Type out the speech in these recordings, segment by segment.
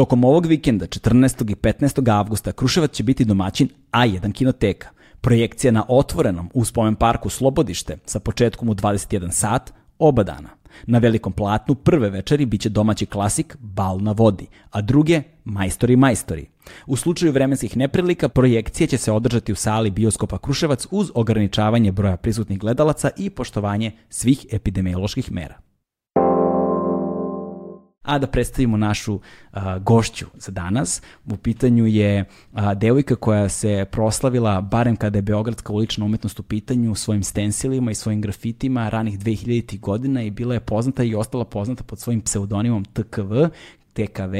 Tokom ovog vikenda, 14. i 15. avgusta, Kruševac će biti domaćin A1 kinoteka. Projekcija na otvorenom u spomen parku Slobodište sa početkom u 21 sat oba dana. Na velikom platnu prve večeri biće domaći klasik Bal na vodi, a druge Majstori majstori. U slučaju vremenskih neprilika projekcije će se održati u sali bioskopa Kruševac uz ograničavanje broja prisutnih gledalaca i poštovanje svih epidemioloških mera a da predstavimo našu a, gošću za danas. U pitanju je a, devojka koja se proslavila, barem kada je Beogradska ulična umetnost u pitanju, svojim stensilima i svojim grafitima ranih 2000. godina i bila je poznata i ostala poznata pod svojim pseudonimom TKV, TKV,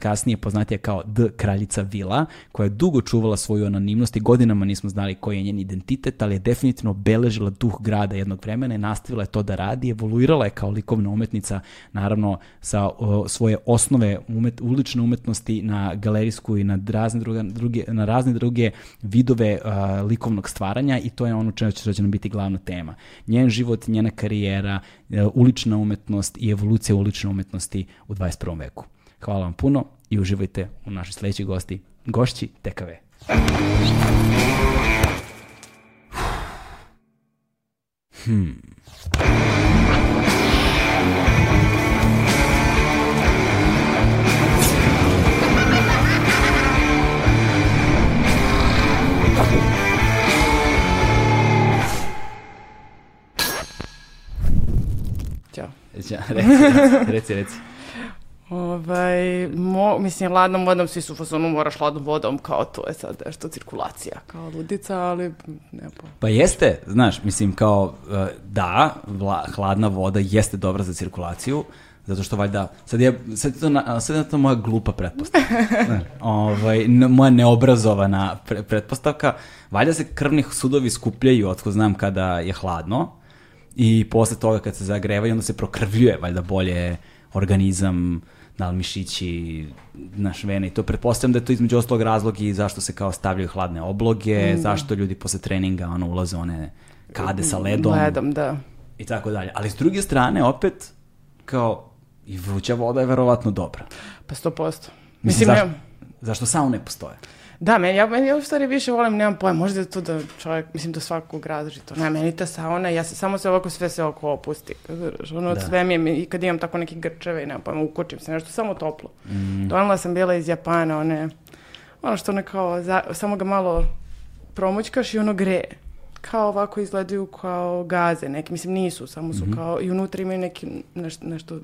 kasnije poznatija kao D kraljica Vila, koja je dugo čuvala svoju anonimnost i godinama nismo znali koji je njen identitet, ali je definitivno obeležila duh grada jednog vremena i nastavila je to da radi, evoluirala je kao likovna umetnica, naravno sa o, svoje osnove umet, ulične umetnosti na galerijsku i na razne druge, druge, na razne druge vidove a, likovnog stvaranja i to je ono čemu će, nam biti glavna tema. Njen život, njena karijera, a, ulična umetnost i evolucija ulične umetnosti u 21. veku. Hvala vam puno i uživajte u našoj sledećoj gosti, gošći TKV. Hmm. Ćao. Reci, reci, reci. reci. Ovaj, mo, mislim, hladnom vodom, svi su fazonu moraš hladnom vodom, kao to je sad nešto cirkulacija, kao ludica, ali ne pa. Pa jeste, znaš, mislim kao, e, da, vla, hladna voda jeste dobra za cirkulaciju, zato što valjda, sad je, sad je to, na, sad je to moja glupa pretpostavka, ovaj, moja neobrazovana pre, pretpostavka, valjda se krvnih sudovi skupljaju, otko znam kada je hladno, i posle toga kad se zagrevaju, onda se prokrvljuje, valjda bolje organizam, da li mišići, naš vene i to pretpostavljam da je to između ostalog razlog i zašto se kao stavljaju hladne obloge, mm. zašto ljudi posle treninga ono ulaze one kade sa ledom. Ledom, da. I tako dalje. Ali s druge strane, opet, kao, i vruća voda je verovatno dobra. Pa 100%. Mislim, Mislim zašto, zašto saune postoje? Da, meni, ja, meni ja u stvari više volim, nemam pojma, možda je to da čovjek, mislim da svakog različito. Ne, meni ta sauna, ja se samo se ovako sve se oko opusti. Znaš, Ono, Da. sve mi je, i kad imam tako neke grčeve i nemam pojma, ukočim se, nešto samo toplo. Mm. Donala sam bila iz Japana, one, ono što ono kao, za, samo ga malo promućkaš i ono greje. Kao ovako izgledaju kao gaze neki, mislim nisu, samo su kao, i unutra imaju neki, nešto, nešto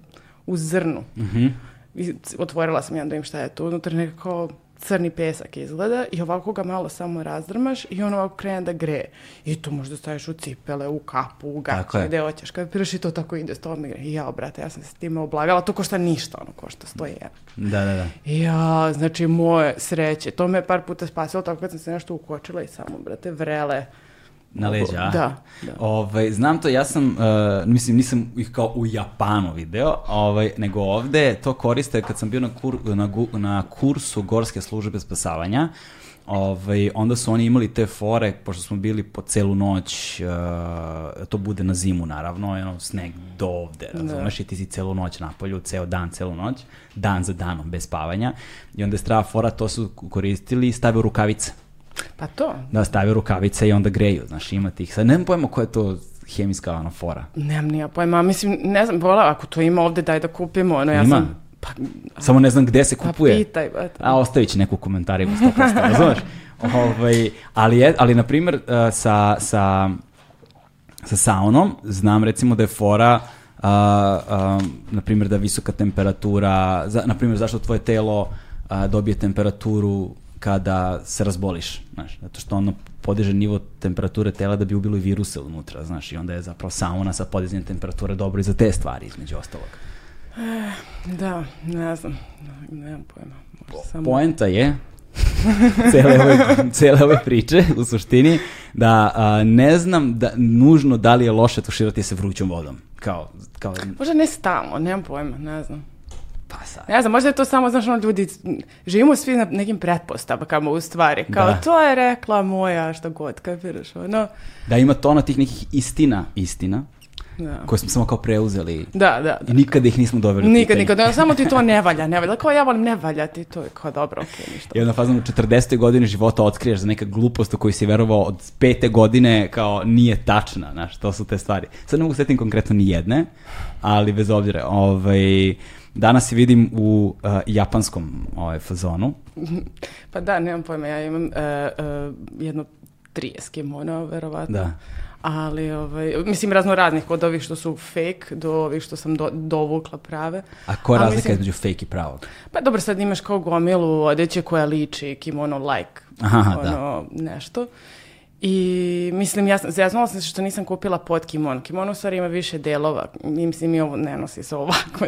u zrnu. Mhm. I c- otvorila sam jedan da im šta je to. Unutra nekako crni pesak izgleda i ovako ga malo samo razdrmaš i on ovako krene da greje. I to možda staviš u cipele, u kapu, u gaće, gde hoćeš. Kad piraš i to tako ide s tobom i greje. I ja, brate, ja sam se s time oblagala. To košta ništa, ono košta 100 evra. Da, da, da. I ja, znači, moje sreće. To me par puta spasilo, tako kad sam se nešto ukočila i samo, brate, vrele. Na leđa, a? Da, da. Ovaj, znam to, ja sam, uh, mislim, nisam ih kao u Japanu video, ovaj, nego ovde to koriste kad sam bio na, kur, na, na kursu Gorske službe spasavanja, ovaj, onda su oni imali te fore, pošto smo bili po celu noć, uh, to bude na zimu naravno, ono, sneg do ovde, razumeš, i ti si celu noć na polju, ceo dan, celu noć, dan za danom, bez spavanja, i onda je strava fora, to su koristili i stave u rukavice Pa to. da stave rukavice i onda greju, znaš, ima tih. Sad nemam pojma koja je to hemijska ono, fora. Nemam nija pojma. Mislim, ne znam, vola, ako to ima ovde, daj da kupimo. Ono, ja Ima? sam... Pa, Samo ne znam gde se pa kupuje. pitaj, brate. A ostavit će neku komentariju 100%, razumeš? Ovaj, ali, je, ali, na primjer, uh, sa, sa, sa saunom, znam recimo da je fora, uh, um, na primjer da visoka temperatura, za, na primjer zašto tvoje telo uh, dobije temperaturu kada se razboliš, znaš, zato što ono podiže nivo temperature tela da bi ubilo i viruse unutra, znaš, i onda je zapravo sauna sa podizanjem temperature dobro i za te stvari, između ostalog. Da, ne znam. Ne, nemam pojma. Samo... Poenta je cele ove, cele ove priče u suštini da a, ne znam da nužno da li je loše tuširati se vrućom vodom. Kao, kao Možda ne stalno, nemam pojma, ne znam. Pa sad. Ne znam, možda je to samo, znaš, ono, ljudi, živimo svi na nekim pretpostavkama u stvari. Kao, Da. to je rekla moja, šta god, kapiraš, ono. Da ima tona tih nekih istina, istina, Da. koje smo samo kao preuzeli Da, da, i da. nikada ih nismo doveli Nikad, nikad. Ne, samo ti to ne valja, ne valja. Kao ja volim ne valja ti to. je Kao dobro, okej, ništa. I onda fazom u 40. godine života otkriješ za neka glupost u koju si verovao od pete godine kao nije tačna, znaš, to su te stvari. Sad ne mogu setim konkretno ni jedne, ali bez obzira, ovaj, danas se vidim u uh, japanskom ovaj, fazonu. Pa da, nemam pojma, ja imam uh, uh, jedno 30 kimono, verovatno. Da. Ali, ovaj, mislim, razno raznih, od ovih što su fake do ovih što sam do, dovukla prave. A koja je razlika mislim- između fake i pravog? Pa dobro, sad imaš kao gomilu odeće koja liči kimono like, Aha, ono, nešto. I mislim, ja sam, zeznula sam se što nisam kupila pod kimono. Kimono u stvari ima više delova. I mislim, i ovo ne nosi se ovako.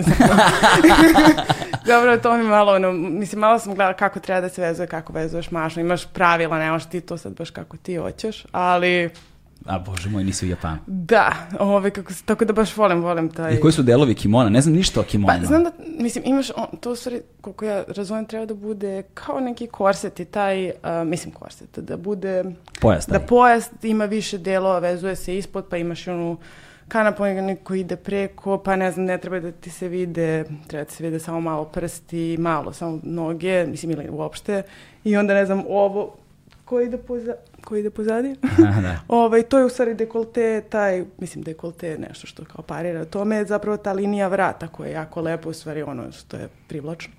Dobro, to mi malo, ono, mislim, malo sam gledala kako treba da se vezuje, kako vezuješ mašnu. Imaš pravila, nemaš ti to sad baš kako ti hoćeš, ali A bože moj, nisi u Japanu. da, ove, kako, tako da baš volim, volim taj... I koji su delovi kimona? Ne znam ništa o Pa, kimonima. znam da, mislim, imaš, on, to u stvari, koliko ja razumijem, treba da bude kao neki korset i taj, a, mislim korset, da bude, Pojas taj. da pojas ima više delova, vezuje se ispod, pa imaš onu kanapon koji ide preko, pa ne znam, ne treba da ti se vide, treba da se vide samo malo prsti, malo, samo noge, mislim, ili uopšte, i onda, ne znam, ovo, koji ide poza, koji ide pozadi? Aha, da. Ovaj, to je u stvari dekolte, taj, mislim dekolte je nešto što kao parira tome, je zapravo ta linija vrata koja je jako lepo, u stvari ono što je privlačno.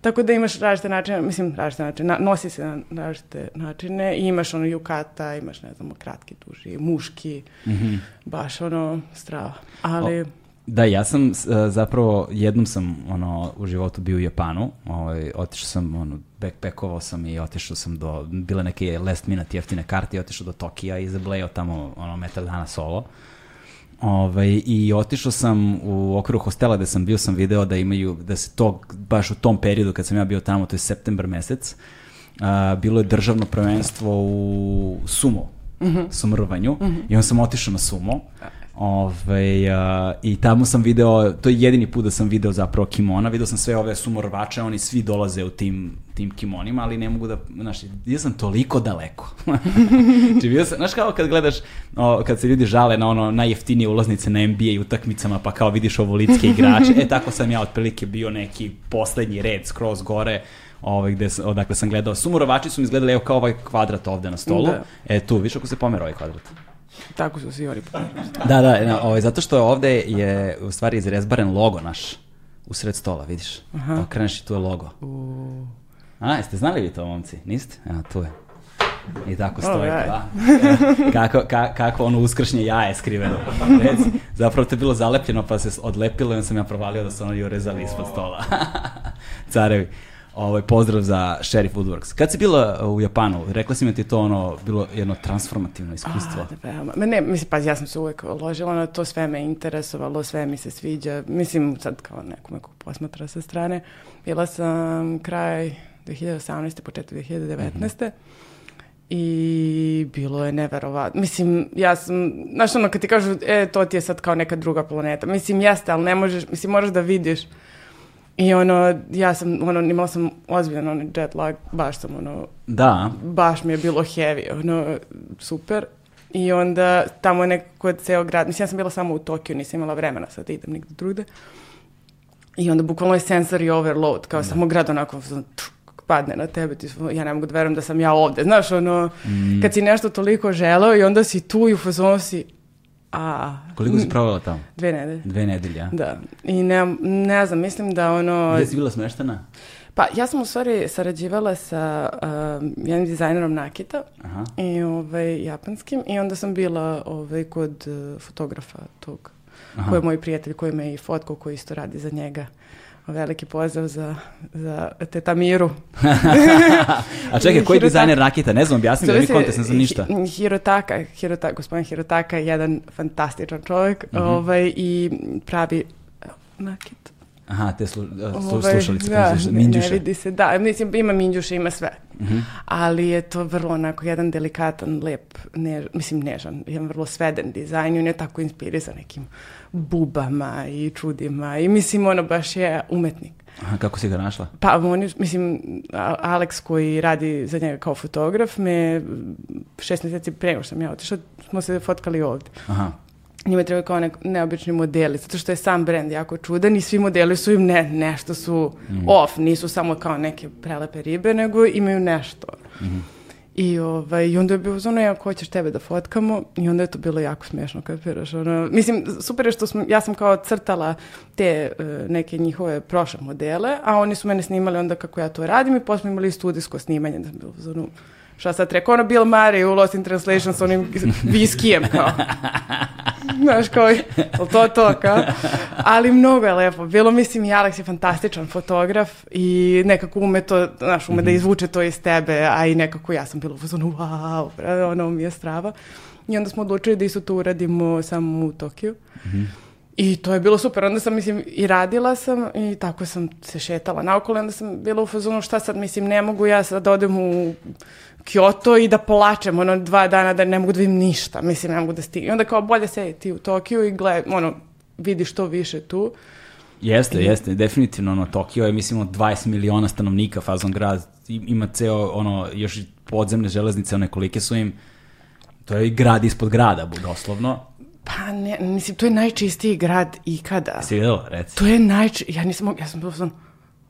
Tako da imaš različite načine, mislim različite načine, na- nosi se na različite načine i imaš ono jukata, imaš ne znam kratki, duži, muški, baš ono strava. Ali, Da, ja sam e, zapravo jednom sam ono u životu bio u Japanu. Ovaj otišao sam ono backpackovao sam i otišao sam do bile neke last minute jeftine karte i otišao do Tokija i zablejao tamo ono metar dana solo. Ovaj, I otišao sam u okviru hostela gde sam bio, sam video da imaju, da se to, baš u tom periodu kad sam ja bio tamo, to je septembar mesec, a, bilo je državno prvenstvo u sumo, sumrvanju, i onda sam otišao na sumo, Ove, a, I tamo sam video, to je jedini put da sam video zapravo kimona, video sam sve ove sumorvače, oni svi dolaze u tim, tim kimonima, ali ne mogu da, znaš, bio sam toliko daleko. znači, bio sam, znaš kao kad gledaš, o, kad se ljudi žale na ono najjeftinije ulaznice na NBA utakmicama, pa kao vidiš ovolitske igrače, e tako sam ja otprilike bio neki poslednji red skroz gore, ovaj, gde, odakle sam gledao. Sumorovači su mi izgledali evo kao ovaj kvadrat ovde na stolu. Da. E tu, viš ako se pomera ovaj kvadrat. Tako su svi oni Da, da, na, ovaj, zato što ovde je u stvari izrezbaren logo naš u sred stola, vidiš. Aha. Okreneš i tu je logo. A, jeste znali vi to, momci? Niste? Evo, tu je. I tako stoji, Alright. da. Kako, ka, kako ono uskršnje jaje skriveno. Reci, zapravo to je bilo zalepljeno pa se odlepilo i onda sam ja provalio da su ono i urezali ispod stola. Carevi. Ovaj, pozdrav za Sheriff Woodworks. Kad si bila u Japanu, rekla si mi da ti to ono, bilo jedno transformativno iskustvo. A, da. Ma ne, mislim, pa ja sam se uvek ložila na to, sve me interesovalo, sve mi se sviđa. Mislim, sad kao nekome ko posmatra sa strane. Bila sam kraj 2018. početak 2019. I bilo je neverovatno. Mislim, ja sam, znaš ono, kad ti kažu, e, to ti je sad kao neka druga planeta. Mislim, jeste, ali ne možeš, mislim, moraš da vidiš. I ono, ja sam, ono, imala sam ozbiljan ono, jet lag, baš sam, ono, Da, baš mi je bilo heavy, ono, super. I onda tamo je nekako ceo grad, mislim ja sam bila samo u Tokiju, nisam imala vremena sad da idem nigde drugde. I onda bukvalno je sensory overload, kao samo grad onako tuk, padne na tebe, ti, ja ne mogu da verujem da sam ja ovde, znaš, ono, kad si nešto toliko želeo i onda si tu i u fazonu si, a, koliko si provela tamo? dve nedelje. Dve nedelje, a? Da, i ne, ne znam, mislim da ono... Gde si bila smeštena? Pa ja sam u stvari sarađivala sa um, jednim dizajnerom nakita Aha. i ovaj, japanskim i onda sam bila ovaj, kod uh, fotografa tog Aha. koji je moj prijatelj koji me i fotkao koji isto radi za njega. Veliki pozdrav za, za teta Miru. A čekaj, koji Hirotaka. dizajner raketa? Ne znam, objasni da mi kontest, ne znam ništa. Hi- Hirotaka, Hirotaka, gospodin Hirotaka je jedan fantastičan čovjek ovaj, i pravi nakit. Aha, te slu, a, slu, Ovaj, slušalice, da, minđuše. Ne vidi se, da, mislim, ima minđuše, ima sve. Mhm. Ali je to vrlo onako jedan delikatan, lep, ne, mislim nežan, jedan vrlo sveden dizajn i on je tako inspirisan nekim bubama i čudima i mislim ono baš je umetnik. Aha, kako si ga našla? Pa on je, mislim, Alex koji radi za njega kao fotograf me šest mjeseci pre nego što sam ja otišla, smo se fotkali ovdje. Aha. njima trebaju kao nek, neobični modeli, zato što je sam brend jako čudan i svi modeli su im ne, nešto su off, nisu samo kao neke prelepe ribe, nego imaju nešto. I, ovaj, I onda je bilo ono, ja, ko hoćeš tebe da fotkamo? I onda je to bilo jako smiješno, kapiraš. Ono, mislim, super je što smo, ja sam kao crtala te e, neke njihove prošle modele, a oni su mene snimali onda kako ja to radim i posle imali studijsko snimanje, da sam bilo ono, šta sad rekao, ono Bill Murray u Lost in Translation s onim viskijem, kao. Znaš, kao, to to, kao? Ali mnogo je lepo. Bilo, mislim, i Alex je fantastičan fotograf i nekako ume to, znaš, ume da izvuče to iz tebe, a i nekako ja sam bila u fazonu, wow, ono mi je strava. I onda smo odlučili da isto to uradimo samo u Tokiju. I to je bilo super. Onda sam, mislim, i radila sam i tako sam se šetala naokolo. Onda sam bila u fazonu šta sad, mislim, ne mogu ja sad da odem u Kyoto i da plačem, ono, dva dana da ne mogu da vidim ništa. Mislim, ne mogu da stignem. I onda kao bolje sedi ti u Tokiju i gled, ono, vidi što više tu. Jeste, jeste, definitivno, ono, Tokio je, mislim, od 20 miliona stanovnika, fazon grad, i- ima ceo, ono, još i podzemne železnice, one kolike su im, to je i grad ispod grada, doslovno. Pa ne, mislim, to je najčistiji grad ikada. Si vidjela, reci. To je najči... Ja nisam mogla, ja sam u fazonu,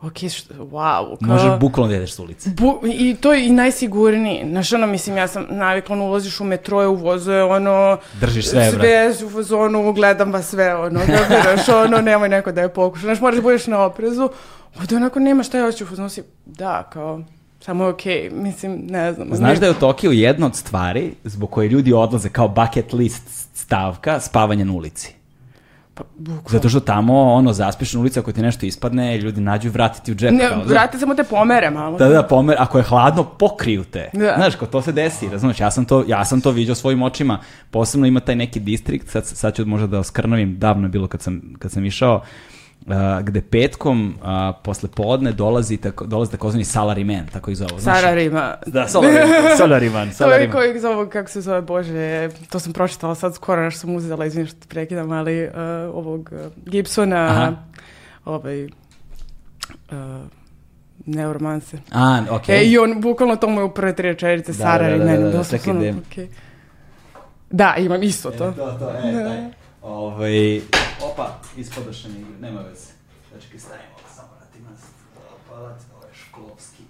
ok, što, wow. Kao... Možeš bukvalno da jedeš s ulice. Bu, I to je i najsigurniji. Znaš, ono, mislim, ja sam navikla, ono, ulaziš u metro, u vozu je, ono... Držiš sve, Sve u fazonu, gledam vas sve, ono, da biraš, ono, nemoj neko da je pokuša. Znaš, moraš da budeš na oprezu. Ovdje onako nema šta ja hoću u fazonu, si, da, kao, samo je okej, mislim, ne znam. Znaš da je u Tokiju jedna od stvari zbog koje ljudi odlaze kao bucket list stavka spavanje na ulici. Bukvalno. Zato što tamo, ono, zaspiš na ulici, ako ti nešto ispadne, ljudi nađu vratiti u džep. Ne, kao, vrati samo te pomere malo. Da, da, pomer, ako je hladno, pokriju te. Da. Znaš, ko to se desi, razumeš, ja sam to, ja sam to vidio svojim očima. Posebno ima taj neki distrikt, sad, sad ću možda da oskrnavim, davno je bilo kad sam, kad sam išao, a, gde petkom a, posle podne dolazi, tako, dolazi takozvani salaryman, tako ih zovu. znaš. Sararima. Da, salaryman, salaryman, To je koji zovu, kako se zove, Bože, to sam pročitala sad skoro, nešto sam uzela, izvim što te prekidam, ali uh, ovog uh, Gibsona, Aha. ovaj, uh, Neuromancer. A, okej. E, i on, bukvalno to mu je u prve tri rečenice, Da, Sara da, da, da, da, ono, da. okej. Da, imam isto to. To, to, e, daj. Ovaj, opa, ispadaše mi, nema veze. Čekaj, stavimo ovo samo na ti nas. Palac, ovo je šklovski.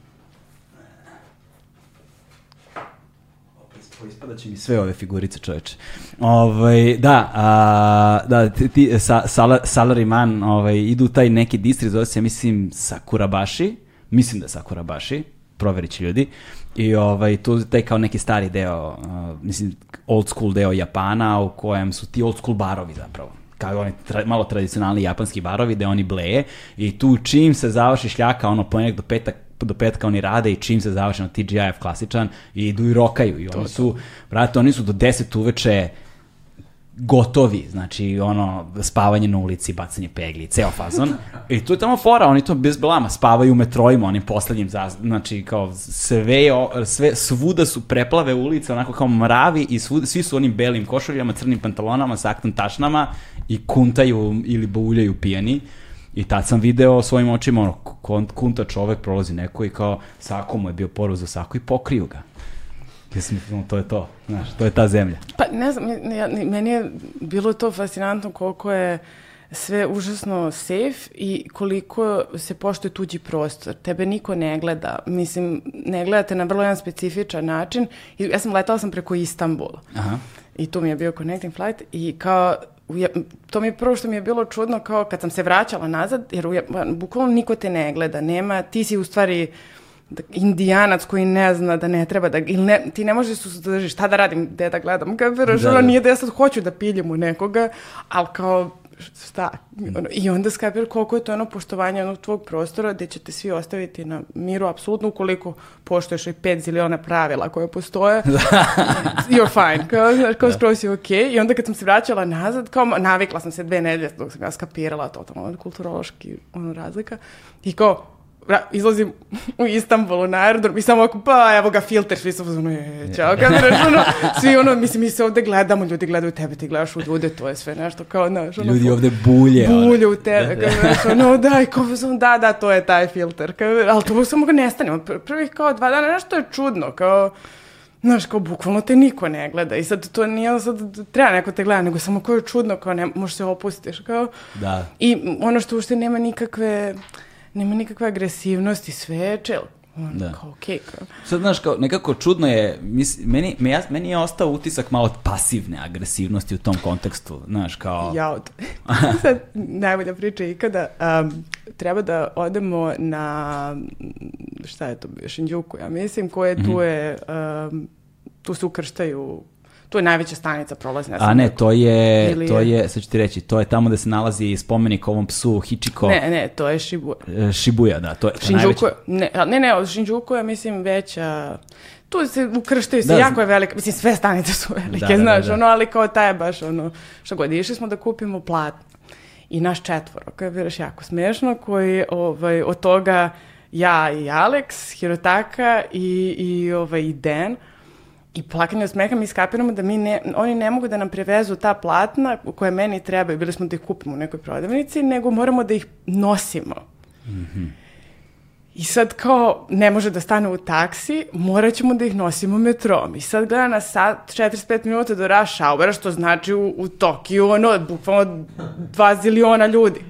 Opa, isp- ispadat će mi sve ove figurice, čoveče. Ovaj, da, a, da, ti, ti sa, sala, salaryman ovaj, idu taj neki distrikt, zove se, ja mislim, Sakurabashi, mislim da je Sakurabashi, proverit će ljudi, i ovaj, tu je taj kao neki stari deo, uh, mislim, old school deo Japana, u kojem su ti old school barovi zapravo. Kao oni tra, malo tradicionalni japanski barovi gde oni bleje i tu čim se završi šljaka ono ponedjeljak do petak do petka oni rade i čim se završi TGIF klasičan i idu i rokaju i oni su, brate, oni su do 10 uveče gotovi, znači ono spavanje na ulici, bacanje pegli, ceo fazon. I tu je tamo fora, oni to bez blama spavaju u metrojima, onim poslednjim, zaz- znači kao sve, sve svuda su preplave ulice, onako kao mravi i svuda, svi su onim belim košuljama, crnim pantalonama, saktan tašnama i kuntaju ili bauljaju pijani. I tad sam video svojim očima, ono, kunta čovek, prolazi neko i kao, sako mu je bio poruz za sako i pokriju ga. Mislio, to je to, znaš, to je ta zemlja. Pa ne znam, ja- meni je bilo to fascinantno koliko je sve užasno safe i koliko se poštuje tuđi prostor. Tebe niko ne gleda. Mislim, ne gledate na vrlo jedan specifičan način. I ja sam letala sam preko Istanbula. Aha. I tu mi je bio connecting flight i kao Ja- to mi je prvo što mi je bilo čudno kao kad sam se vraćala nazad, jer u bukvalno niko te ne gleda, nema, ti si u stvari da- indijanac koji ne zna da ne treba da, ili ne, ti ne možeš se suzdržiš, šta da radim, gde da gledam, kapiraš, Da, ono da. nije da ja sad hoću da piljem u nekoga, ali kao, šta, ono, i onda skapir koliko je to ono poštovanje onog tvog prostora gde ćete svi ostaviti na miru, apsolutno ukoliko poštuješ i pet ziliona pravila koje postoje, you're fine, kao, znaš, kao skroz si okej. I onda kad sam se vraćala nazad, kao navikla sam se dve nedelje dok sam ja skapirala totalno kulturološki ono, razlika. I kao, izlazim u Istanbulu na aerodrom i samo ovako, pa evo ga filter, svi su ono, je, čao, kameraš, ono, svi ono, mislim, mi se ovde gledamo, ljudi gledaju tebe, ti gledaš u ljude, to je sve nešto kao, znaš, ono, Ljudi ovde bulje. bulje u tebe, da, da. ono, daj, kao, da, da, to je taj filter, kao, ali to samo ga nestanemo, Pr- prvih kao dva dana, nešto je čudno, kao, Znaš, kao bukvalno te niko ne gleda i sad to nije sad da treba neko te gleda, nego samo kao je čudno, kao ne, možeš se opustiš, kao. Da. I ono što uopšte nema nikakve, nema nikakve agresivnosti, sve je chill. Ono, Da. Kao, okej, kao. Sad, znaš, kao, nekako čudno je, mis, meni, me, ja, meni je ostao utisak malo pasivne agresivnosti u tom kontekstu, znaš, kao... Ja od... Sad, najbolja priča ikada. Um, treba da odemo na, šta je to, Shinjuku, ja mislim, koje Mhm. tu je, um, tu se ukrštaju, tu je najveća stanica prolazna. A ne, to je, Ili to je- sad ću ti reći, to je tamo da se nalazi spomenik ovom psu Hichiko Ne, ne, to je Shibuya. e, Shibuya, da, to je, to najveća- ne, ne, ne, Shinjuku je, mislim, veća, tu se ukrštaju se, Da, jako je velika, mislim, sve stanice su velike, Da, da, da, znaš, da. ono, ali kao ta je baš, ono, što god, išli smo da kupimo plat i naš četvoro, koji je bilo još jako smešno, koji, ovaj, od toga ja i Alex, Hirotaka i, i, ovaj, i Dan, i plakanje od smeha mi skapiramo da mi ne, oni ne mogu da nam prevezu ta platna koje meni trebaju, bili smo da ih kupimo u nekoj prodavnici, nego moramo da ih nosimo. I sad kao ne može da stane u taksi, morat ćemo da ih nosimo metrom. I sad gleda na sat 45 minuta do rush houra, što znači u, u Tokiju, ono, bukvalno dva ziliona ljudi.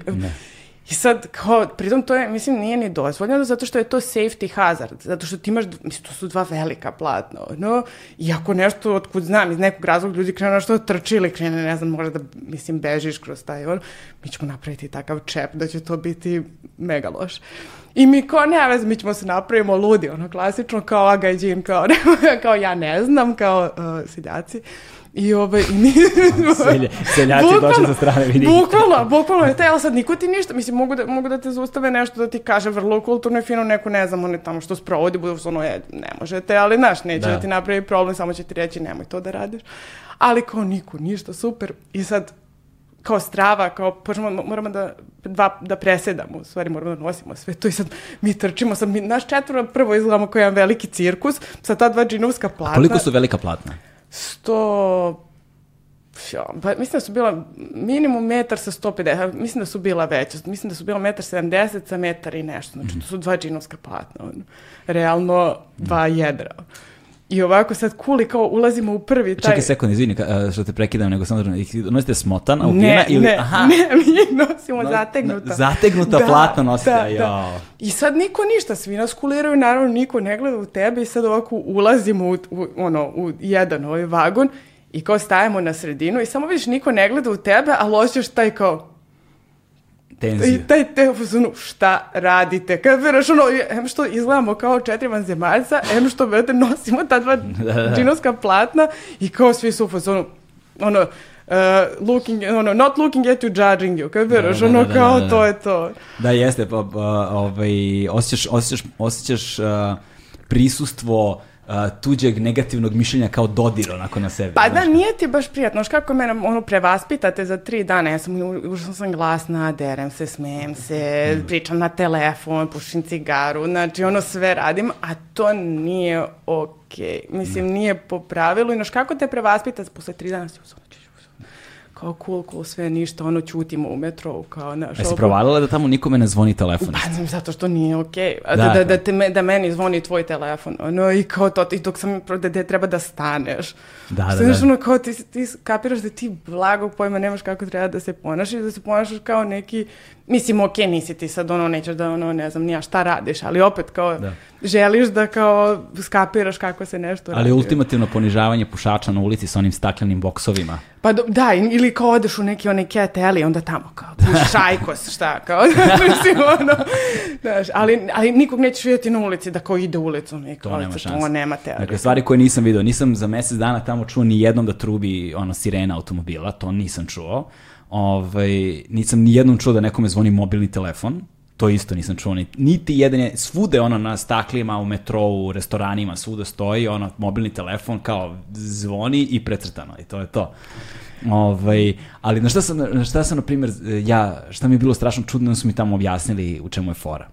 I sad, kao, pritom to je, mislim, nije ni dozvoljeno zato što je to safety hazard, zato što ti imaš, mislim, to su dva velika platna, no, i ako nešto, otkud znam, iz nekog razloga ljudi krenu nešto da trči ili krene, ne znam, možda da, mislim, bežiš kroz taj, on, mi ćemo napraviti takav čep da će to biti mega loš. I mi kao, ne veze, mi ćemo se napravimo ludi, ono, klasično, kao agajđin, kao, kao ja ne znam, kao uh, seljaci. I ovaj, i mi... Selja- seljaci Bukvalno, došli sa strane Vinike. Bukvalno, bukvalno je taj, ali sad niko ti ništa, mislim, mogu da, mogu da te zaustave nešto da ti kaže vrlo kulturno i fino, neko ne znam, on je tamo što sprovodi, bude ono, je, ne možete, ali znaš, neće da. Da. ti napravi problem, samo će ti reći nemoj to da radiš. Ali kao niko, ništa, super. I sad, kao strava, kao počnemo, moramo da, dva, da presedamo, u stvari moramo da nosimo sve to i sad mi trčimo, sad mi, naš četvoro prvo izgledamo kao jedan veliki cirkus, sa ta dva džinovska platna. Koliko su velika platna? Sto... Ja, pa mislim da su bila minimum metar sa 150, mislim da su bila veća, mislim da su bila metar 70 sa metar i nešto, znači to su dva džinovska platna, ono. realno dva jedra. I ovako sad kuli kao ulazimo u prvi taj... Čekaj sekund, izvini što te prekidam, nego samo da ih nosite smotana, upina Ne, ili... ne, aha, ne, mi nosimo No, zategnuta. zategnuta platna nosite, jao. I sad niko ništa, svi nas kuliraju, naravno niko ne gleda u tebe i sad ovako ulazimo u, u, ono, u jedan ovaj vagon i kao stajemo na sredinu i samo vidiš niko ne gleda u tebe, ali osjećaš taj kao, tenziju. i taj te u fazonu, šta radite? Kad veraš ono, em što izgledamo kao četiri vanzemaljca, em što brate, nosimo ta dva da. džinovska platna i kao svi su u fazonu, ono, uh, looking, ono, not looking at you, judging you. Kad veraš, da, da, ono, da, kao da, da. to je to. Da, jeste, pa, pa, ovaj, osjećaš, osjećaš, osjećaš uh, prisustvo uh, tuđeg negativnog mišljenja kao dodir onako na sebe. Pa da, nije ti baš prijatno. Znaš kako mene ono prevaspitate za tri dana. Ja sam, užasno sam glasna, derem se, smijem se, Mm. pričam na telefon, pušim cigaru, znači ono sve radim, a to nije okej. Mislim, nije po pravilu. I znaš kako te prevaspita posle tri dana si uzmano, kao cool, cool, sve ništa, ono ćutimo u metrou, kao, znaš, Jesi provalila da tamo nikome ne zvoni telefon? Pa znam, zato što nije okej. A Da, Da, da, da. da, te me- da meni zvoni tvoj telefon. Ono, i kao to, i dok sam, da, da treba da staneš. Da, da, Staneš, da. ono, kao ti, ti kapiraš da ti blagog pojma nemaš kako treba da se ponašaš, da se ponašaš kao neki, mislim, okej, nisi ti sad, ono, nećeš da, ono, ne znam, nija šta radiš, ali opet, kao, Da. želiš da, kao, skapiraš kako se nešto radi. Ali ultimativno ponižavanje pušača na ulici sa onim staklenim boksovima. Pa do- da, ili kao odeš u neki onaj cat alley, onda tamo kao, puš šajkos, šta, kao, mislim, ono, znaš, ali, ali nikog nećeš vidjeti na ulici da kao ide ulicom i kao, To nema to nema teorije. Dakle, stvari koje nisam vidio. Nisam za mesec dana tamo čuo ni jednom da trubi ono, sirena automobila, to nisam čuo. Ovaj, nisam ni jednom čuo da nekome zvoni mobilni telefon, to isto nisam čuo. Ni, niti jedan je, svude ono na staklima, u metrou, u restoranima, svuda stoji ono mobilni telefon kao zvoni i precrtano i to je to. Ovaj, ali na šta sam, na šta sam, na primjer, ja, šta mi je bilo strašno čudno, da su mi tamo objasnili u čemu je fora.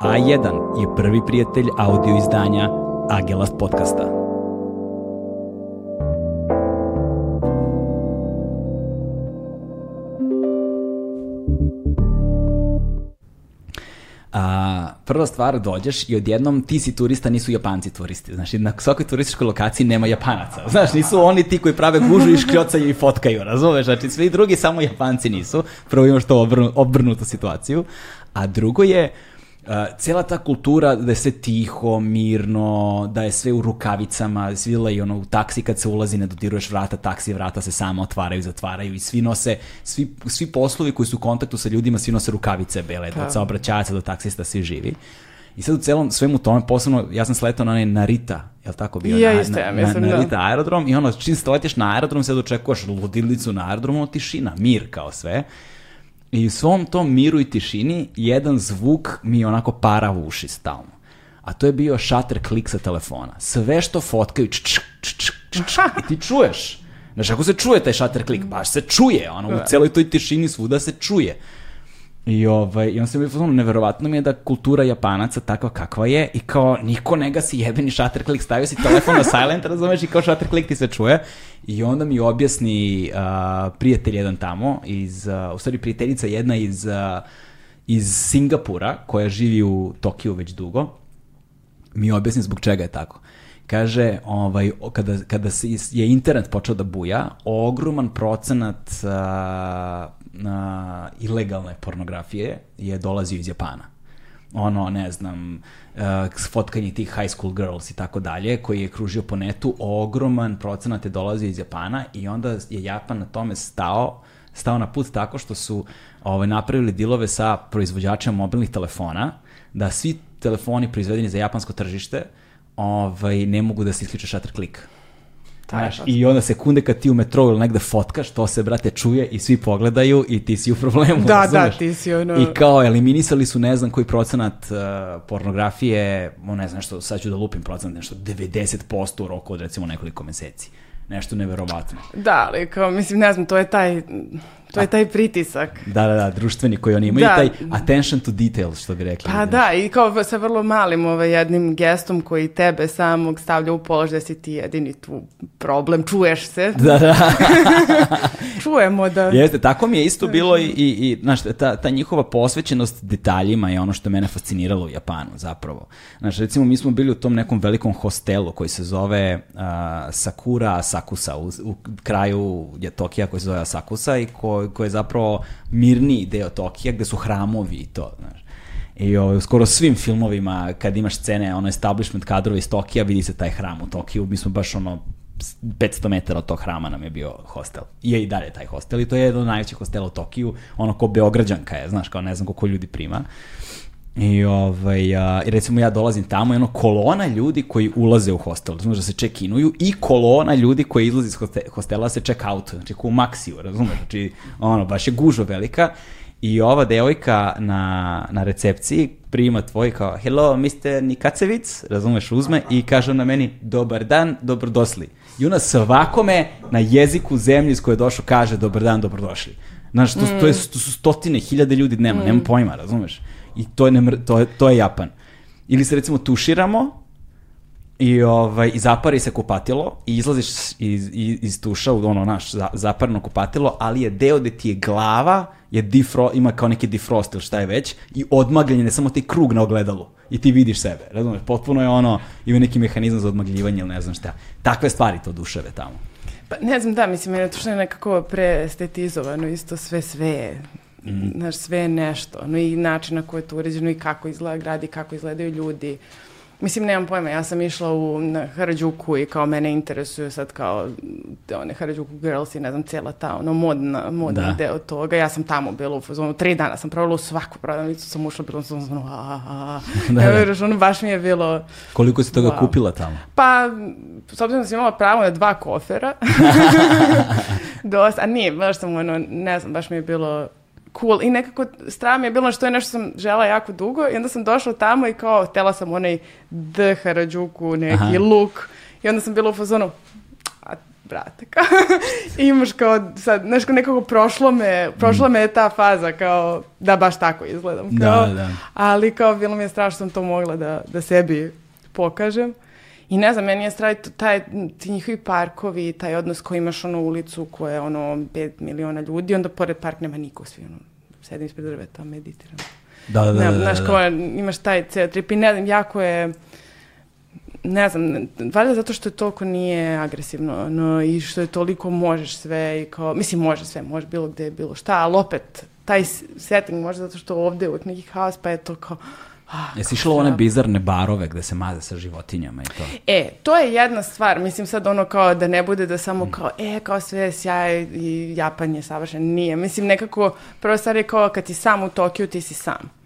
A1 je prvi prijatelj audio izdanja Agelast podcasta. Prva stvar, dođeš i odjednom ti si turista, nisu Japanci turisti. Znaš, na svakoj turističkoj lokaciji nema Japanaca. Znaš, nisu oni ti koji prave gužu i škljocaju i fotkaju, razumeš? Znači, svi drugi samo Japanci nisu. Prvo imaš to obrnu, obrnutu situaciju. A drugo je, Uh, cijela ta kultura da je sve tiho, mirno, da je sve u rukavicama, svila i ono u taksi kad se ulazi ne dodiruješ vrata, taksi vrata se samo otvaraju, zatvaraju i svi nose, svi, svi poslovi koji su u kontaktu sa ljudima, svi nose rukavice bele, od saobraćajaca do taksista, svi živi. I sad u celom svemu tome, posebno, ja sam sletao na onaj Narita, je li tako bio? Ja na, isto, ja na, mislim, na, da. Narita aerodrom i ono, čim se letiš na aerodrom, sad očekuješ ludilicu na aerodromu, tišina, mir kao sve. I u svom tom miru i tišini jedan zvuk mi onako para u uši stalno. A to je bio shutter klik sa telefona. Sve što fotkaju, č, č, č, i ti čuješ. Znaš, ako se čuje taj shutter klik, baš se čuje, ono, u celoj toj tišini svuda se čuje. I, ovaj, i on se mi je neverovatno mi je da kultura Japanaca takva kakva je i kao niko ne gasi jebeni shutter klik, stavio si telefon na silent, razumeš, i kao shutter klik ti se čuje. I onda mi objasni uh, prijatelj jedan tamo, iz, uh, u stvari prijateljica jedna iz, uh, iz Singapura, koja živi u Tokiju već dugo, mi objasni zbog čega je tako. Kaže, ovaj, kada, kada je internet počeo da buja, ogroman procenat a, a, ilegalne pornografije je dolazio iz Japana. Ono, ne znam, a, fotkanje tih high school girls i tako dalje, koji je kružio po netu, ogroman procenat je dolazio iz Japana i onda je Japan na tome stao, stao na put tako što su ovaj, napravili dilove sa proizvođačima mobilnih telefona, da svi telefoni proizvedeni za japansko tržište ovaj, ne mogu da se isključe shutter klik. Znaš, I onda sekunde kad ti u metrou ili negde fotkaš, to se, brate, čuje i svi pogledaju i ti si u problemu, Da, razumeš? da, ti si ono- I kao, eliminisali su ne znam koji procenat uh, pornografije, o, ne znam što, sad ću da lupim procenat, nešto 90% u roku od recimo nekoliko meseci. Nešto neverovatno. Da, ali kao, mislim, ne znam, to je taj, to je taj pritisak. Da, da, da, društveni koji oni imaju, Da. taj attention to detail, što bi rekli. Pa da, i kao sa vrlo malim ovaj, jednim gestom koji tebe samog stavlja u položaj da si ti jedini tu problem, čuješ se, Da, da. čujemo da... Jeste, tako mi je isto bilo i, i, i znaš, ta, ta njihova posvećenost detaljima je ono što mene fasciniralo u Japanu zapravo. Znaš, recimo mi smo bili u tom nekom velikom hostelu koji se zove uh, Sakura Asakusa u, u kraju je Tokija koji se zove Asakusa i ko, koji je zapravo mirniji deo Tokija gde su hramovi i to, znaš. I ovaj, skoro svim filmovima, kad imaš scene, ono establishment kadrova iz Tokija, vidi se taj hram u Tokiju. Mi smo baš ono 500 metara od tog hrama nam je bio hostel. I je i dalje taj hostel i to je jedan od najvećih hostela u Tokiju, ono ko Beograđanka je, znaš, kao ne znam koliko ljudi prima. I, ovaj, a, i recimo ja dolazim tamo i ono kolona ljudi koji ulaze u hostel, razumeš da se check-inuju i kolona ljudi koji izlaze iz hoste- hostela da se check-out, znači kao u Maxiju, razumeš, znači ono, baš je gužva velika i ova devojka na, na recepciji prima tvoj kao hello Mr. Nikacevic, razumeš, uzme i kaže na meni dobar dan, dobrodošli. I ona svakome na jeziku zemlje iz koje je došao kaže dobar dan, dobrodošli. Znaš, to, to, je, to su stotine, hiljade ljudi dnevno, nema pojma, razumeš? I to je, nemr, to, je, to je Japan. Ili se recimo tuširamo i, ovaj, i zapari se kupatilo i izlaziš iz, iz, iz tuša u ono naš za, zaparno kupatilo, ali je deo gde ti je glava, je difro, ima kao neki defrost ili šta je već i odmagljen je ne samo ti krug na ogledalu i ti vidiš sebe, razumeš, potpuno je ono, ima neki mehanizam za odmagljivanje ili ne znam šta. Takve stvari to duševe tamo. Pa ne znam, da, mislim, je to što je nekako preestetizovano, isto sve, sve je, Mhm. znaš, sve je nešto, no i način na koji je to uređeno i kako izgleda grad i kako izgledaju ljudi. Mislim, nemam pojma, ja sam išla u na Harajuku i kao mene interesuju sad kao te one Harajuku girls i ne znam, cijela ta ono modna, modni Da. deo toga. Ja sam tamo bila u fazonu, tri dana sam provela u svaku prodavnicu, sam ušla, bilo sam ono, a, a, Da, a. da. Ono, baš mi je bilo, Koliko si toga Wow. kupila tamo? pa, s obzirom da sam imala pravo na dva kofera, dosta, a nije, baš sam ono, ne znam, baš mi je bilo cool i nekako strah mi je bilo što je nešto sam žela jako dugo i onda sam došla tamo i kao, htela sam onaj D Harajuku, neki Aha. look i onda sam bila u fazonu, a brate, kao, imaš kao, sad, znaš, kao nekako prošlo me, prošla me je ta faza, kao, da baš tako izgledam, Da, kao, da. ali kao, bilo mi je strašno što sam to mogla da, da sebi pokažem. I ne znam, meni je straj t- taj, ti njihovi parkovi, taj odnos koji imaš ono ulicu koja je ono 5 miliona ljudi, onda pored park nema niko, svi ono, sedim ispred drveta, meditiram. Da, da, da, Ne, da, Znaš, da. kao imaš taj ceo trip i ne znam, jako je ne znam, valjda zato što je toliko nije agresivno no, i što je toliko možeš sve i kao, mislim može sve, može bilo gde, bilo šta, ali opet taj setting može zato što ovde je uvijek neki haos, pa je to kao, ah, Jesi išla u one bizarne barove gde se maze sa životinjama i to? E, to je jedna stvar, mislim sad ono kao da ne bude da samo kao, e, kao sve je sjaj i Japan je savršen, nije. Mislim nekako, prva stvar je kao kad ti sam u Tokiju, ti si sam.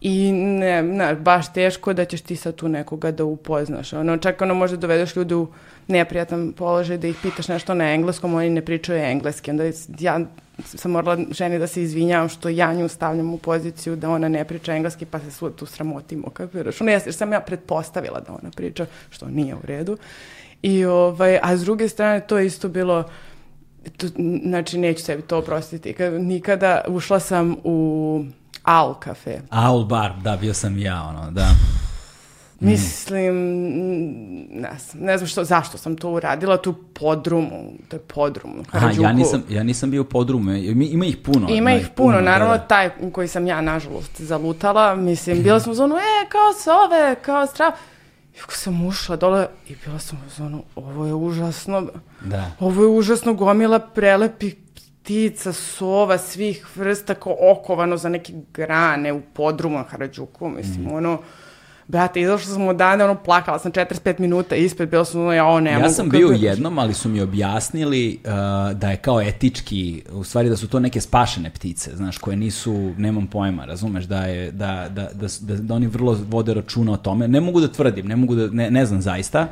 I ne, ne, baš teško da ćeš ti sad tu nekoga da upoznaš. Ono, čak ono možda dovedeš ljude u neprijatan položaj da ih pitaš nešto na engleskom, oni ne pričaju engleski. Onda ja sam morala ženi da se izvinjavam što ja nju stavljam u poziciju da ona ne priča engleski pa se tu sramotimo, kapiraš? Ono, jes- jer sam ja pretpostavila da ona priča, što nije u redu. I, ovaj, a s druge strane to je isto bilo to, znači neću sebi to oprostiti. Kad, nikada ušla sam u Al kafe. Owl bar, da, bio sam ja, ono, da. Mislim, ne znam, ne znam što, zašto sam to uradila, tu podrumu, to je podrum. Aha, ja nisam, ja nisam bio u podrumu, ima, ima ih puno. Ima ih da, puno, naravno da, da. taj u koji sam ja nažalost zalutala, mislim, bila sam u zonu, e, kao sove, kao strav. I kako sam ušla dole i bila sam u zonu, ovo je užasno, Da. ovo je užasno gomila prelepih ptica, sova, svih vrsta, kao okovano za neke grane u podrumu na Haradžuku, mislim, Mhm. ono, Brate, izašla sam odande, ono, plakala sam 45 minuta ispred, bila sam ono, ja ovo ne Ja mogu. sam kako bio je- jednom, ali su mi objasnili uh, da je kao etički, u stvari da su to neke spašene ptice, znaš, koje nisu, nemam pojma, razumeš, da, je, da, da, da, da, da oni vrlo vode računa o tome. Ne mogu da tvrdim, ne mogu da, ne, ne znam zaista,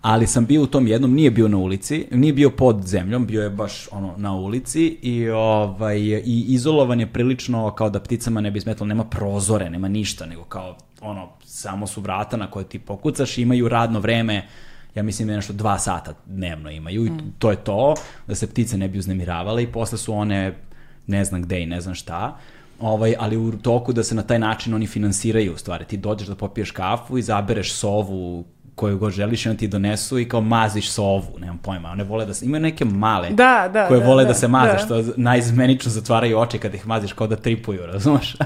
ali sam bio u tom jednom, nije bio na ulici, nije bio pod zemljom, bio je baš ono na ulici i ovaj i izolovan je prilično kao da pticama ne bi smetalo, nema prozore, nema ništa, nego kao ono samo su vrata na koje ti pokucaš, i imaju radno vreme ja mislim da nešto dva sata dnevno imaju i to je to, da se ptice ne bi uznemiravale i posle su one ne znam gde i ne znam šta, ovaj, ali u toku da se na taj način oni finansiraju u stvari. Ti dođeš da popiješ kafu, izabereš sovu koju god želiš i on ti donesu i kao maziš sovu, nemam pojma, one vole da se, imaju neke male Da, da, koje da, vole da, da, se maze, da. što najizmenično zatvaraju oči kad ih maziš kao da tripuju, razumeš?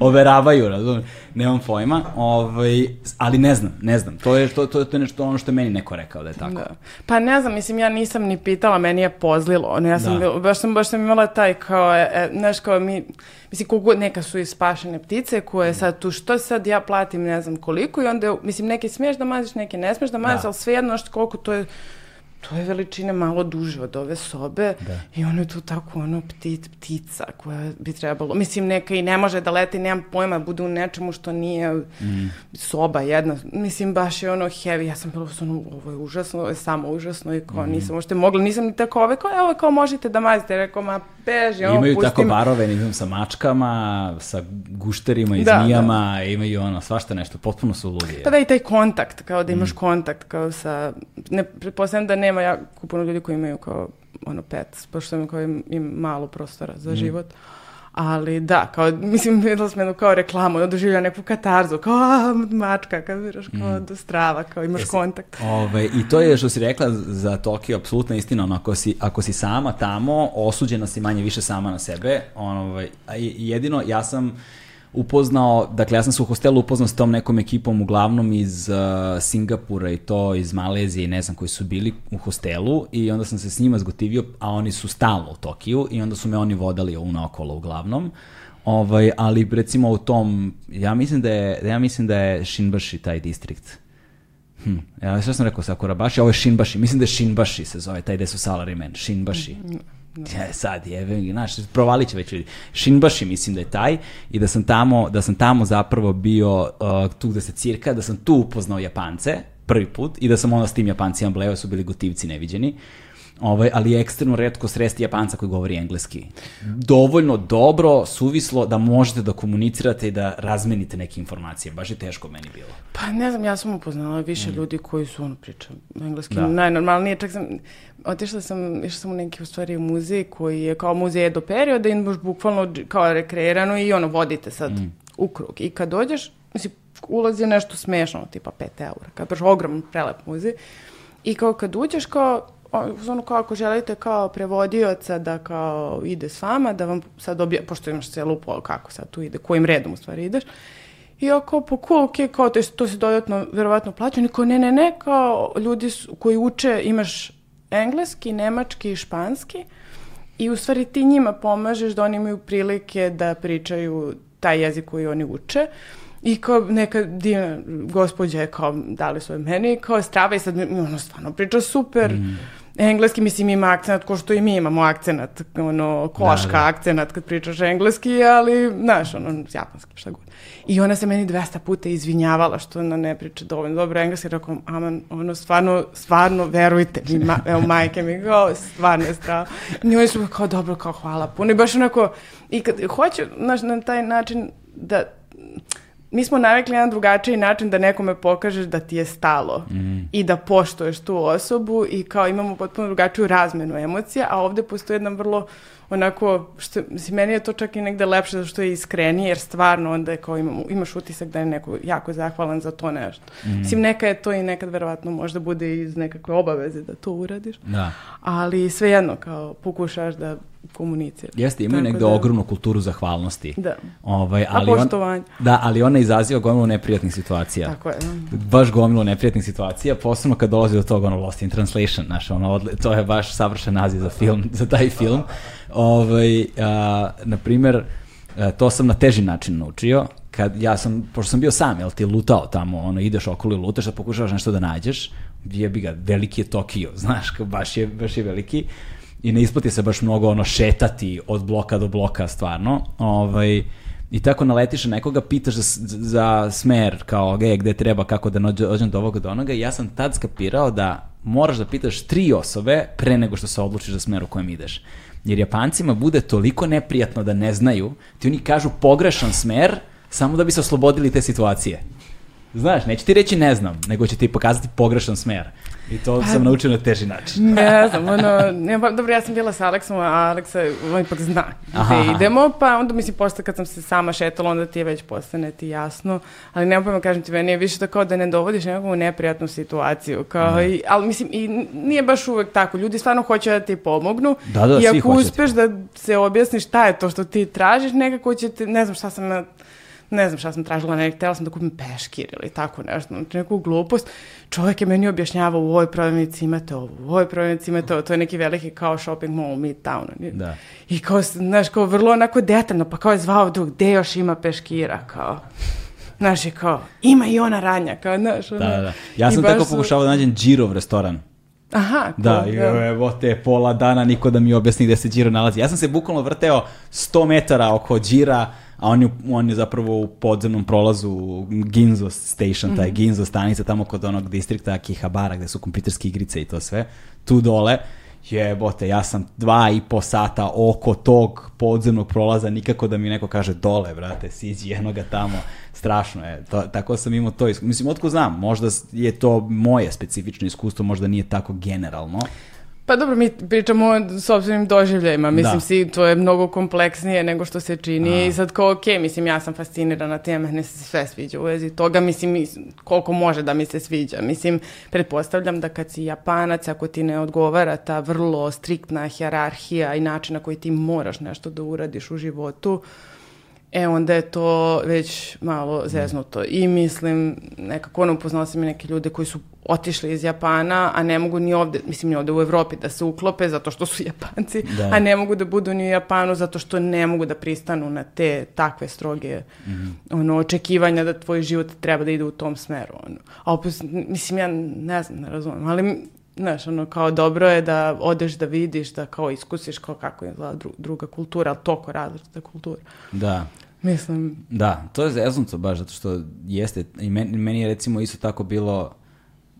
Overavaju, razumeš? Nemam pojma, ovaj, ali ne znam, ne znam, to je, to, to, to je nešto ono što je meni neko rekao da je tako. Da. Pa ne znam, mislim, ja nisam ni pitala, meni je pozlilo. Ono, ja sam, Da. baš sam, baš sam imala taj kao, e, e, znaš, kao mi, mislim, kogo, neka su i spašene ptice koje sad tu, što sad ja platim, ne znam koliko i onda, mislim, neke smiješ da maziš, neke ne smiješ da maziš, Da. ali svejedno, koliko to je, to je veličine malo duže od ove sobe Da. i ono je tu tako ono ptic, ptica koja bi trebalo, mislim neka i ne može da leti, nemam pojma, bude u nečemu što nije Mm. soba jedna, mislim baš je ono heavy, ja sam bila ono, ovo je užasno, ovo je samo užasno i kao Mm. nisam uopšte mogla, nisam ni tako ove, kao evo kao možete da mazite, rekao ma beži, ono, Imaju pusti tako barove, ne znam, sa mačkama, sa gušterima i Da, zmijama, imaju ono, svašta nešto, potpuno su ludi. Pa da i taj kontakt, kao da Mm. imaš kontakt kao sa, ne, pretpostavljam da nema jako puno ljudi koji imaju kao ono pet, pošto im, kao im, im malo prostora Mm. za život. Ali da, kao, mislim, videla sam jednu kao reklamu, ono doživlja neku katarzu, kao a, mačka, kad vidiš kao do strava, kao imaš Mm. Jesi- kontakt. Ove, I to je što si rekla za Tokio, apsolutna istina, ono, ako si, ako si sama tamo, osuđena si manje više sama na sebe, ono, ovaj, jedino, ja sam upoznao, dakle ja sam se u hostelu upoznao s tom nekom ekipom uglavnom iz uh, Singapura i to iz Malezije i ne znam koji su bili u hostelu i onda sam se s njima zgotivio, a oni su stalno u Tokiju i onda su me oni vodali ovu naokolo uglavnom. Ovaj, ali recimo u tom, ja mislim da je, ja mislim da je Shinbashi taj distrikt. Hm, ja što sam rekao Sakurabashi, a ovo je Shinbashi, mislim da je Shinbashi se zove, taj gde su salarymen, Shinbashi. Ja, sad je, znaš, provalit će već ljudi. Shinbashi mislim da je taj i da sam tamo, da sam tamo zapravo bio uh, tu gde se cirka, da sam tu upoznao Japance prvi put i da sam onda s tim Japancima bleo, su bili gotivci neviđeni. Ovaj, ali je ekstremno redko sresti Japanca koji govori engleski. Dovoljno dobro, suvislo da možete da komunicirate i da razmenite neke informacije. Baš je teško meni bilo. Pa ne znam, ja sam upoznala više ljudi koji su ono pričali engleski Da. najnormalnije, čak sam, otišla sam, išla sam u neki u stvari muzej koji je kao muzej do perioda i baš bukvalno kao rekreirano i ono vodite sad u krug. I kad dođeš, mislim, ulaz je nešto smešno, tipa 5 eura, kad baš ogroman prelep muzej. I kao kad uđeš kao, ono kao ako želite kao prevodioca da kao ide s vama, da vam sad dobija, pošto imaš celu pol, kako sad tu ide, kojim redom u stvari ideš, i ja kao, pa cool, ok, kao to, to se dodatno verovatno plaća, niko ne, ne, ne, kao ljudi su, koji uče, imaš engleski, nemački i španski i u stvari ti njima pomažeš da oni imaju prilike da pričaju taj jezik koji oni uče. I kao neka divna gospođa je kao dali svoje meni kao strava i sad ono stvarno priča super. Mm. Engleski, mislim, ima akcenat ko što i mi imamo akcenat, ono, koška da, da. akcenat kad pričaš engleski, ali, znaš, ono, japanski, šta god. I ona se meni 200 puta izvinjavala što ona ne priča dovoljno dobro engleski. Rekao, aman, ono, stvarno, stvarno, verujte mi, ma, evo, majke mi, kao, stvarno je strava. I oni su kao, dobro, kao, hvala puno. I baš onako, i kad hoću, znaš, na taj način da, mi smo navikli jedan drugačiji način da nekome pokažeš da ti je stalo mm. i da poštuješ tu osobu i kao imamo potpuno drugačiju razmenu emocija, a ovde postoji jedan vrlo onako, što, mislim, meni je to čak i negde lepše zato što je iskrenije, jer stvarno onda je kao imam, imaš utisak da je neko jako zahvalan za to nešto. Mm. Mislim, neka je to i nekad verovatno možda bude iz nekakve obaveze da to uradiš, da. ali svejedno kao pokušaš da komunicira. Jeste, imaju negde da, ogromnu kulturu zahvalnosti. Da. Ovaj, ali A poštovanje. On, da, ali ona izaziva gomilu neprijatnih situacija. Tako je. Baš gomilu neprijatnih situacija, posebno kad dolazi do toga ono Lost in Translation, znaš, ono, to je baš savršen naziv za film, za taj film. Ovaj, a, na primer, a, to sam na teži način naučio, kad ja sam, pošto sam bio sam, jel ti lutao tamo, ono, ideš okolo i lutaš, da pokušavaš nešto da nađeš, jebi ga, veliki je Tokio, znaš, baš je, baš je veliki, i ne isplati se baš mnogo ono šetati od bloka do bloka stvarno. Ovaj, I tako naletiš na nekoga, pitaš za, za smer, kao ge, gde treba, kako da dođem do ovoga do onoga. I ja sam tad skapirao da moraš da pitaš tri osobe pre nego što se odlučiš za smer u kojem ideš. Jer Japancima bude toliko neprijatno da ne znaju, ti oni kažu pogrešan smer, samo da bi se oslobodili te situacije. Znaš, neće ti reći ne znam, nego će ti pokazati pogrešan smer. I to pa, sam naučio na teži način. ne znam, ono, ne, pa, dobro, ja sam bila sa Aleksom, a Aleksa, on ipak zna gde idemo, pa onda mislim, posle kad sam se sama šetala, onda ti je već postane ti jasno, ali nema pojma, kažem ti, meni je više tako da ne dovodiš nekakvu neprijatnu situaciju, kao ne. i, ali mislim, i nije baš uvek tako, ljudi stvarno hoće da ti pomognu, da, da, i ako uspeš da se objasniš šta je to što ti tražiš, nekako će ti, ne znam šta sam na ne znam šta sam tražila, ne, htela sam da kupim peškir ili tako nešto, znači neku glupost. Čovjek je meni objašnjavao u ovoj prodavnici imate ovo, u ovoj prodavnici imate ovo, to je neki veliki kao shopping mall Midtown. Da. I kao, znaš, kao vrlo onako detaljno, pa kao je zvao drug, gde još ima peškira, kao. Znaš, i kao, ima i ona ranja, kao, znaš, Da, da, da. Ja sam tako pokušavao da nađem Girov restoran. Aha, cool, da, i da. evo te pola dana niko da mi objasni gde se Giro nalazi. Ja sam se bukvalno vrteo 100 metara oko Gira, a on je, on je zapravo u podzemnom prolazu Ginzo station, taj mm -hmm. Ginzo stanica tamo kod onog distrikta Kihabara gde su kompjuterske igrice i to sve, tu dole jebote, ja sam dva i po sata oko tog podzemnog prolaza, nikako da mi neko kaže dole, brate, siđi jednoga tamo, strašno je. To, tako sam imao to iskustvo. Mislim, otko znam, možda je to moje specifično iskustvo, možda nije tako generalno, Pa dobro, mi pričamo o sobstvenim doživljajima, mislim, da. si, to je mnogo kompleksnije nego što se čini A. i sad kao, ok, mislim, ja sam fascinirana time, mene se sve sviđa u vezi toga, mislim, koliko može da mi se sviđa, mislim, pretpostavljam da kad si japanac, ako ti ne odgovara ta vrlo striktna hjerarhija i način na koji ti moraš nešto da uradiš u životu, e, onda je to već malo zeznuto. I mislim, nekako ono, upoznala sam i neke ljude koji su otišli iz Japana, a ne mogu ni ovde, mislim ni ovde u Evropi da se uklope zato što su Japanci, da. a ne mogu da budu ni u Japanu zato što ne mogu da pristanu na te takve stroge mm -hmm. ono, očekivanja da tvoj život treba da ide u tom smeru. Ono. A opet, mislim, ja ne znam, ne razumem, ali Znaš, ono, kao dobro je da odeš da vidiš, da kao iskusiš kao kako je dru, druga kultura, ali toko različita kultura. Da. Mislim... Da, to je zeznuto baš, zato što jeste, i meni, meni je recimo isto tako bilo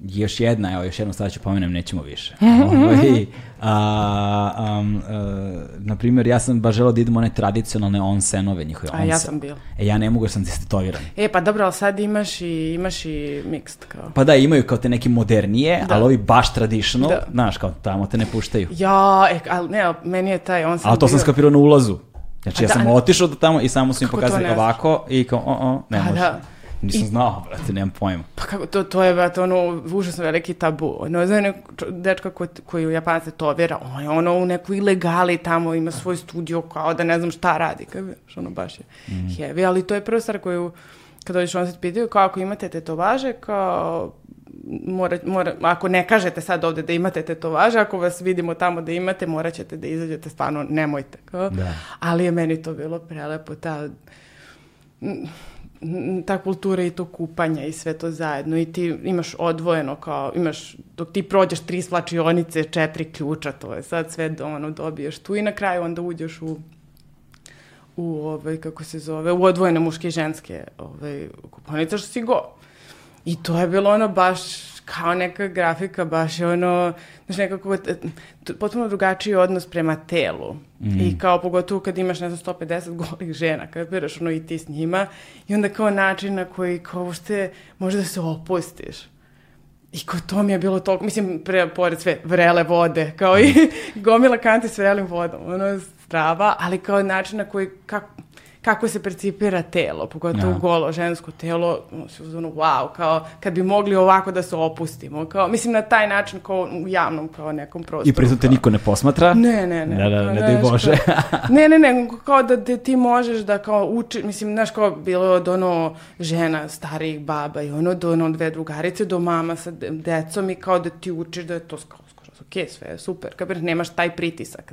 još jedna, evo još jednu stvar ću pomenem, nećemo više. Ovaj, a, um, a, na primjer, ja sam baš želao da idem one tradicionalne onsenove njihove. A ja sam bio. E, ja ne mogu jer sam destetoviran. E, pa dobro, ali sad imaš i, imaš i mixed kao. Pa da, imaju kao te neke modernije, da. ali ovi baš traditional, da. znaš, kao tamo te ne puštaju. Ja, e, ali ne, meni je taj onsen Ali to bio... sam skapirao na ulazu. Znači, ja da, sam otišao do tamo i samo su im pokazali ovako i kao, o, o, ne pa može. Da. Nisam znao, brate, nemam pojma. Pa kako, to, to je, brate, ono, užasno veliki tabu. Ono, znaš, neko dečka ko, koji u Japance tovira, on je ono u nekoj ilegali tamo, ima svoj studio, kao da ne znam šta radi, kao, znaš, ono, baš je heavy, ali to je prva stvar koju, kad dođeš, on se pitaju, kao ako imate tetovaže, kao, mora, mora, ako ne kažete sad ovde da imate tetovaže, ako vas vidimo tamo da imate, morat ćete da izađete, stvarno, nemojte. Kao. Da. Ali je meni to bilo prelepo, ta ta kultura i to kupanja i sve to zajedno i ti imaš odvojeno kao, imaš, dok ti prođeš tri slačionice, četiri ključa, to je sad sve do, ono, dobiješ tu i na kraju onda uđeš u u ovaj, kako se zove, u odvojene muške i ženske ovaj, kuponice, što si go. I to je bilo ono baš kao neka grafika, baš je ono, znaš, nekako, t- potpuno drugačiji odnos prema telu. I kao pogotovo kad imaš, ne znam, 150 golih žena, kad biraš ono i ti s njima, i onda kao način na koji kao ušte može da se opustiš. I kao to mi je bilo toliko, mislim, pre, pored sve, vrele vode, kao i gomila kanti s vrelim vodom, ono, strava, ali kao način na koji, kako, kako se percipira telo, pogotovo Ja. golo žensko telo, ono, se uzmano, wow, kao kad bi mogli ovako da se opustimo, kao, mislim na taj način kao u javnom kao nekom prostoru. I pritom te kao- niko ne posmatra. ne, ne, ne. Da, da, kao, ne daj Bože. kao- ne, ne, ne, kao da ti možeš da kao uči, mislim, znaš, kao bilo od ono žena, starijih baba i ono do ono dve drugarice do mama sa de- decom i kao da ti učiš da je to skoro, skoro, ok, sve je super, kad nemaš taj pritisak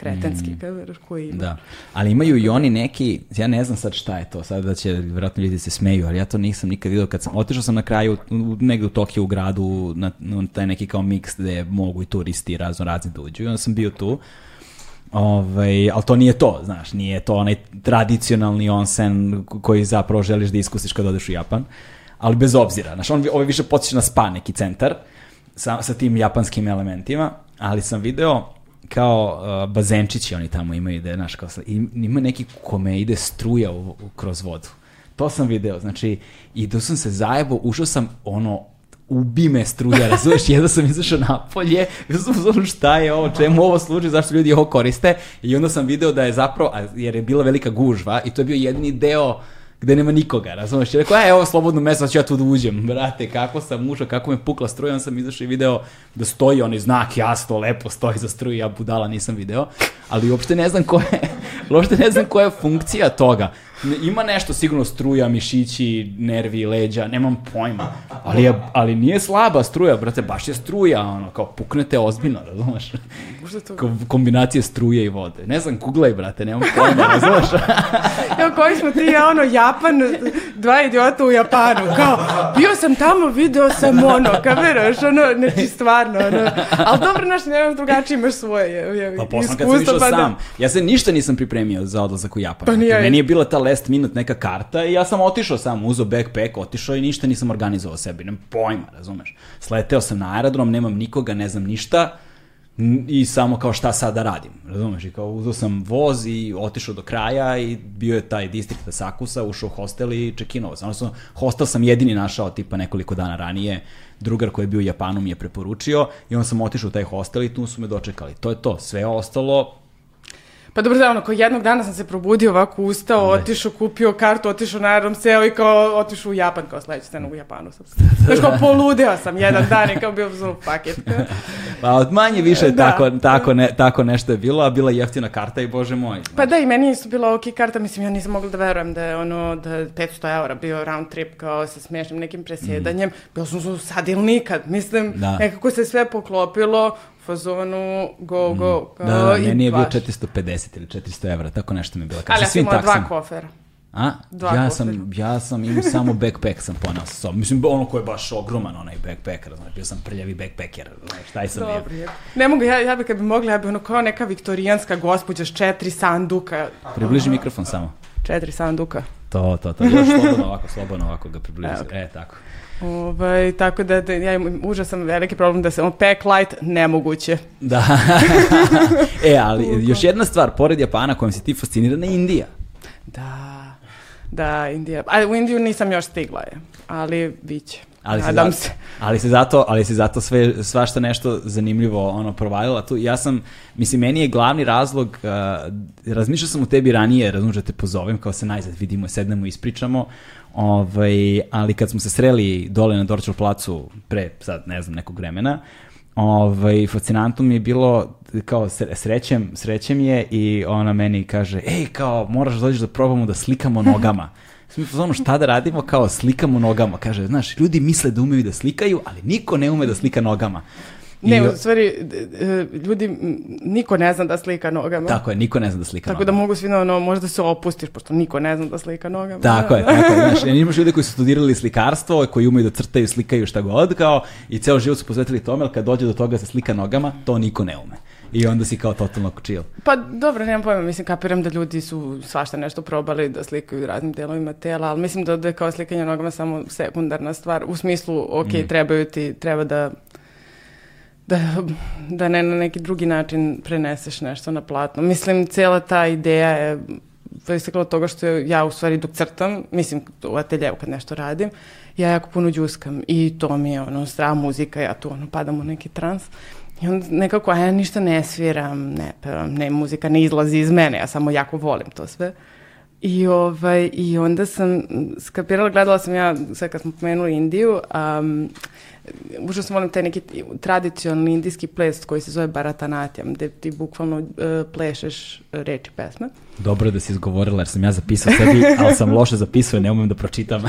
kretenski, kad koji ima. Mm. Da, ali imaju i oni neki, ja ne znam sad šta je to, sad da će vjerojatno ljudi se smeju, ali ja to nisam nikad vidio kad sam, otišao sam na kraju u, negde u Tokiju u gradu na, na taj neki kao miks gde mogu i turisti razno razni da uđu i onda sam bio tu, Ovaj, ali to nije to, znaš, nije to onaj tradicionalni onsen koji zapravo želiš da iskusiš kad odeš u Japan, ali bez obzira, znaš, on, ovaj više potiče na spa neki centar sa, sa tim japanskim elementima, ali sam video kao uh, bazenčići oni tamo imaju, da je, znaš, kao, ima neki kome ide struja u, u- kroz vodu. To sam video, znači, i tu sam se zajebo, ušao sam, ono, ubi me struja, razumeš, jedno sam izašao napolje, i sam šta je ovo, čemu ovo služi, zašto ljudi ovo koriste, i onda sam video da je zapravo, jer je bila velika gužva, i to je bio jedini deo gde nema nikoga, razumeš? I rekao, e, evo slobodno mesto, ću ja tu da uđem, brate, kako sam ušao, kako me pukla struja, onda sam izašao i video da stoji onaj znak, jasno, lepo stoji za struju, ja budala nisam video, ali uopšte ne znam koja je, uopšte ne znam koja je funkcija toga. Ne- Ima nešto, sigurno struja, mišići, nervi, leđa, nemam pojma, ali, je, ali nije slaba struja, brate, baš je struja, ono, kao puknete ozbiljno, razumeš? Možda to... Ko- kombinacije struje i vode. Ne znam, googlaj, brate, nemam pojma, razumeš? Evo koji smo ti, ja ono, Japan, dva idiota u Japanu, kao, bio sam tamo, video sam ono, kameraš, ono, znači stvarno, ono, ali dobro, naš, nemam drugačije, imaš svoje, je, je, Pa posle kad sam išao pa da- sam, ja se ništa nisam pripremio za odlazak u Japan. Pa ni ja Meni je bila ta last minute neka karta i ja sam otišao sam, uzeo backpack, otišao i ništa nisam organizovao sebi, nemam pojma, razumeš. Sleteo sam na aerodrom, nemam nikoga, ne znam ništa i samo kao šta sad da radim, razumeš, i kao uzeo sam voz i otišao do kraja i bio je taj distrikt Asakusa, ušao u hostel i čekinovao sam. Odnosno, hostel sam jedini našao tipa nekoliko dana ranije, drugar koji je bio u Japanu mi je preporučio i onda sam otišao u taj hostel i tu su me dočekali. To je to, sve ostalo Pa dobro, da, ono, kao jednog dana sam se probudio ovako, ustao, otišao, kupio kartu, otišao na aerodrom, seo i kao otišao u Japan, kao sledeća scena u Japanu sam. Znaš, kao poludeo sam jedan dan i kao bio zelo paket. Pa od manje više Da. tako, tako, ne, tako nešto je bilo, a bila je jeftina karta i bože moj. Pa da, i meni su bila ok karta, mislim, ja nisam mogla da verujem da je ono, da je 500 eura bio round trip kao sa smiješnim nekim presjedanjem. Bilo sam sad ili nikad, mislim, Mm. Da. nekako se sve poklopilo, fazonu, go, go, kao, Da, da, i meni je bio baš. 450 ili 400 evra, tako nešto mi je bilo. Ali ja sam imala dva kofera. A? Dva ja kofera. sam, ja sam imao samo backpack sam ponao sa sobom. Mislim, ono ko je baš ogroman, onaj backpack, razumiješ, bio sam prljavi backpacker, razumiješ, taj sam bio. Dobro je. Ne mogu, ja, ja bi kad bi mogla, ja bi ono kao neka viktorijanska gospođa s četiri sanduka. Približi mikrofon samo. Četiri sanduka. To, to, to. Još slobodno ovako, slobodno ovako ga približi. Evo ga. E, tako. Ovaj, tako da, da ja imam užasan veliki problem da se on pack light nemoguće. Da. e, ali još jedna stvar, pored Japana kojom si ti fascinirana je Indija. Da. da Indija, a u Indiju nisam još stigla je, ali bit će. Ali si, Nadam zato, se. ali si zato, ali si zato sve, svašta nešto zanimljivo ono provalila tu. Ja sam, mislim, meni je glavni razlog, uh, razmišljao sam u tebi ranije, razumiješ da te pozovem, kao se najzad vidimo, sednemo i ispričamo, ovaj, ali kad smo se sreli dole na Dorčev placu pre, sad ne znam, nekog vremena, ovaj, fascinantno mi je bilo kao sre- srećem, srećem je i ona meni kaže, ej, kao, moraš da dođeš da probamo da slikamo nogama. Ono šta da radimo kao slikamo nogama. Kaže, znaš, ljudi misle da umeju da slikaju, ali niko ne ume da slika nogama. I- Ne, u stvari, d- ljudi, niko ne zna da slika nogama. Tako je, niko ne zna da slika Tako da nogama. mogu svi, ono, možda se opustiš, pošto niko ne zna da slika nogama. Tako je, tako je. Znaš, imaš ljude koji su studirali slikarstvo, koji umeju da crtaju, slikaju šta god, kao, i ceo život su posvetili tome, ali kad dođe do toga da se slika nogama, to niko ne ume. I onda si kao totalno chill. Pa dobro, nemam pojma, mislim, kapiram da ljudi su svašta nešto probali da slikaju raznim delovima tela, ali mislim da, da je kao slikanje nogama samo sekundarna stvar, u smislu, ok, trebaju ti, treba da da, da ne na neki drugi način preneseš nešto na platno. Mislim, cijela ta ideja je proistekla od toga što ja u stvari dok crtam, mislim u ateljevu kad nešto radim, ja jako puno džuskam i to mi je ono strava muzika, ja tu ono padam u neki trans. I onda nekako, a ja ništa ne sviram, ne pevam, ne, muzika ne izlazi iz mene, ja samo jako volim to sve. I, ovaj, I onda sam skapirala, gledala sam ja, sad kad smo pomenuli Indiju, um, užasno volim taj neki tradicionalni indijski ples koji se zove Bharatanatyam, gde ti bukvalno uh, plešeš reči pesme. Dobro je da si izgovorila jer sam ja zapisao sebi, ali sam loše zapisao i ne umem da pročitam.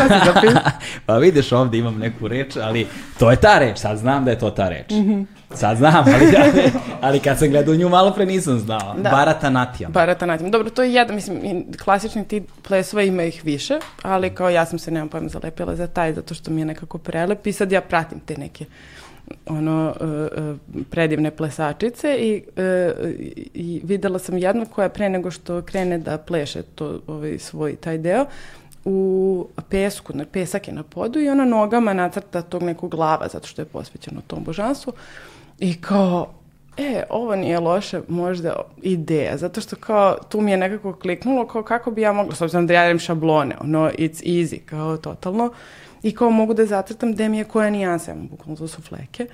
pa vidiš ovde imam neku reč, ali to je ta reč, sad znam da je to ta reč. Mhm. Sad znam, ali, ali, ali kad sam gledao nju malo pre nisam znao. Da. Bharatanatyam. Bharatanatyam. Dobro, to je jedan, mislim, klasični ti plesova ima ih više, ali kao ja sam se, nemam pojma, zalepila za taj, zato što mi je nekako prelep i sad ja pratim te neke ono uh, uh, predivne plesačice i, uh, i videla sam jednu koja pre nego što krene da pleše to, ovaj, svoj taj deo, u pesku, na pesak je na podu i ona nogama nacrta tog nekog glava zato što je posvećeno tom božanstvu i kao e, ovo nije loše možda ideja, zato što kao tu mi je nekako kliknulo kao kako bi ja mogla, s obzirom da ja radim šablone, ono, it's easy, kao totalno, i kao mogu da zacrtam gde mi je koja nijansa, imam bukvalno to su fleke,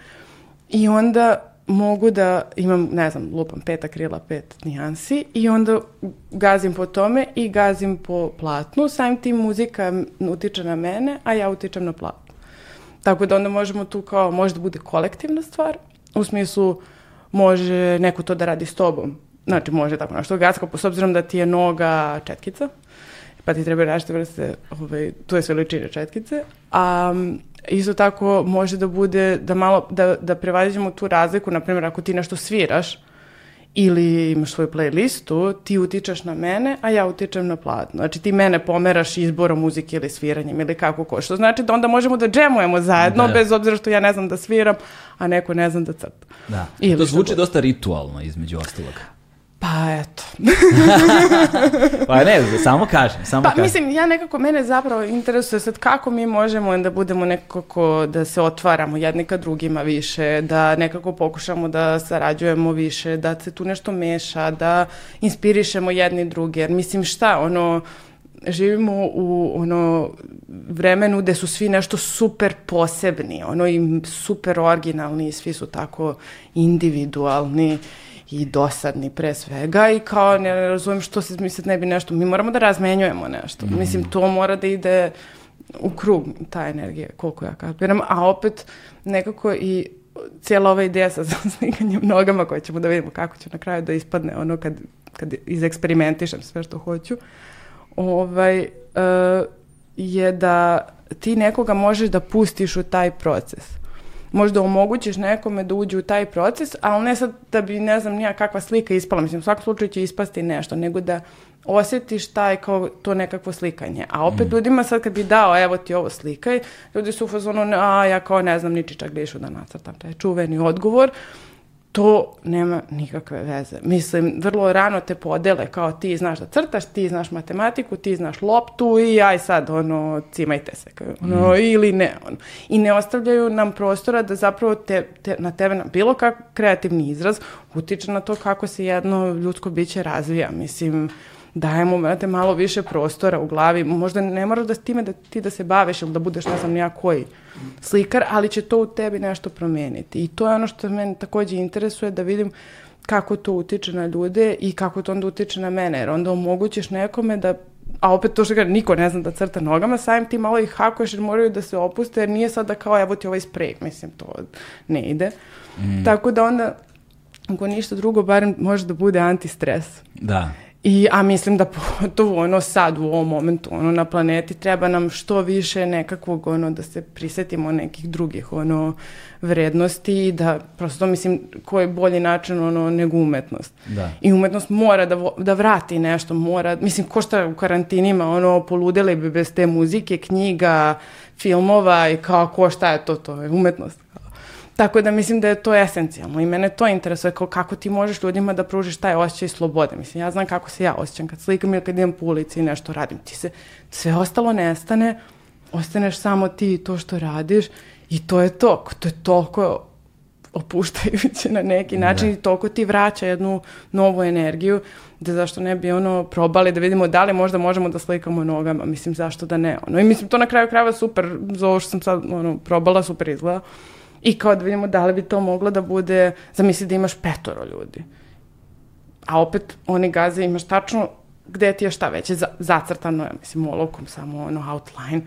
i onda mogu da imam, ne znam, lupam pet akrila, pet nijansi i onda gazim po tome i gazim po platnu, samim tim muzika utiče na mene, a ja utičem na platnu. Tako da onda možemo tu kao, može da bude kolektivna stvar, u smislu može neko to da radi s tobom. Znači, može tako nešto gacka, s obzirom da ti je noga četkica, pa ti treba različite vrste, ovaj, tu je sve veličine četkice, a isto tako može da bude da malo, da, da prevaziđemo tu razliku, na primjer, ako ti nešto sviraš, ili imaš svoju playlistu, ti utičeš na mene, a ja utičem na platno. Znači ti mene pomeraš izborom muzike ili sviranjem ili kako ko. Što znači da onda možemo da džemujemo zajedno, Da. bez obzira što ja ne znam da sviram, a neko ne znam da crta. Da. Ili to zvuči dosta ritualno između ostalog. Pa eto. Pa ne, samo kažem, samo Pa kažem. mislim, ja nekako, mene zapravo interesuje sad kako mi možemo da budemo nekako, da se otvaramo jedni ka drugima više, da nekako pokušamo da sarađujemo više, da se tu nešto meša, da inspirišemo jedni druge. Jer mislim šta, ono, živimo u ono vremenu gde su svi nešto super posebni, ono i super originalni, svi su tako individualni i dosadni pre svega i kao ne razumijem što se mi sad ne bi nešto, mi moramo da razmenjujemo nešto. Mislim, to mora da ide u krug, ta energija, koliko ja kapiram, a opet nekako i cijela ova ideja sa slikanjem nogama koje ćemo da vidimo kako će na kraju da ispadne ono kad, kad izeksperimentišem sve što hoću, ovaj, e, je da ti nekoga možeš da pustiš u taj proces. Možda omogućiš nekome da uđe u taj proces, ali ne sad da bi, ne znam, nija kakva slika ispala. Mislim, u svakom slučaju će ispasti nešto, nego da osjetiš taj kao to nekakvo slikanje. A opet ljudima sad kad bi dao, evo ti ovo slikaj, ljudi su u fazonu, a ja kao ne znam ni čičak glišu da nacrtam taj čuveni odgovor, to nema nikakve veze. Mislim, vrlo rano te podele kao ti znaš da crtaš, ti znaš matematiku, ti znaš loptu i aj sad, ono, cimajte se. kao, Ono, Ili ne. Ono. I ne ostavljaju nam prostora da zapravo te, te, na tebe, na bilo kakav kreativni izraz utiče na to kako se jedno ljudsko biće razvija. Mislim, dajemo brate, malo više prostora u glavi. Možda ne moraš da time da ti da se baviš ili da budeš ne znam nija koji slikar, ali će to u tebi nešto promeniti. I to je ono što mene takođe interesuje da vidim kako to utiče na ljude i kako to onda utiče na mene, jer onda omogućiš nekome da a opet to što ga niko ne zna da crta nogama, samim ti malo ih hakuješ jer moraju da se opuste, jer nije sad da kao evo ti ovaj sprej, mislim, to ne ide. Mm. Tako da onda, ako ništa drugo, barem može da bude antistres. Da. I, a mislim da pogotovo ono sad u ovom momentu ono na planeti treba nam što više nekakvog ono da se prisetimo nekih drugih ono vrednosti i da prosto mislim koji je bolji način ono nego umetnost. Da. I umetnost mora da, da vrati nešto, mora, mislim ko šta u karantinima ono poludele bi bez te muzike, knjiga, filmova i kao ko šta je to, to je umetnost. Tako da mislim da je to esencijalno i mene to interesuje kao kako ti možeš ljudima da pružiš taj osjećaj slobode. Mislim, ja znam kako se ja osjećam kad slikam ili kad idem po ulici i nešto radim. Ti se, sve ostalo nestane, ostaneš samo ti i to što radiš i to je to. To je toliko opuštajuće na neki način da. i toliko ti vraća jednu novu energiju da zašto ne bi ono probali da vidimo da li možda možemo da slikamo nogama. Mislim, zašto da ne. Ono. I mislim, to na kraju krajeva super, za ovo što sam sad ono, probala, super izgleda. I kao da vidimo da li bi to moglo da bude, zamisli da imaš petoro ljudi. A opet oni gaze imaš tačno gde ti je šta već je zacrtano, ja mislim, olovkom samo ono outline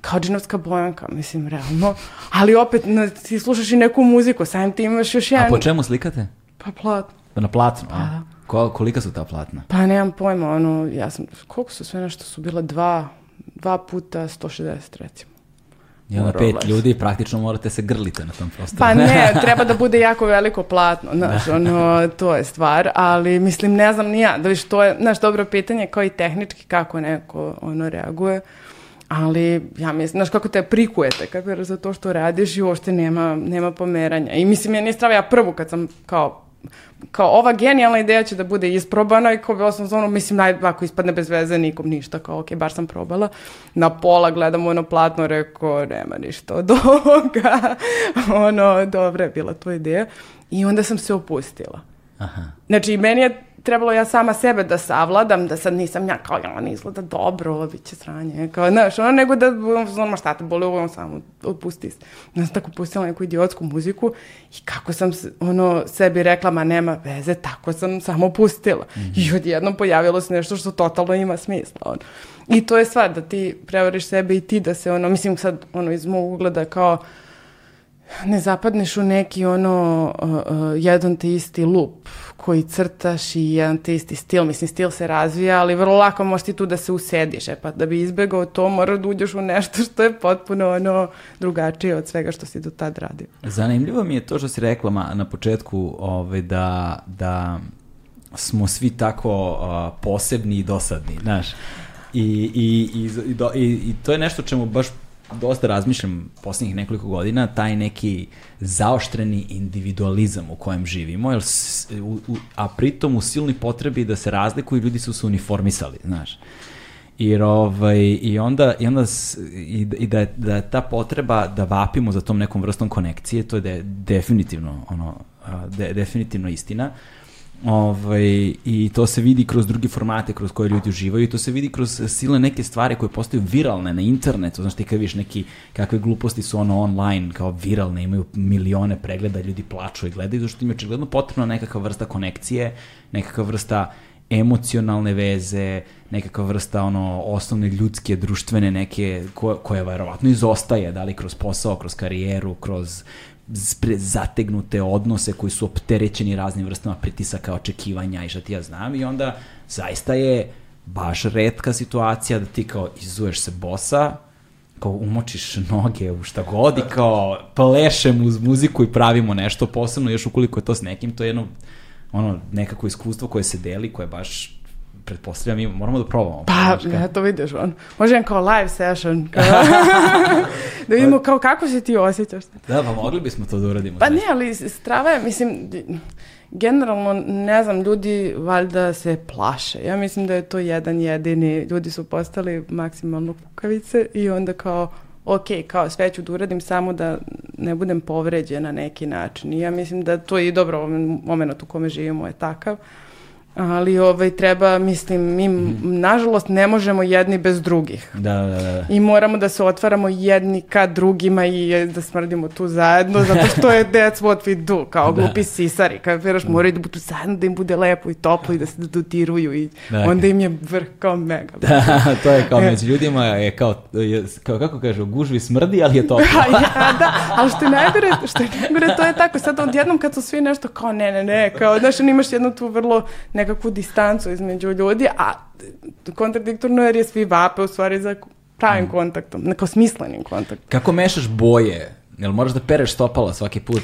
kao džinovska bojanka, mislim, realno. Ali opet, na, ti slušaš i neku muziku, samim ti imaš još jedan... A po čemu slikate? Pa platno. Pa na platnu, a? Da. Ko, kolika su ta platna? Pa nemam pojma, ono, ja sam, koliko su sve nešto su bila dva, dva puta 160 recimo. I onda pet ljudi, praktično morate se grlite na tom prostoru. Pa ne, treba da bude jako veliko platno, znaš, da. ono, to je stvar, ali mislim, ne znam ni ja, da viš, to je, znaš, dobro pitanje, kao i tehnički, kako neko, ono, reaguje, ali ja mislim, znaš, kako te prikujete, kako je za to što radiš i uopšte nema, nema pomeranja. I mislim, ja nije strava, ja prvu kad sam kao kao ova genijalna ideja će da bude isprobana i kao bila sam zonu, mislim, naj, ako ispadne bez veze, nikom ništa, kao ok, bar sam probala. Na pola gledam ono platno, rekao, nema ništa od ovoga. ono, dobra je bila to ideja. I onda sam se opustila. Aha. Znači, meni je trebalo ja sama sebe da savladam, da sad nisam ja kao, ja, ne izgleda dobro, ovo bit će sranje, kao, znaš, ono, nego da, ono, šta te boli, ovo samo opusti se. Ja sam tako pustila neku idiotsku muziku i kako sam, ono, sebi rekla, ma nema veze, tako sam samo pustila. Mm -hmm. I odjednom pojavilo se nešto što totalno ima smisla, ono. I to je stvar, da ti prevariš sebe i ti da se, ono, mislim sad, ono, iz mog ugleda kao, ne zapadneš u neki ono uh, uh, jedan te isti lup koji crtaš i jedan te isti stil. Mislim, stil se razvija, ali vrlo lako možeš ti tu da se usediš. E pa da bi izbegao to, moraš da uđeš u nešto što je potpuno ono drugačije od svega što si do tad radio. Zanimljivo mi je to što si rekla ma, na početku ovaj, da, da smo svi tako uh, posebni i dosadni, znaš. I, i, i, i, i to je nešto čemu baš dosta razmišljam poslednjih nekoliko godina, taj neki zaoštreni individualizam u kojem živimo, jer, u, u, a pritom u silnoj potrebi da se razlikuju ljudi su se uniformisali, znaš. Jer ovaj, i onda, i, onda i, i da, je, da je ta potreba da vapimo za tom nekom vrstom konekcije, to je de, definitivno, ono, de, definitivno istina. Uh, Ovaj, I to se vidi kroz druge formate kroz koje ljudi uživaju i to se vidi kroz silne neke stvari koje postaju viralne na internetu. Znaš ti kad viš neki, kakve gluposti su ono online kao viralne, imaju milione pregleda, ljudi plaču i gledaju, zato što im je očigledno potrebna nekakva vrsta konekcije, nekakva vrsta emocionalne veze, nekakva vrsta ono osnovne ljudske, društvene neke ko, koja verovatno izostaje, da li kroz posao, kroz karijeru, kroz zategnute odnose koji su opterećeni raznim vrstama pritisaka, očekivanja i šta ti ja znam. I onda zaista je baš redka situacija da ti kao izuješ se bosa, kao umočiš noge u šta god i kao plešem uz muziku i pravimo nešto posebno, još ukoliko je to s nekim, to je jedno ono, nekako iskustvo koje se deli, koje baš pretpostavljam, mi moramo da probamo. Pa, ja to vidiš, on. Može jedan kao live session. Kao, da vidimo kao kako se ti osjećaš. Da, pa mogli bismo to da uradimo. Pa ne, ali strava je, mislim, generalno, ne znam, ljudi valjda se plaše. Ja mislim da je to jedan jedini. Ljudi su postali maksimalno kukavice i onda kao, ok, kao sve ću da uradim samo da ne budem povređena na neki način. I ja mislim da to je i dobro, moment u kome živimo je takav. Ali ovaj, treba, mislim, mi nažalost ne možemo jedni bez drugih. Da, da, da. I moramo da se otvaramo jedni ka drugima i e, da smrdimo tu zajedno, zato što je that's what we do, kao Da. glupi sisari, kad veraš moraju da budu zajedno, da im bude lepo i toplo i da se dotiruju i Da. onda im je vrh kao mega. Da, to je kao E. među ljudima je kao, je, kao kako kaže, u gužvi smrdi, ali je toplo. Pa ja, da, ali što je najgore, što je najgore, to je tako, sad odjednom kad su svi nešto kao ne, ne, ne, kao, znaš, imaš jednu tu vrlo nekakvu distancu između ljudi, a kontradiktorno jer je svi vape u stvari za pravim kontaktom, neko smislenim kontaktom. Kako mešaš boje? Jel moraš da pereš stopala svaki put?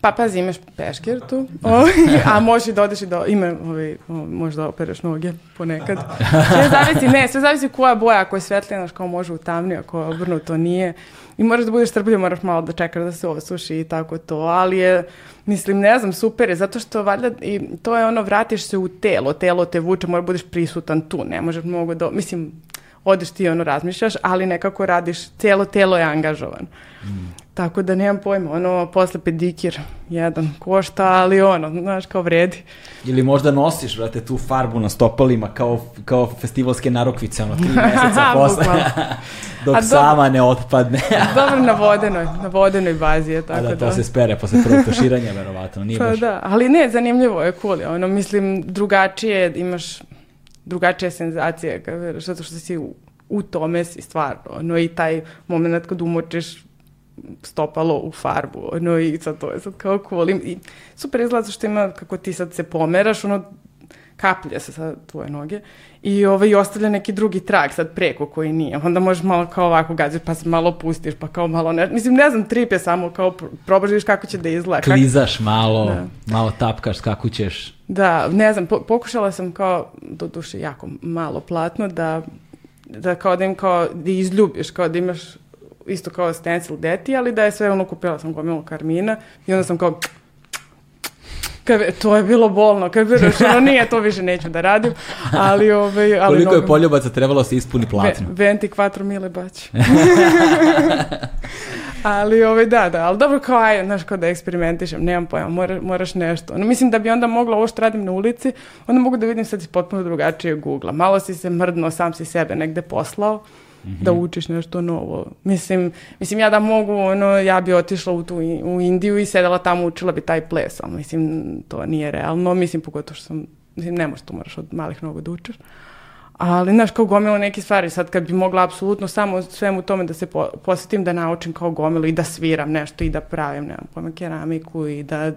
Pa pazi, imaš peškir tu, o, a možeš i da odeš i da, ima, ovaj, o, možeš da opereš noge ponekad. Sve zavisi, ne, sve zavisi koja boja, ako je svetlina, kao može u tamniju, ako je obrnuto nije. I moraš da budeš strpljiv, moraš malo da čekaš da se osuši i tako to, ali je, mislim, ne znam, super je, zato što valjda, i to je ono, vratiš se u telo, telo te vuče, mora budeš prisutan tu, ne možeš mnogo da, mislim, odeš ti ono razmišljaš, ali nekako radiš, cijelo telo je angažovan. Tako da nemam pojma, ono, posle pedikir jedan košta, ali ono, znaš, kao vredi. Ili možda nosiš, brate, tu farbu na stopalima kao, kao festivalske narokvice, ono, tri meseca posle, dok A dobro. sama ne otpadne. Dobro na vodenoj, na vodenoj bazi je A tako da, da. to se spere posle prvog tuširanja, verovatno, nije Pa baš... da, ali ne, zanimljivo je, cool je, ono, mislim, drugačije, imaš kad veraš, zato što si u, u tome si stvarno, ono, i taj moment kad umočiš stopalo u farbu, ono, i sad to je sad kao cool. I, super izgleda što ima, kako ti sad se pomeraš, ono, kaplje se sad tvoje noge i ovaj, ostavlja neki drugi trag sad preko koji nije. Onda možeš malo kao ovako gaziti pa se malo pustiš pa kao malo ne... Mislim, ne znam, trip je samo kao pr- probaš da kako će da izgleda. Klizaš malo, Da. malo tapkaš, skakućeš. Da, ne znam, po- pokušala sam kao, do duše jako malo platno, da, da kao da im kao, da izljubiš, kao da imaš isto kao stencil deti, ali da je sve ono, kupila sam gomilu karmina i onda sam kao, Kad, bi- to je bilo bolno, kad bi ono nije, to više neću da radim, ali ovaj, ali Koliko je poljubaca trebalo da se ispuni platno? venti quattro mile baći. ali ovaj, da, da, ali dobro kao aj, znaš, kao da eksperimentišem, nemam pojma, mora, moraš nešto. No, mislim da bi onda mogla ovo što radim na ulici, onda mogu da vidim sad iz potpuno drugačije Google. Malo si se mrdno, sam si sebe negde poslao, da učiš nešto novo. Mislim, mislim ja da mogu, ono, ja bi otišla u, tu, u Indiju i sedela tamo, učila bi taj ples, ali mislim, to nije realno, mislim, pogotovo što sam, mislim, ne možeš to, moraš od malih nogu da učiš. Ali, znaš, kao gomilo neke stvari, sad kad bi mogla apsolutno samo svemu tome da se po, posjetim da naučim kao gomilu i da sviram nešto i da pravim, nemam pojma, keramiku i da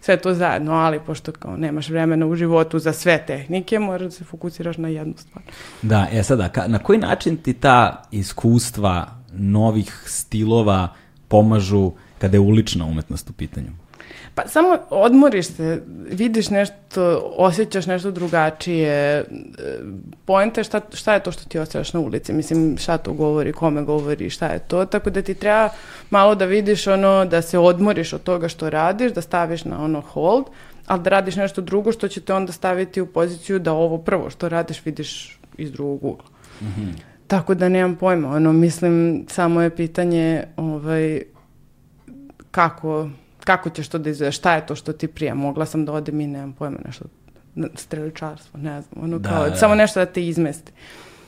sve to zajedno, ali pošto kao nemaš vremena u životu za sve tehnike, moraš da se fokusiraš na jednu stvar. Da, e sada, ka- na koji način ti ta iskustva novih stilova pomažu kada je ulična umetnost u pitanju? Pa samo odmoriš se, vidiš nešto, osjećaš nešto drugačije. Poenta je šta, šta je to što ti osjećaš na ulici. Mislim, šta to govori, kome govori, šta je to. Tako da ti treba malo da vidiš ono, da se odmoriš od toga što radiš, da staviš na ono hold, ali da radiš nešto drugo što će te onda staviti u poziciju da ovo prvo što radiš vidiš iz drugog ugla. Tako da nemam pojma, ono, mislim, samo je pitanje, ovaj, kako, kako ćeš to da izvedeš, šta je to što ti prija, mogla sam da odem i nemam pojma nešto, streličarstvo, ne znam, ono Da, kao, da. samo nešto da te izmesti.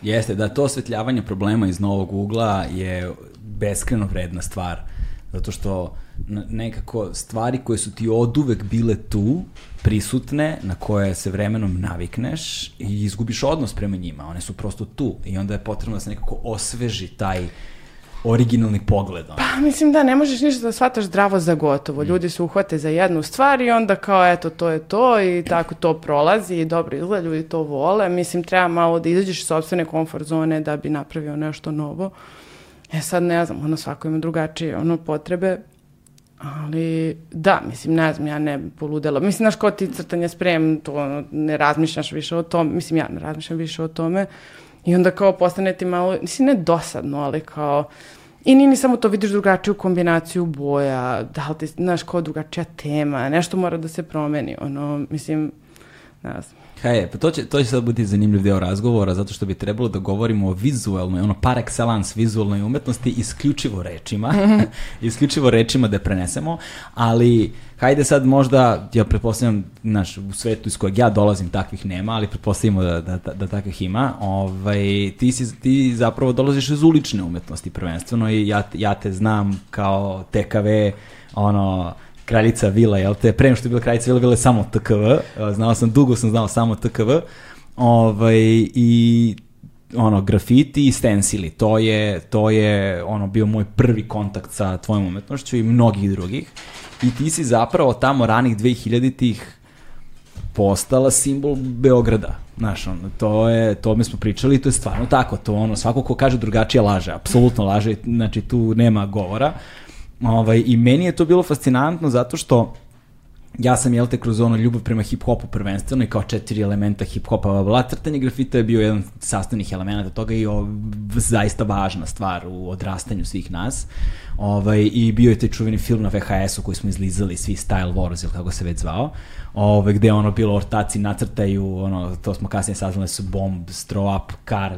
Jeste, da to osvetljavanje problema iz novog ugla je beskreno vredna stvar. Zato što nekako stvari koje su ti oduvek bile tu, prisutne, na koje se vremenom navikneš i izgubiš odnos prema njima. One su prosto tu i onda je potrebno da se nekako osveži taj originalni pogled. ono. Pa mislim da ne možeš ništa da shvataš zdravo za gotovo. Ljudi se uhvate za jednu stvar i onda kao eto to je to i tako to prolazi i dobro izgleda, ljudi to vole. Mislim treba malo da izađeš iz sopstvene komfort zone da bi napravio nešto novo. E sad ne znam, ono svako ima drugačije ono potrebe. Ali da, mislim, ne znam, ja ne bi poludela. Mislim, znaš, kao ti crtanje sprem, to ono, ne razmišljaš više o tome. Mislim, ja ne razmišljam više o tome. I onda kao postane ti malo, mislim, ne dosadno, ali kao... I nije ni samo to, vidiš drugačiju kombinaciju boja, da li ti, znaš, kao drugačija tema, nešto mora da se promeni, ono, mislim, ne znam. Hej, pa to će, to će sad biti zanimljiv deo razgovora, zato što bi trebalo da govorimo o vizualnoj, ono par excellence vizualnoj umetnosti, isključivo rečima, isključivo rečima da prenesemo, ali hajde sad možda, ja pretpostavljam, znaš, u svetu iz kojeg ja dolazim takvih nema, ali pretpostavimo da, da, da, da takvih ima, ovaj, ti, si, ti zapravo dolaziš iz ulične umetnosti prvenstveno i ja, ja te znam kao TKV, ono, kraljica Vila, jel te? Pre što je bila kraljica Vila, bila je samo TKV. Znao sam, dugo sam znao samo TKV. Ovaj, I ono, grafiti i stensili. To je, to je ono, bio moj prvi kontakt sa tvojom umetnošću i mnogih drugih. I ti si zapravo tamo ranih 2000-ih postala simbol Beograda. Znaš, ono, to je, to mi smo pričali i to je stvarno tako. To ono, svako ko kaže drugačije laže, apsolutno laže, znači tu nema govora. Ovaj, I meni je to bilo fascinantno zato što ja sam, jel te, kroz ono ljubav prema hip-hopu prvenstveno i kao četiri elementa hip-hopa, bla, crtanje grafita je bio jedan sastavnih elementa toga i o, zaista važna stvar u odrastanju svih nas. Ovaj, I bio je taj čuveni film na VHS-u koji smo izlizali, svi Style Wars, ili kako se već zvao. Ove, gde ono bilo ortaci nacrtaju, ono, to smo kasnije saznali su bomb, straw up, car,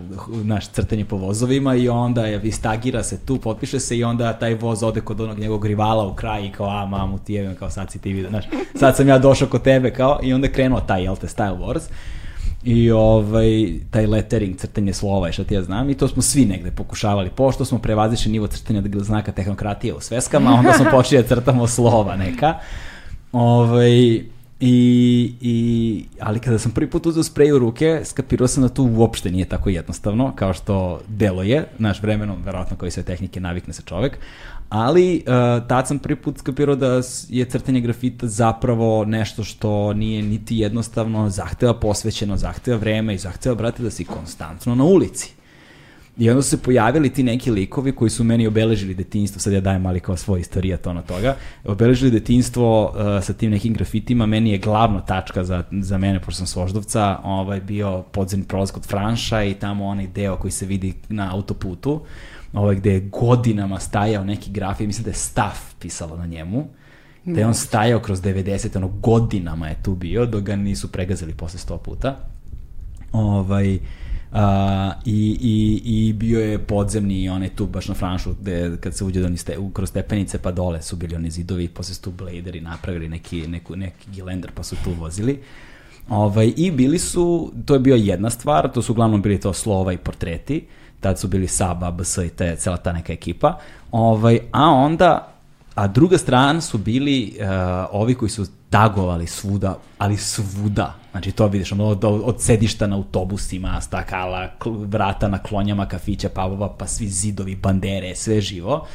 naš crtanje po vozovima i onda je, istagira se tu, potpiše se i onda taj voz ode kod onog njegovog rivala u kraj i kao, a mamu ti jebim, kao sad si ti vidio, znaš, sad sam ja došao kod tebe, kao, i onda je krenuo taj, jel te, Style Wars i ovaj, taj lettering, crtanje slova i šta ti ja znam i to smo svi negde pokušavali. Pošto smo prevazišli nivo crtanja znaka tehnokratije u sveskama, onda smo počeli da crtamo slova neka. Ovaj, I, i, ali kada sam prvi put uzeo sprej u ruke, skapirao sam da to uopšte nije tako jednostavno, kao što delo je, naš vremenom, verovatno koji sve tehnike navikne se čovek, ali uh, tad sam prvi put skapirao da je crtanje grafita zapravo nešto što nije niti jednostavno, zahteva posvećeno, zahteva vreme i zahteva, brate, da si konstantno na ulici. I onda su se pojavili ti neki likovi koji su meni obeležili detinjstvo, sad ja dajem mali kao svoj to na toga, obeležili detinjstvo uh, sa tim nekim grafitima, meni je glavna tačka za, za mene, pošto sam Svoždovca, ovaj, bio podzemni prolaz kod Franša i tamo onaj deo koji se vidi na autoputu, ovaj, gde je godinama stajao neki grafit, mislim da je Staff pisalo na njemu, da je on stajao kroz 90, ono godinama je tu bio, dok ga nisu pregazili posle 100 puta. Ovaj, Uh, i, i, i bio je podzemni onaj tu baš na Franšu gde kad se uđe do ste, kroz stepenice pa dole su bili oni zidovi posle su tu bladeri napravili neki, neku, neki gilender pa su tu vozili ovaj, i bili su to je bio jedna stvar to su uglavnom bili to slova i portreti tad su bili Saba, BS i te, cela ta neka ekipa ovaj, a onda a druga strana su bili uh, ovi koji su tagovali svuda, ali svuda. Znači to vidiš, ono, od, od sedišta na autobusima, stakala, vrata na klonjama, kafića, pavova, pa svi zidovi, bandere, sve živo.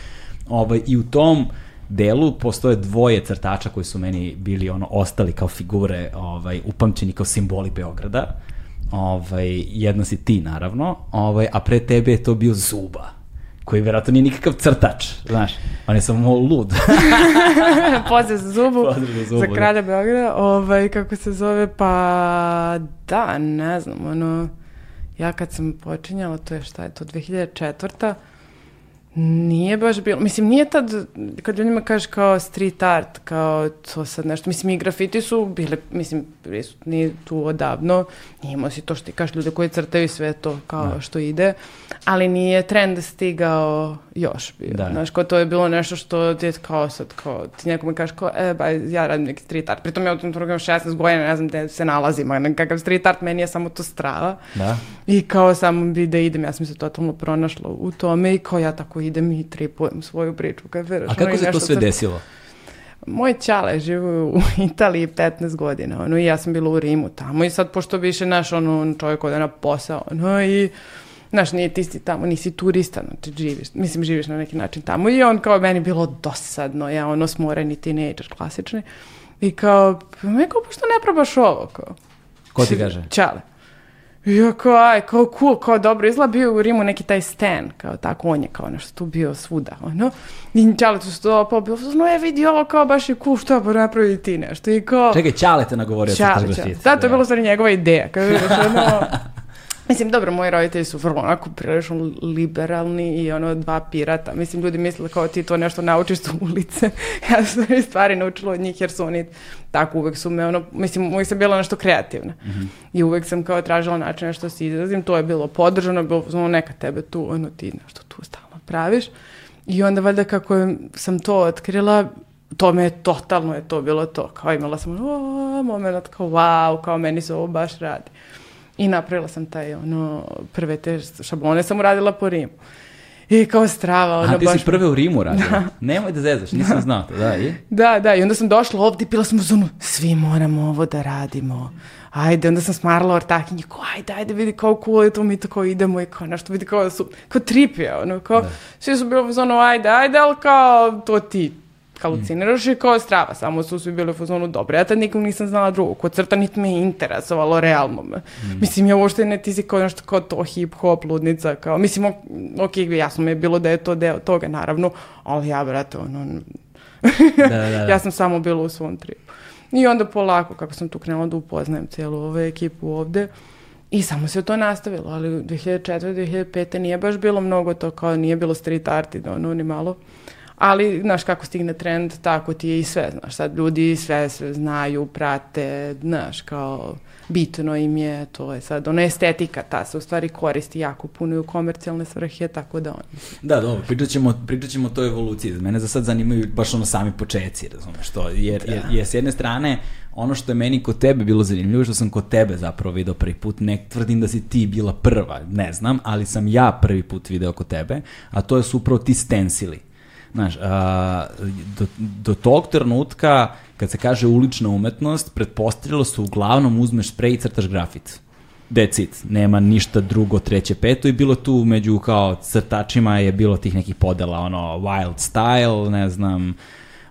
Ovaj, I u tom delu postoje dvoje crtača koji su meni bili ono ostali kao figure ovaj upamćeni kao simboli Beograda. Ovaj jedna si ti naravno, ovaj a pre tebe je to bio Zuba koji verovatno nije nikakav crtač, znaš, on je samo lud. Pozdrav za zubu, Pozdrav za zubu, za kralja Beograda, ovaj, kako se zove, pa da, ne znam, ono, ja kad sam počinjala, to je šta je to, 2004. Nije baš bilo, mislim nije tad, kad ljudima kažeš kao street art, kao to sad nešto, mislim i grafiti su bile, mislim, prisutni tu odavno, nije imao si to što ti kažeš ljude koji crtaju sve to kao da. što ide, ali nije trend stigao još bio, da. znaš, kao to je bilo nešto što ti je kao sad, kao ti nekome kažeš kao, e, ba, ja radim neki street art, pritom ja u tom trugu 16 godina, ne znam gde se nalazim, a nekakav street art, meni je samo to strava. Da. I kao samo bi da idem, ja sam se totalno pronašla u tome i kao ja tako idem i tripujem svoju priču. Kapiraš? A kako se to sve sad... desilo? Moj čale živi u Italiji 15 godina, ono, i ja sam bila u Rimu tamo i sad, pošto više naš, ono, čovjek ode na posao, ono, i Znaš, nije ti si tamo, nisi turista, znači živiš, mislim živiš na neki način tamo i on kao meni bilo dosadno, ja ono smoreni tinejdžer klasični i kao, me kao, pošto ne probaš ovo, kao. Ko ti kaže? Čale. I ja kao, aj, kao cool, kao dobro, izgleda bio u Rimu neki taj stan, kao tako, on je kao nešto tu bio svuda, ono. I Čale tu se to opao, bilo, no je vidi ovo kao baš je cool, što pa napravi ti nešto. I kao... Čekaj, Čale te nagovorio Čale, Čale. Da, to je bilo stvari njegova ideja, kao ono, Mislim, dobro, moji roditelji su vrlo onako prilično liberalni i ono dva pirata. Mislim, ljudi misle kao ti to nešto naučiš sa ulice. ja sam stvari naučila od njih jer su oni tako uvek su me ono, mislim, uvek sam bila nešto kreativna. Mm -hmm. I uvek sam kao tražila način nešto se izrazim. To je bilo podržano, bilo ono neka tebe tu, ono ti nešto tu stalno praviš. I onda valjda kako sam to otkrila, to me je, totalno je to bilo to. Kao imala sam ono, moment kao wow, kao meni se ovo baš radi. I napravila sam taj, ono, prve te šablone sam uradila po Rimu. I kao strava, ono A, ti baš... si prve u Rimu radila? Da. Nemoj da zezaš, nisam da. znao to, da, i? Da, da, i onda sam došla ovdje i pila sam u zonu, svi moramo ovo da radimo. Ajde, onda sam smarala ortakinje, kao, ajde, ajde, vidi kao cool je to, mi tako idemo i kao nešto, vidi kao da su, kao trip je, ono, kao, da. svi su bili u zonu, ajde, ajde, ali kao, to ti haluciniraš i kao strava, samo su svi bili u fazonu dobro. Ja tad nikom nisam znala drugo, kod crta niti me interesovalo realno. Me. Mm. Mislim, ja uopšte ne ti si kao nešto kao to hip-hop, ludnica, kao, mislim, ok, jasno mi je bilo da je to deo toga, naravno, ali ja, brate, ono, da, da, da. ja sam samo bila u svom tripu. I onda polako, kako sam tu krenula da upoznajem cijelu ovu ekipu ovde, I samo se to nastavilo, ali 2004. 2005. nije baš bilo mnogo to, kao nije bilo street art i da ono ni malo. Ali, znaš, kako stigne trend, tako ti je i sve, znaš, sad ljudi sve, sve znaju, prate, znaš, kao bitno im je, to je sad, ono estetika, ta se u stvari koristi jako puno i u komercijalne svrhe, tako da on. Da, dobro, pričat ćemo, pričat ćemo o toj evoluciji. Mene za sad zanimaju baš ono sami početci, razumeš to, jer, da. jer, jer s jedne strane, ono što je meni kod tebe bilo zanimljivo, što sam kod tebe zapravo video prvi put, ne tvrdim da si ti bila prva, ne znam, ali sam ja prvi put video kod tebe, a to je su upravo ti stensili Znaš, a, do, do tog trenutka, kad se kaže ulična umetnost, pretpostavljalo se uglavnom uzmeš sprej i crtaš grafit. That's it. Nema ništa drugo, treće, peto i bilo tu među kao crtačima je bilo tih nekih podela, ono, wild style, ne znam,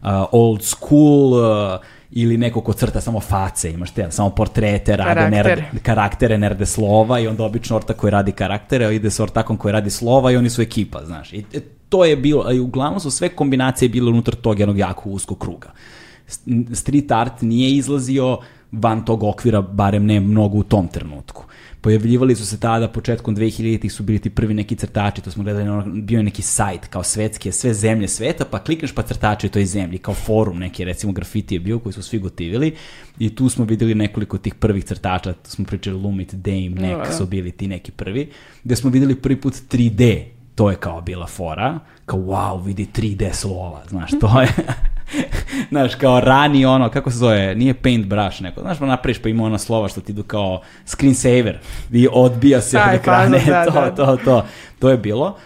uh, old school, uh, ili neko ko crta samo face, imaš te, samo portrete, rade, Karakter. ne rade, karaktere, ne rade slova i onda obično orta koji radi karaktere, ide sa ortakom koji radi slova i oni su ekipa, znaš. I to je bilo, i uglavnom su sve kombinacije bile unutar tog jednog jako uskog kruga. Street art nije izlazio van tog okvira, barem ne mnogo u tom trenutku. Pojavljivali su se tada, početkom 2000-ih su bili ti prvi neki crtači, to smo gledali, bio je neki sajt kao svetske, sve zemlje sveta, pa klikneš pa crtači u toj zemlji, kao forum neki, recimo grafiti je bio koji su svi gotivili i tu smo videli nekoliko tih prvih crtača, tu smo pričali Lumit, Dame, Nek su bili ti neki prvi, gde smo videli prvi put 3D to je kao bila fora, kao wow, vidi 3D slova, znaš, to je, znaš, kao rani ono, kako se zove, nije paintbrush neko, znaš, pa napraviš pa ima ona slova što ti idu kao screensaver, i odbija se od ekrane, da, to, da. to, to, to je bilo.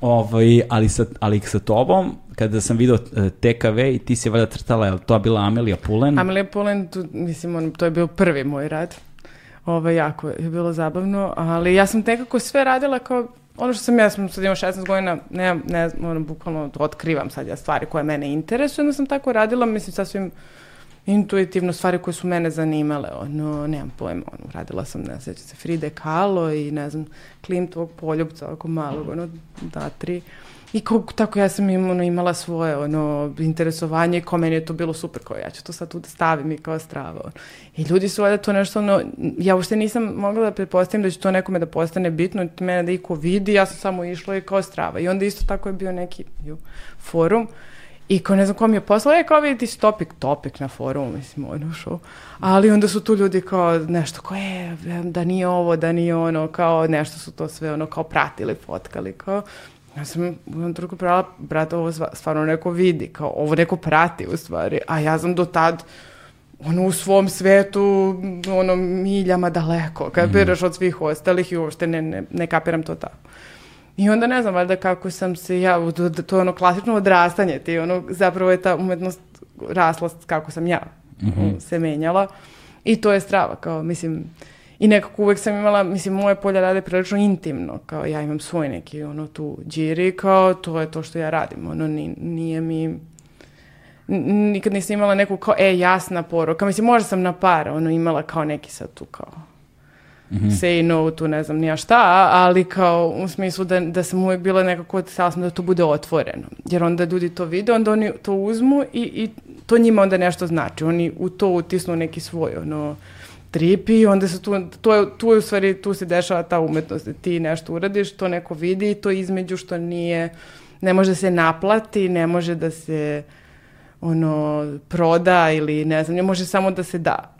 Ovaj, ali, sa, ali sa tobom, kada sam video uh, TKV i ti si valjda crtala, je li to bila Amelija Pulen? Amelija Pulen, tu, mislim, on, to je bio prvi moj rad. Ovo, ovaj, jako je bilo zabavno, ali ja sam nekako sve radila kao ono što sam ja sam sad imao 16 godina, ne, ne, ono, bukvalno otkrivam sad ja stvari koje mene interesuju, onda sam tako radila, mislim, sasvim intuitivno stvari koje su mene zanimale, ono, nemam pojma, ono, radila sam, ne sjeća se, Fride Kahlo i, ne znam, Klimtovog poljubca, ovako malog, ono, da, tri. I kako, tako ja sam im, ono, imala svoje ono, interesovanje i kao meni je to bilo super, kao ja ću to sad tu da stavim i kao strava. I ljudi su ovdje to nešto, ono, ja uopšte nisam mogla da pretpostavim da će to nekome da postane bitno, mene da iko vidi, ja sam samo išla i kao strava. I onda isto tako je bio neki ju, forum I ko ne znam ko mi je poslao, e, kao vidite si topik, topik na forumu, mislim, ono šo. Ali onda su tu ljudi kao nešto, kao, e, da nije ovo, da nije ono, kao nešto su to sve, ono, kao pratili, fotkali, kao, Ja sam u jednom truku prala, brate, ovo stvarno neko vidi, kao ovo neko prati u stvari, a ja sam do tad ono u svom svetu ono miljama daleko, kapiraš mm. od svih ostalih i uopšte ne, ne, ne kapiram to tako. I onda ne znam, valjda kako sam se ja, to, to je ono klasično odrastanje, ti ono, zapravo je ta umetnost rasla kako sam ja mm -hmm. se menjala i to je strava, kao, mislim, I nekako uvek sam imala, mislim, moje polje rade prilično intimno, kao ja imam svoj neki, ono, tu džiri, kao to je to što ja radim, ono, nije mi, nikad nisam imala neku kao, e, jasna poruka, mislim, možda sam na par, ono, imala kao neki sad tu kao, mm -hmm. say no tu ne znam nija šta, ali kao u smislu da, da sam uvek bila nekako, htjela sam da to bude otvoreno. Jer onda ljudi to vide, onda oni to uzmu i, i to njima onda nešto znači. Oni u to utisnu neki svoj, ono, trip i onda se tu, to je, tu je u stvari, tu se dešava ta umetnost, da ti nešto uradiš, to neko vidi i to između što nije, ne može da se naplati, ne može da se ono, proda ili ne znam, ne može samo da se da.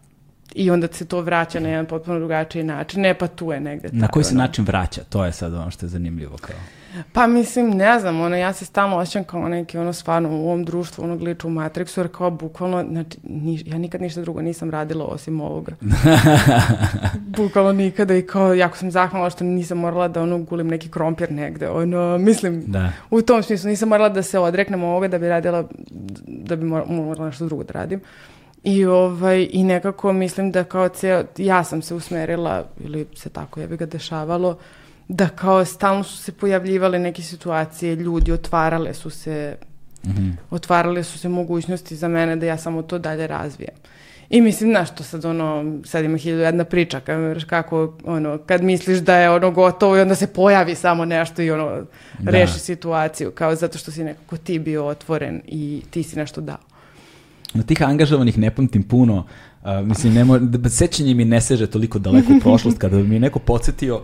I onda se to vraća na jedan potpuno drugačiji način. Ne, pa tu je negde. Na koji se ono. način vraća? To je sad ono što je zanimljivo kao. Pa mislim, ne znam, ono, ja se stalno osjećam kao neki, ono, stvarno u ovom društvu, onog liča u Matrixu, jer kao bukvalno, znači, ni, ja nikad ništa drugo nisam radila osim ovoga. bukvalno nikada i kao, jako sam zahvalna što nisam morala da, ono, gulim neki krompir negde, ono, mislim, Da. u tom smislu nisam morala da se odreknem ovoga da bi radila, da bi mor- morala nešto drugo da radim. I, ovaj, I nekako mislim da kao ceo, ja sam se usmerila, ili se tako je bi ga dešavalo, da kao stalno su se pojavljivale neke situacije, ljudi otvarale su se, otvarale su se mogućnosti za mene da ja samo to dalje razvijem. I mislim, znaš, to sad ono, sad ima hiljadu jedna priča, kako, ono, kad misliš da je ono gotovo i onda se pojavi samo nešto i ono, Da. reši situaciju, kao zato što si nekako ti bio otvoren i ti si nešto dao. Na tih angažovanih ne pamtim puno, a, mislim, ne sećanje mi ne seže toliko daleko u prošlost, kada bi mi neko podsjetio,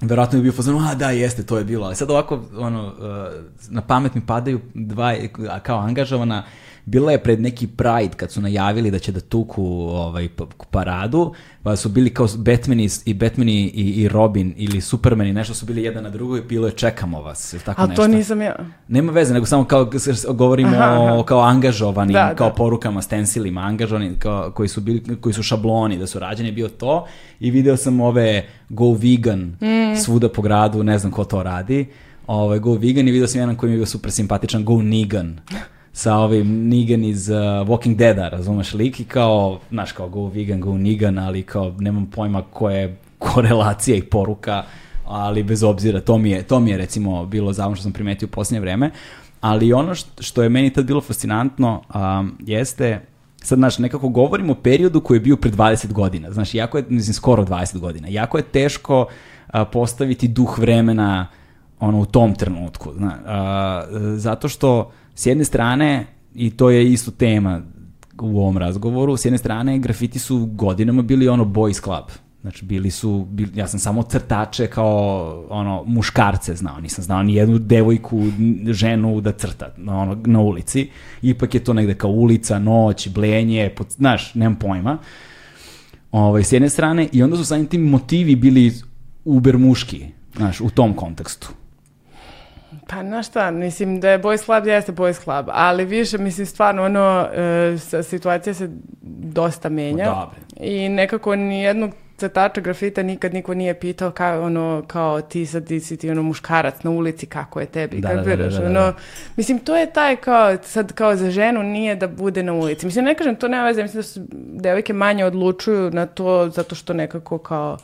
verovatno bi bio fazon, a da, jeste, to je bilo, ali sad ovako, ono, uh, na pamet mi padaju dva, kao angažovana, bila je pred neki Pride kad su najavili da će da tuku ovaj, paradu, pa su bili kao Batmani i Batmani i, i Robin ili Supermani, nešto su bili jedan na drugoj i bilo je čekamo vas, ili tako Ali nešto. to nisam ja. Nema veze, nego samo kao govorimo Aha, aha. o kao angažovanim, Da, kao da. porukama, stensilima, angažovanim, kao, koji, su bili, koji su šabloni, da su rađeni, bio to. I video sam ove Go Vegan Mm. svuda po gradu, ne znam ko to radi. Ovaj, Go Vegan i video sam jedan koji mi je bio super simpatičan, Go Negan sa ovim Negan iz uh, Walking Deada, razumeš lik i kao, znaš, kao Go Vegan, Go Negan, ali kao nemam pojma koja je korelacija i poruka, ali bez obzira, to mi je, to mi je recimo bilo zavno što sam primetio u posljednje vreme, ali ono što, je meni tad bilo fascinantno um, jeste, sad, znaš, nekako govorimo o periodu koji je bio pre 20 godina, znaš, jako je, mislim, skoro 20 godina, jako je teško a, postaviti duh vremena ono u tom trenutku. Zna, a, zato što s jedne strane, i to je isto tema u ovom razgovoru, s jedne strane grafiti su godinama bili ono boys club. Znači bili su, bili, ja sam samo crtače kao ono muškarce znao, nisam znao ni jednu devojku, ženu da crta na, ono, na ulici. Ipak je to negde kao ulica, noć, blenje, pod, znaš, nemam pojma. Ovaj, s jedne strane, i onda su samim tim motivi bili uber muški, znaš, u tom kontekstu. Pa znaš šta, mislim da je Boys Club jeste Boys Club, ali više, mislim, stvarno, ono, e, situacija se dosta menja. Dobre. I nekako ni jednog crtača grafita nikad niko nije pitao kao, ono, kao ti sad ti si ti ono muškarac na ulici, kako je tebi, Da, kako da, da, da, da, ono, da. mislim, to je taj kao, sad kao za ženu nije da bude na ulici. Mislim, ne kažem, to nema veze, mislim da su devojke manje odlučuju na to zato što nekako kao,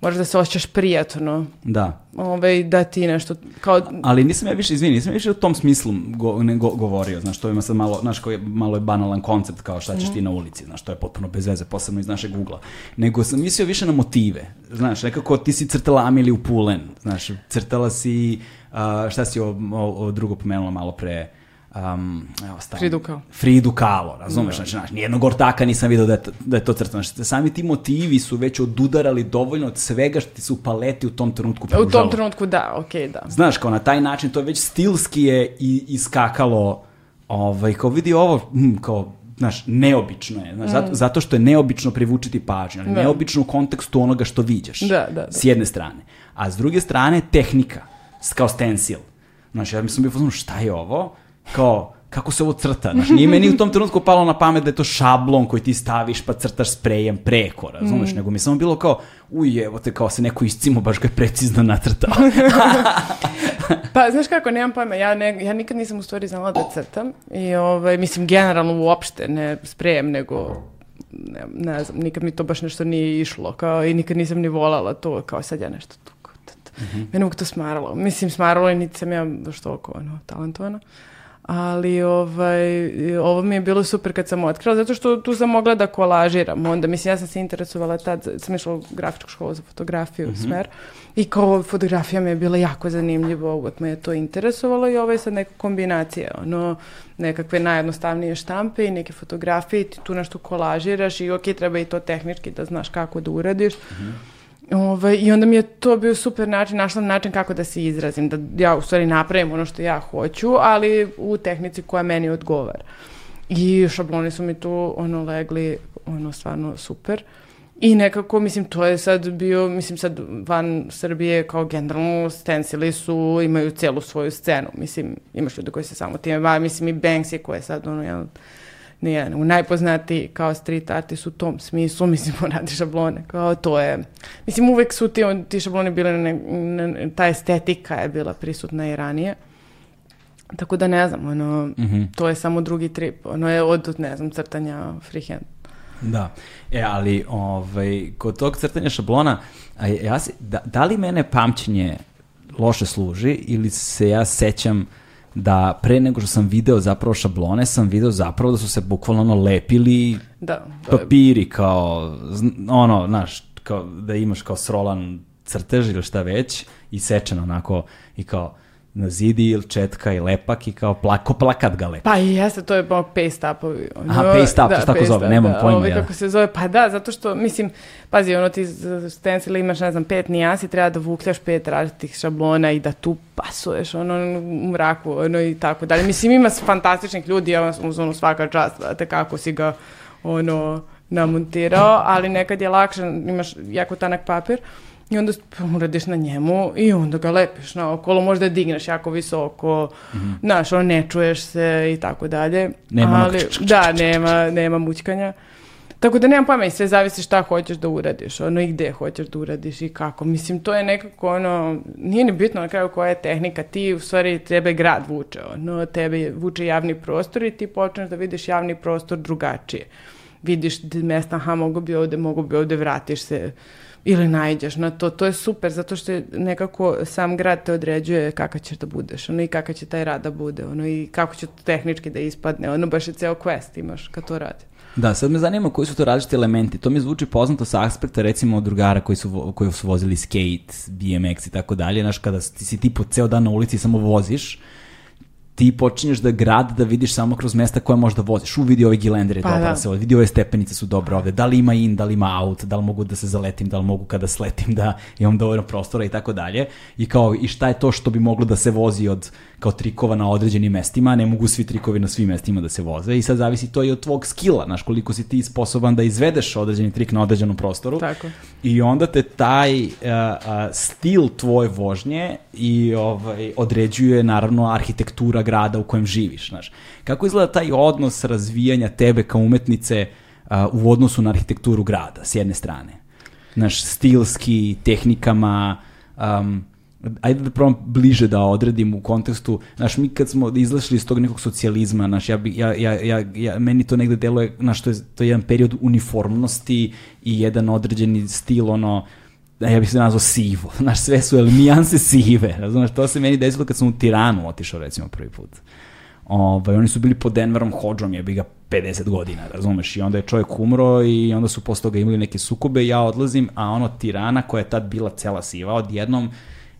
možeš da se osjećaš prijatno, Da. ovaj, da ti nešto, kao, Ali nisam ja više, izvini, nisam ja više u tom smislu go, ne, go- govorio, znaš, to ima sad malo, znaš, koji je, malo je banalan koncept kao šta ćeš ti na ulici, znaš, to je potpuno bez veze, posebno iz našeg ugla. Nego sam mislio više na motive, znaš, nekako ti si crtala Amiliju Pulen, znaš, crtala si, a, šta si o, o, o drugo pomenula malo pre, um, evo, stavim. Fridu Kahlo. Fridu Kahlo, razumeš, znači, znaš, nijednog ortaka nisam vidio da je, to- da je to crtano. Znači, sami ti motivi su već odudarali dovoljno od svega što ti su u paleti u tom trenutku U pružalo. tom trenutku da, okej, da. Znaš, kao na taj način, to je već stilski je i iskakalo, ovaj, kao vidi ovo, mm, kao, znaš, neobično je, znaš, zato, zato što je neobično privučiti pažnju, ali Mm. Da. neobično u kontekstu onoga što viđaš, Da, da, da. s jedne strane. A s druge strane, tehnika, kao stencil. Znaš, ja mislim bio šta je ovo? Kao, kako se ovo crta? Znaš, nije meni u tom trenutku palo na pamet da je to šablon koji ti staviš pa crtaš sprejem preko, Mm. razumeš? Nego mi je samo bilo kao, uj, evo te, kao se neko iscimo, baš ga je precizno nacrtao. Pa, znaš kako, nemam pojma, ja, ne, ja nikad nisam u stvari znala da crtam i, ovaj, mislim, generalno uopšte, ne sprejem, nego, ne, ne znam, nikad mi to baš nešto nije išlo, kao, i nikad nisam ni volala to, kao sad ja nešto tu, kao, t- t- mene uvijek to smaralo, mislim, smaralo i niti sam ja baš toliko, ono, talentovana, ali ovaj, ovo mi je bilo super kad sam otkrila, zato što tu sam mogla da kolažiram. Onda, mislim, ja sam se interesovala tad, sam išla u grafičku školu za fotografiju mm -hmm. smer i kao fotografija mi je bila jako zanimljiva, uvek me je to interesovalo i ovo je sad neka kombinacija, ono, nekakve najjednostavnije štampe i neke fotografije i ti tu nešto kolažiraš i ok, treba i to tehnički da znaš kako da uradiš. Mm -hmm Ovaj, I onda mi je to bio super način, našla način kako da se izrazim, da ja u stvari napravim ono što ja hoću, ali u tehnici koja meni odgovara. I šabloni su mi tu ono legli, ono stvarno super. I nekako, mislim, to je sad bio, mislim, sad van Srbije kao generalno stensili su, imaju celu svoju scenu. Mislim, imaš ljudi koji se samo time bave, mislim i Banksy koji je sad ono, jedan u najpoznatiji kao street artist u tom smislu, mislim, on radi šablone, kao to je, mislim, uvek su ti, ti šablone bile, ne, ne, ta estetika je bila prisutna i ranije, tako da ne znam, ono, mm -hmm. to je samo drugi trip, ono je od, ne znam, crtanja freehand. Da, e, ali ovaj, kod tog crtanja šablona, a ja si, da, da li mene pamćenje loše služi ili se ja sećam da pre nego što sam video zapravo šablone, sam video zapravo da su se bukvalno ono lepili da, papiri kao, ono, znaš, kao da imaš kao srolan crtež ili šta već i sečeno onako i kao na zidi ili četka i lepak i kao plako plakat ga lepa. Pa i jeste, to je bao paste upovi. Aha, paste up, da, to tako zove, nemam da, pojma. ja. kako se zove, pa da, zato što, mislim, pazi, ono ti stencila imaš, ne znam, pet nijansi, treba da vukljaš pet različitih šablona i da tu pasuješ, ono, u mraku, ono, i tako dalje. Mislim, ima fantastičnih ljudi, ja uz ono svaka čast, te kako si ga, ono, namontirao, ali nekad je lakše, imaš jako tanak papir, I onda uradiš na njemu i onda ga lepiš na okolo, možda digneš jako visoko, mm -hmm. znaš, ono ne čuješ se i tako dalje. Nema ali, Da, nema, nema mućkanja. Tako da nemam pojma i sve zavisi šta hoćeš da uradiš, ono i gde hoćeš da uradiš i kako. Mislim, to je nekako ono, nije ni bitno na kraju koja je tehnika, ti u stvari tebe grad vuče, ono, tebe vuče javni prostor i ti počneš da vidiš javni prostor drugačije. Vidiš mesta, aha, mogu bi ovde, mogu bi ovde, vratiš se, ili najđeš na to. To je super, zato što je nekako sam grad te određuje kakav ćeš da budeš, ono i kakav će taj rad da bude, ono i kako će to tehnički da ispadne, ono baš je ceo quest imaš kad to radi. Da, sad me zanima koji su to različiti elementi. To mi zvuči poznato sa aspekta recimo od drugara koji su, koji su vozili skate, BMX i tako dalje. Znaš, kada si ti po ceo dan na ulici samo voziš, ti počinješ da grad da vidiš samo kroz mesta koje možda voziš. U vidi ove gilendere, pa, dobro da. se ovde, vidi ove stepenice su dobre ovde, da li ima in, da li ima out, da li mogu da se zaletim, da li mogu kada sletim da imam dovoljno prostora i tako dalje. I kao, i šta je to što bi moglo da se vozi od kao trikova na određenim mestima, ne mogu svi trikovi na svim mestima da se voze i sad zavisi to i od tvog skila, znaš, koliko si ti sposoban da izvedeš određeni trik na određenom prostoru. Tako. I onda te taj uh, uh, stil tvoje vožnje i ovaj, određuje naravno arhitektura grada u kojem živiš, znaš. Kako izgleda taj odnos razvijanja tebe kao umetnice uh, u odnosu na arhitekturu grada, s jedne strane? Naš stilski, tehnikama, um, ajde da probam bliže da odredim u kontekstu, znaš, mi kad smo izlašli iz tog nekog socijalizma, znaš, ja, bi, ja, ja, ja, ja, meni to negde deluje, znaš, to je, to je jedan period uniformnosti i jedan određeni stil, ono, ja bih se nazvao sivo, znaš, sve su nijanse sive, razumeš, to se meni desilo kad sam u Tiranu otišao, recimo, prvi put. Ovaj, oni su bili pod Denverom Hodžom, je bi ga 50 godina, razumeš, i onda je čovjek umro i onda su posle toga imali neke sukobe, ja odlazim, a ono Tirana koja je tad bila cela siva, odjednom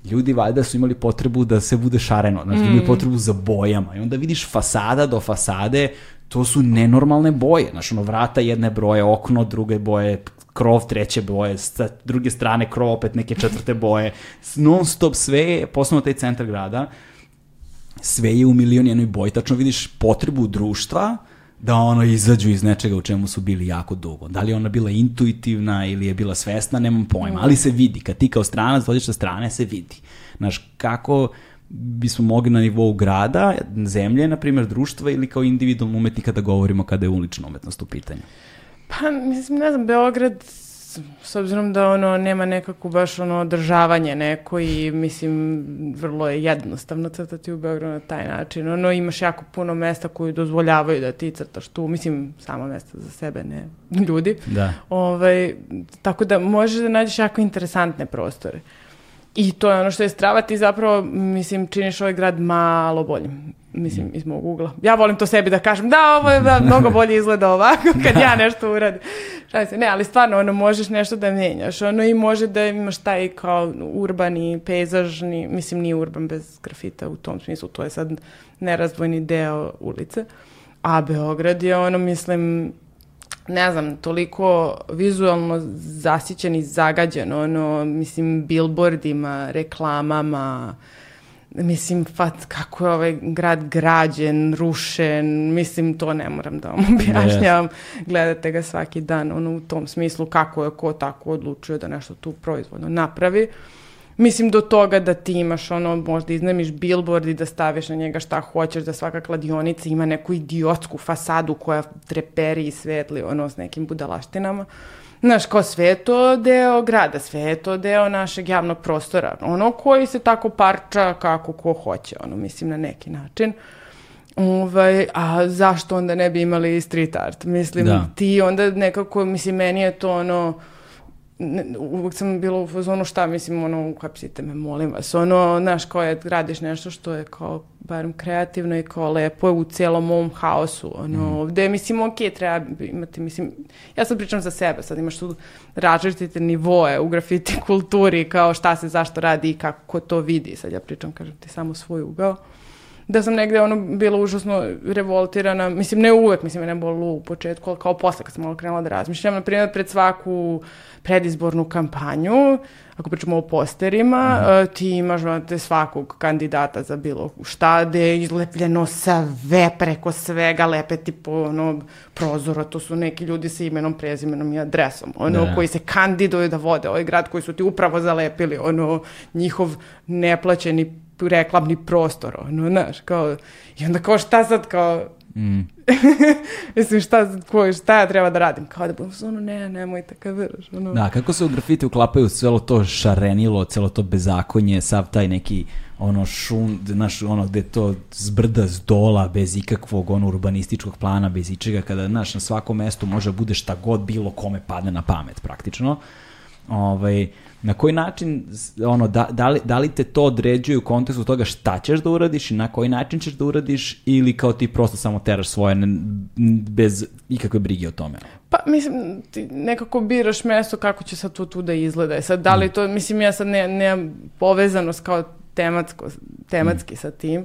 ljudi valjda su imali potrebu da se bude šareno, znači mm. imali potrebu za bojama. I onda vidiš fasada do fasade, to su nenormalne boje, znači ono vrata jedne broje, okno druge boje, krov treće boje, sa druge strane krov opet neke četvrte boje, non stop sve, posebno taj centar grada, sve je u milion jednoj boji, tačno vidiš potrebu društva, da ono izađu iz nečega u čemu su bili jako dugo. Da li je ona bila intuitivna ili je bila svesna, nemam pojma, ali se vidi. Kad ti kao stranac dođeš sa strane, se vidi. Znaš, kako bismo mogli na nivou grada, zemlje, na primjer, društva ili kao individualno umetnika da govorimo kada je ulična umetnost u pitanju? Pa, mislim, ne znam, Beograd s obzirom da ono nema nekako baš ono održavanje neko i mislim vrlo je jednostavno crtati u Beogradu na taj način. Ono imaš jako puno mesta koji dozvoljavaju da ti crtaš tu, mislim samo mesta za sebe, ne ljudi. Da. Ovaj, tako da možeš da nađeš jako interesantne prostore. I to je ono što je strava, ti zapravo, mislim, činiš ovaj grad malo boljim. Mislim, iz mog ugla. Ja volim to sebi da kažem, da, ovo je da, mnogo bolje izgleda ovako kad ja nešto uradim. Šalim se, ne, ali stvarno, ono, možeš nešto da menjaš, ono, i može da imaš taj kao urbani, pejzažni, mislim, nije urban bez grafita u tom smislu, to je sad nerazdvojni deo ulice. A Beograd je ono, mislim, ne znam, toliko vizualno zasićen i zagađen, ono, mislim, billboardima, reklamama, mislim, fat, kako je ovaj grad građen, rušen, mislim, to ne moram da vam objašnjavam. Gledate ga svaki dan, ono, u tom smislu, kako je ko tako odlučio da nešto tu proizvodno napravi. Mislim, do toga da ti imaš, ono, možda iznemiš billboard i da staviš na njega šta hoćeš, da svaka kladionica ima neku idiotsku fasadu koja treperi i svetli, ono, s nekim budalaštinama. Znaš, kao sve je to deo grada, sve je to deo našeg javnog prostora. Ono koji se tako parča kako ko hoće, ono, mislim, na neki način. Ovaj, a zašto onda ne bi imali street art? Mislim, da. ti onda nekako, mislim, meni je to ono, ne, uvek sam bila u fazonu šta, mislim, ono, uhapsite me, molim vas, ono, znaš, kao je, radiš nešto što je kao, barem kreativno i kao lepo je u celom ovom haosu, ono, mm. ovde, mislim, ok, treba imati, mislim, ja sad pričam za sebe, sad imaš tu različite nivoe u grafiti kulturi, kao šta se, zašto radi i kako to vidi, sad ja pričam, kažem ti, samo svoj ugao da sam negde ono bila užasno revoltirana, mislim ne uvek, mislim ne bilo u početku, ali kao posle kad sam malo krenula da razmišljam, na primjer pred svaku predizbornu kampanju, ako pričamo o posterima, mm. ti imaš te svakog kandidata za bilo šta, gde je izlepljeno sve preko svega, lepe tipo ono, prozora, to su neki ljudi sa imenom, prezimenom i adresom, ono, da. koji se kandiduju da vode ovaj grad, koji su ti upravo zalepili, ono, njihov neplaćeni reklamni prostor, ono, znaš, kao, i onda kao šta sad, kao, mm. mislim, šta, ko, šta ja treba da radim? Kao da budem ono, ne, nemojte, kad veraš, ono. Da, kako se u grafiti uklapaju celo to šarenilo, celo to bezakonje, sav taj neki, ono, šum, znaš, ono, gde to zbrda z dola, bez ikakvog, ono, urbanističkog plana, bez ičega, kada, znaš, na svakom mestu može da bude šta god bilo kome padne na pamet, praktično. Ovaj, Na koji način, ono, da, da, li, da li te to određuje u kontekstu toga šta ćeš da uradiš i na koji način ćeš da uradiš ili kao ti prosto samo teraš svoje ne, bez ikakve brige o tome? Pa, mislim, ti nekako biraš mesto kako će sad to tu da izgleda. E sad, da li mm. to, mislim, ja sad ne, nemam povezanost kao tematsko, tematski mm. sa tim,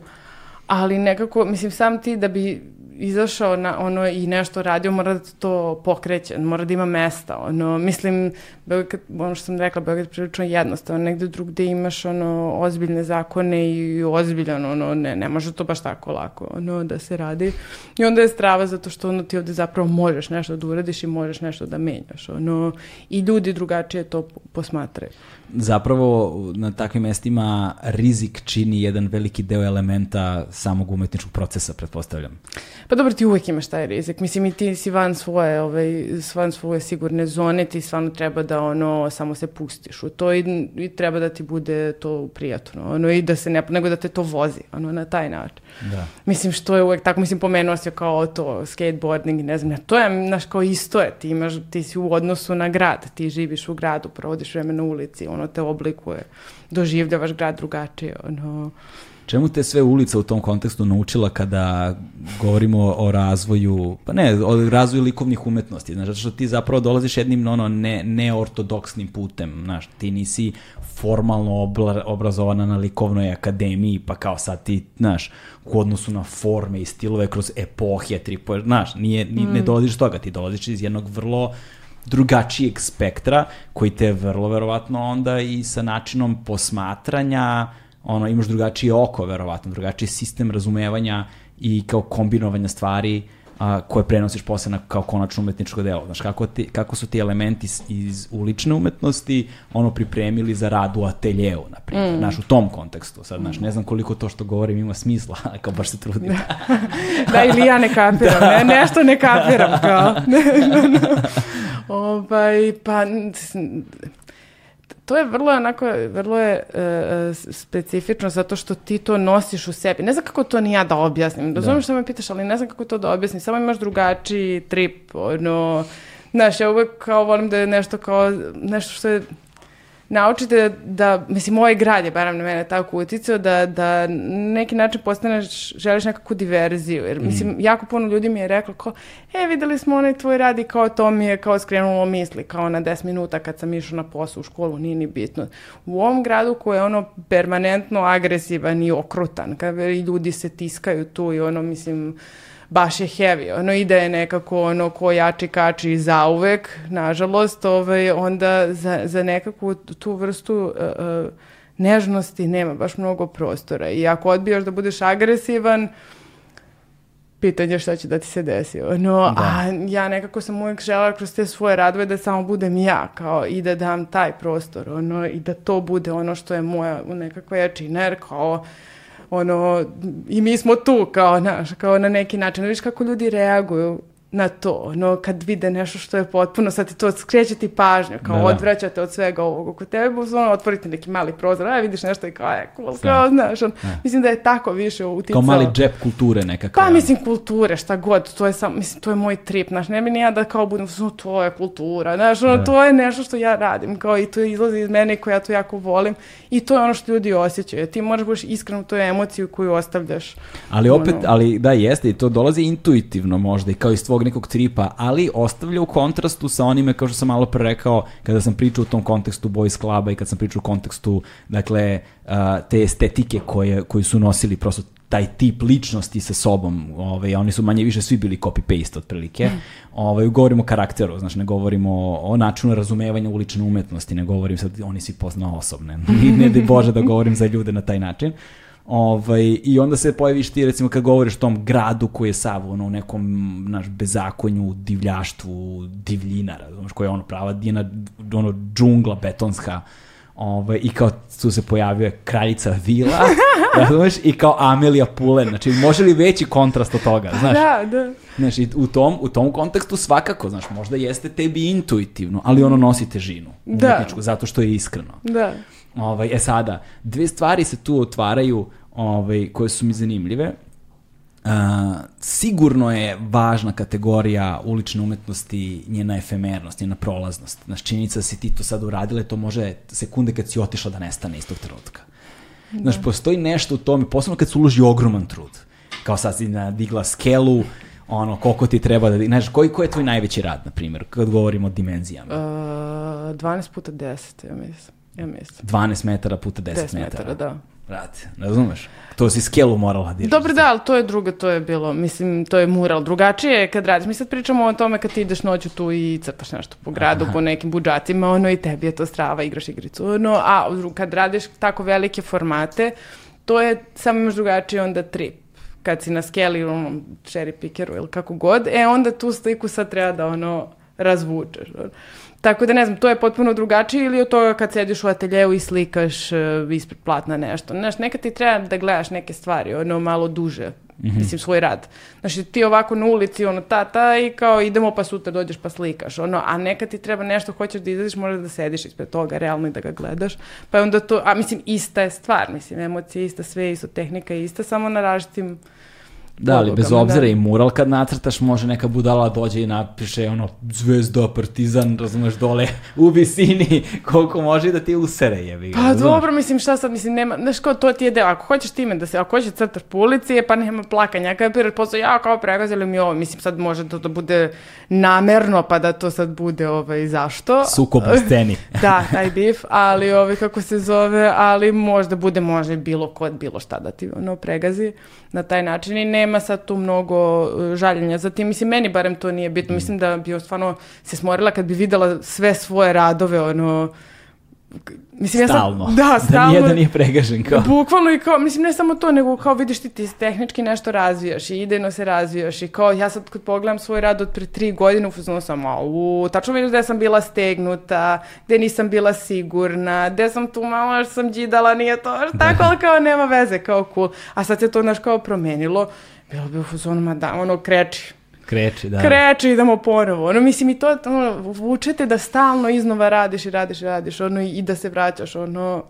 ali nekako, mislim, sam ti da bi izašao na ono i nešto radio, mora da to pokreće, mora da ima mesta. Ono, mislim, Beograd, ono što sam rekla, Beograd prilično jednostavno, negde drugde imaš ono, ozbiljne zakone i ozbiljan, ono, ne, ne može to baš tako lako ono, da se radi. I onda je strava zato što ono, ti ovde zapravo možeš nešto da uradiš i možeš nešto da menjaš. Ono, I ljudi drugačije to posmatraju zapravo na takvim mestima rizik čini jedan veliki deo elementa samog umetničkog procesa, pretpostavljam. Pa dobro, ti uvek imaš taj rizik. Mislim, i ti si van svoje, ovaj, van svoje sigurne zone, ti stvarno treba da ono, samo se pustiš u to i, i treba da ti bude to prijatno. Ono, i da se ne, nego da te to vozi, ono, na taj način. Da. Mislim, što je uvek tako, mislim, pomenuo se kao to, skateboarding, ne znam, ne, to je, znaš, kao isto je, ti imaš, ti si u odnosu na grad, ti živiš u gradu, provodiš vreme na ulici, ono te oblikuje, doživljavaš grad drugačije, ono... Čemu te sve ulica u tom kontekstu naučila kada govorimo o razvoju, pa ne, o razvoju likovnih umetnosti, znaš, zato što ti zapravo dolaziš jednim ono, ne, neortodoksnim putem, znaš, ti nisi formalno obla, obrazovana na likovnoj akademiji, pa kao sad ti, znaš, u odnosu na forme i stilove kroz epohije, tripo, znaš, nije, ni, mm. ne dolaziš toga, ti dolaziš iz jednog vrlo drugačijeg spektra koji te vrlo verovatno onda i sa načinom posmatranja ono imaš drugačije oko verovatno drugačiji sistem razumevanja i kao kombinovanja stvari a, koje prenosiš posle na, kao konačno umetničko delo. Znaš, kako, ti, kako su ti elementi iz, iz ulične umetnosti ono pripremili za rad u ateljeu, na primjer, mm. znaš, u tom kontekstu. Sad, znaš, ne znam koliko to što govorim ima smisla, kao baš se trudim. da, ili ja ne kapiram, da. ne, nešto ne kapiram, kao. Ovaj, pa, to je vrlo onako, vrlo je uh, specifično zato što ti to nosiš u sebi. Ne znam kako to ni ja da objasnim. Razumijem da. što me pitaš, ali ne znam kako to da objasnim. Samo imaš drugačiji trip, ono, znaš, ja uvek kao volim da je nešto kao, nešto što je naučite da, mislim, moj grad je barem na mene tako uticao, da, da neki način postaneš, želiš nekakvu diverziju, jer mislim, jako puno ljudi mi je reklo kao, e, videli smo onaj tvoj rad i kao to mi je kao skrenulo misli, kao na 10 minuta kad sam išao na posao u školu, nije ni bitno. U ovom gradu koji je ono permanentno agresivan i okrutan, kad i ljudi se tiskaju tu i ono, mislim, baš je heavy. Ono ide je nekako ono ko jači kači zauvek, nažalost, ovaj, onda za, za nekakvu tu vrstu uh, uh, nežnosti nema baš mnogo prostora. I ako odbijaš da budeš agresivan, pitanje šta će da ti se desi. No, da. a ja nekako sam uvijek žela kroz te svoje radove da samo budem ja, kao i da dam taj prostor, ono, i da to bude ono što je moja nekakva jačina, jer kao ono, i mi smo tu kao, naš, kao na neki način. Viš kako ljudi reaguju na to, no kad vide nešto što je potpuno, sad ti to skreće ti pažnju, kao da, da. odvraćate od svega ovog oko tebe, ono, otvorite neki mali prozor, a vidiš nešto i kao, je, cool, da. kao, znaš, on, da. mislim da je tako više uticao. Kao mali džep kulture nekako. Pa, mislim, kulture, šta god, to je sam, mislim, to je moj trip, znaš, ne bi ni ja da kao budem, no, to je kultura, znaš, ono, da. to je nešto što ja radim, kao i to izlazi iz mene koja ja to jako volim i to je ono što ljudi osjećaju, ti možeš budeš iskreno tu emociju koju ostavljaš. Ali opet, ono. ali da, jeste, i to dolazi intuitivno možda i kao iz tvog nekog tripa, ali ostavlja u kontrastu sa onime, kao što sam malo pre rekao, kada sam pričao u tom kontekstu Boys Cluba i kad sam pričao u kontekstu, dakle, uh, te estetike koje, koje su nosili prosto taj tip ličnosti sa sobom, ovaj, oni su manje više svi bili copy-paste otprilike, mm. ovaj, govorimo o karakteru, znači ne govorimo o, o načinu razumevanja ulične umetnosti, ne govorim sad, oni svi poznao osobne, ne da Bože da govorim za ljude na taj način, Ovaj, I onda se pojaviš ti, recimo, kad govoriš o tom gradu koji je sav, ono, u nekom, naš, bezakonju, divljaštvu, divljina, razumeš, koja je ono prava dina, ono, džungla betonska, ovaj, i kao tu se pojavio kraljica Vila, razumeš, i kao Amelija Pulen, znači, može li veći kontrast od toga, znaš? Da, da. Znači, u tom, u tom kontekstu svakako, znaš, možda jeste tebi intuitivno, ali ono nosi težinu, da. zato što je iskreno. Da. Ovaj, e sada, dve stvari se tu otvaraju ovaj, koje su mi zanimljive. Uh, sigurno je važna kategorija ulične umetnosti njena efemernost, njena prolaznost. Znaš, činjenica da si ti to sad uradile, to može sekunde kad si otišla da nestane istog trenutka. Da. Znaš, postoji nešto u tome, posebno kad se uloži ogroman trud. Kao sad si digla skelu, ono, koliko ti treba da... Znaš, koji, koji je tvoj najveći rad, na primjer, kad govorimo o dimenzijama? Uh, 12 puta 10, ja mislim. Ja mislim. 12 metara puta 10, 10 metara. metara da. Brate, razumeš? To si skelu morala dirati. Dobro, da, ali to je drugo, to je bilo, mislim, to je mural. Drugačije je kad radiš. Mi sad pričamo o tome kad ti ideš noću tu i crtaš nešto po gradu, Aha. po nekim budžatima, ono i tebi je to strava, igraš igricu. Ono, a kad radiš tako velike formate, to je, samo imaš drugačije onda trip kad si na skeli ili onom cherry pickeru ili kako god, e onda tu sliku sad treba da ono razvučeš. Tako da ne znam, to je potpuno drugačije ili od toga kad sediš u ateljeu i slikaš uh, ispred platna nešto. Znaš, nekad ti treba da gledaš neke stvari, ono malo duže, mm -hmm. mislim, svoj rad. Znači, ti ovako na ulici, ono, ta, ta, i kao idemo pa sutra dođeš pa slikaš, ono, a nekad ti treba nešto, hoćeš da izađeš, možeš da sediš ispred toga, realno i da ga gledaš, pa onda to, a mislim, ista je stvar, mislim, emocija ista, sve isto, tehnika je ista, samo na različitim Da, ali bez obzira da. i mural kad nacrtaš može neka budala dođe i napiše ono zvezda, partizan, razumeš dole u visini koliko može da ti usere jebi ga. Pa razumeš? dobro, mislim šta sad, mislim nema, znaš ko to ti je deo, ako hoćeš time da se, ako hoćeš crtaš po ulici, pa nema plakanja, kada pirat posao, ja kao pregazili mi ovo, mislim sad može to da bude namerno, pa da to sad bude ovaj, zašto. Sukob u sceni. da, taj bif, ali ovaj, kako se zove, ali možda bude, može bilo kod, bilo šta da ti ono pregazi na taj način i nema sad tu mnogo uh, žaljenja za tim. Mislim, meni barem to nije bitno. Mm. Mislim da bi stvarno se smorila kad bi videla sve svoje radove, ono, Mislim, stalno. Ja sam, da, stalno. Da nijedan nije pregažen kao. Bukvalno i kao, mislim, ne samo to, nego kao vidiš ti, ti tehnički nešto razvijaš i idejno se razvijaš i kao, ja sad kad pogledam svoj rad od pre tri godine, ufuzno sam, u, tačno vidiš gde sam bila stegnuta, gde nisam bila sigurna, gde sam tu malo sam džidala, nije to, tako, ali kao nema veze, kao cool. A sad se to, naš, kao promenilo, bilo bi u fuzonu, ma da, ono, kreči Kreči, da. Kreči, idemo ponovo. Ono, mislim, i to ono, vučete da stalno iznova radiš i radiš i radiš, ono, i da se vraćaš, ono,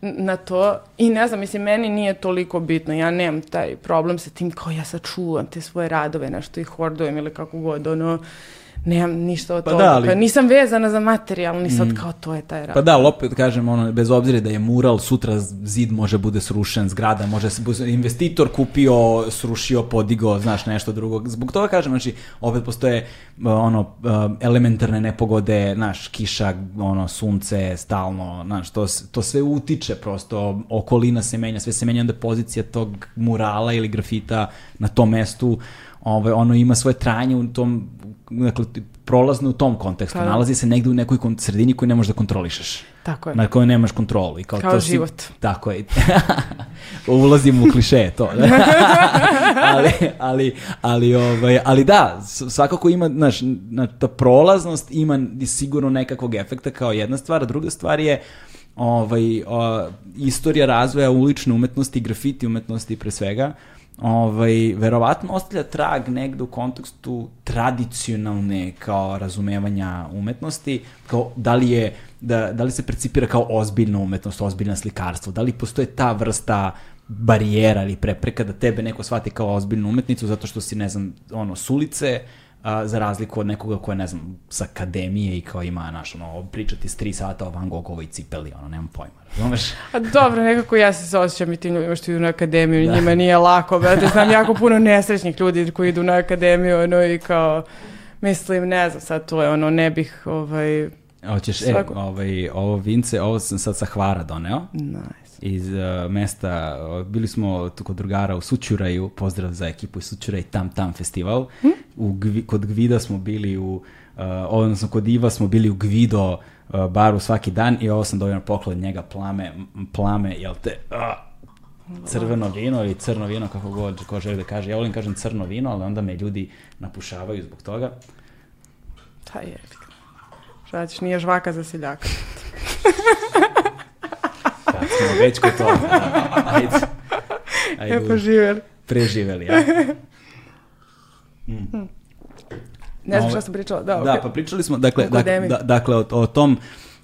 na to. I ne znam, mislim, meni nije toliko bitno. Ja nemam taj problem sa tim kao ja sad čuvam te svoje radove, nešto ih hordujem ili kako god, ono, nemam ništa od Pa toga. da, ali- Pa nisam vezana za materijal, ni sad kao to je taj rad. Pa da, ali opet kažem, ono, bez obzira da je mural, sutra zid može bude srušen, zgrada može se, investitor kupio, srušio, podigao, znaš, nešto drugo. Zbog toga kažem, znači, opet postoje uh, ono, uh, elementarne nepogode, znaš, kiša, ono, sunce, stalno, znaš, to, to sve utiče prosto, okolina se menja, sve se menja, onda pozicija tog murala ili grafita na tom mestu, ovaj, ono ima svoje trajanje u tom, dakle, prolazno u tom kontekstu. Pa da. Nalazi se negde u nekoj sredini koju ne možeš da kontrolišeš. Tako je. Na kojoj nemaš kontrolu. I kao, Kao to si- život. Tako je. Ulazimo u kliše, to. ali, ali, ali, ovaj, ali da, svakako ima, znaš, na, ta prolaznost ima sigurno nekakvog efekta kao jedna stvar, a druga stvar je ovaj, o, istorija razvoja ulične umetnosti, grafiti umetnosti pre svega, ovaj, verovatno ostavlja trag negde u kontekstu tradicionalne kao razumevanja umetnosti, kao da li je da, da li se percipira kao ozbiljna umetnost, ozbiljna slikarstvo, da li postoje ta vrsta barijera ili prepreka da tebe neko shvati kao ozbiljnu umetnicu zato što si, ne znam, ono, s ulice, a, za razliku od nekoga ko je, ne znam, s akademije i kao ima, znaš, ono, pričati s tri sata o Van Gogovoj cipeli, ono, nemam pojma, razumeš? A dobro, nekako ja se osjećam i tim ljudima što idu na akademiju, njima nije lako, brate, znam jako puno nesrećnih ljudi koji idu na akademiju, ono i kao, mislim, ne znam, sad to je ono, ne bih, ovaj, Hoćeš, e, Svako- ovaj, ovo vince, ovo sam sad sa Hvara doneo. nice. Iz uh, mesta, uh, bili smo tu kod drugara u Sućuraju, pozdrav za ekipu iz Sućuraj Tam Tam festival. U, Gvi- kod Gvida smo bili u, uh, odnosno kod Iva smo bili u Gvido uh, baru svaki dan i ovo sam dobio na poklon njega plame, plame, jel te, a, crveno vino ili crno vino, kako god ko želi da kaže. Ja volim kažem crno vino, ali onda me ljudi napušavaju zbog toga. Ta je. Šta ćeš, nije žvaka za seljaka. Smo već kod toga, da, ajde. Ajde, Lepo živjeli. preživeli, ja. Ne znam šta sam pričala, da, Da, okej. pa pričali smo, dakle, dakle, da, dakle o, o tom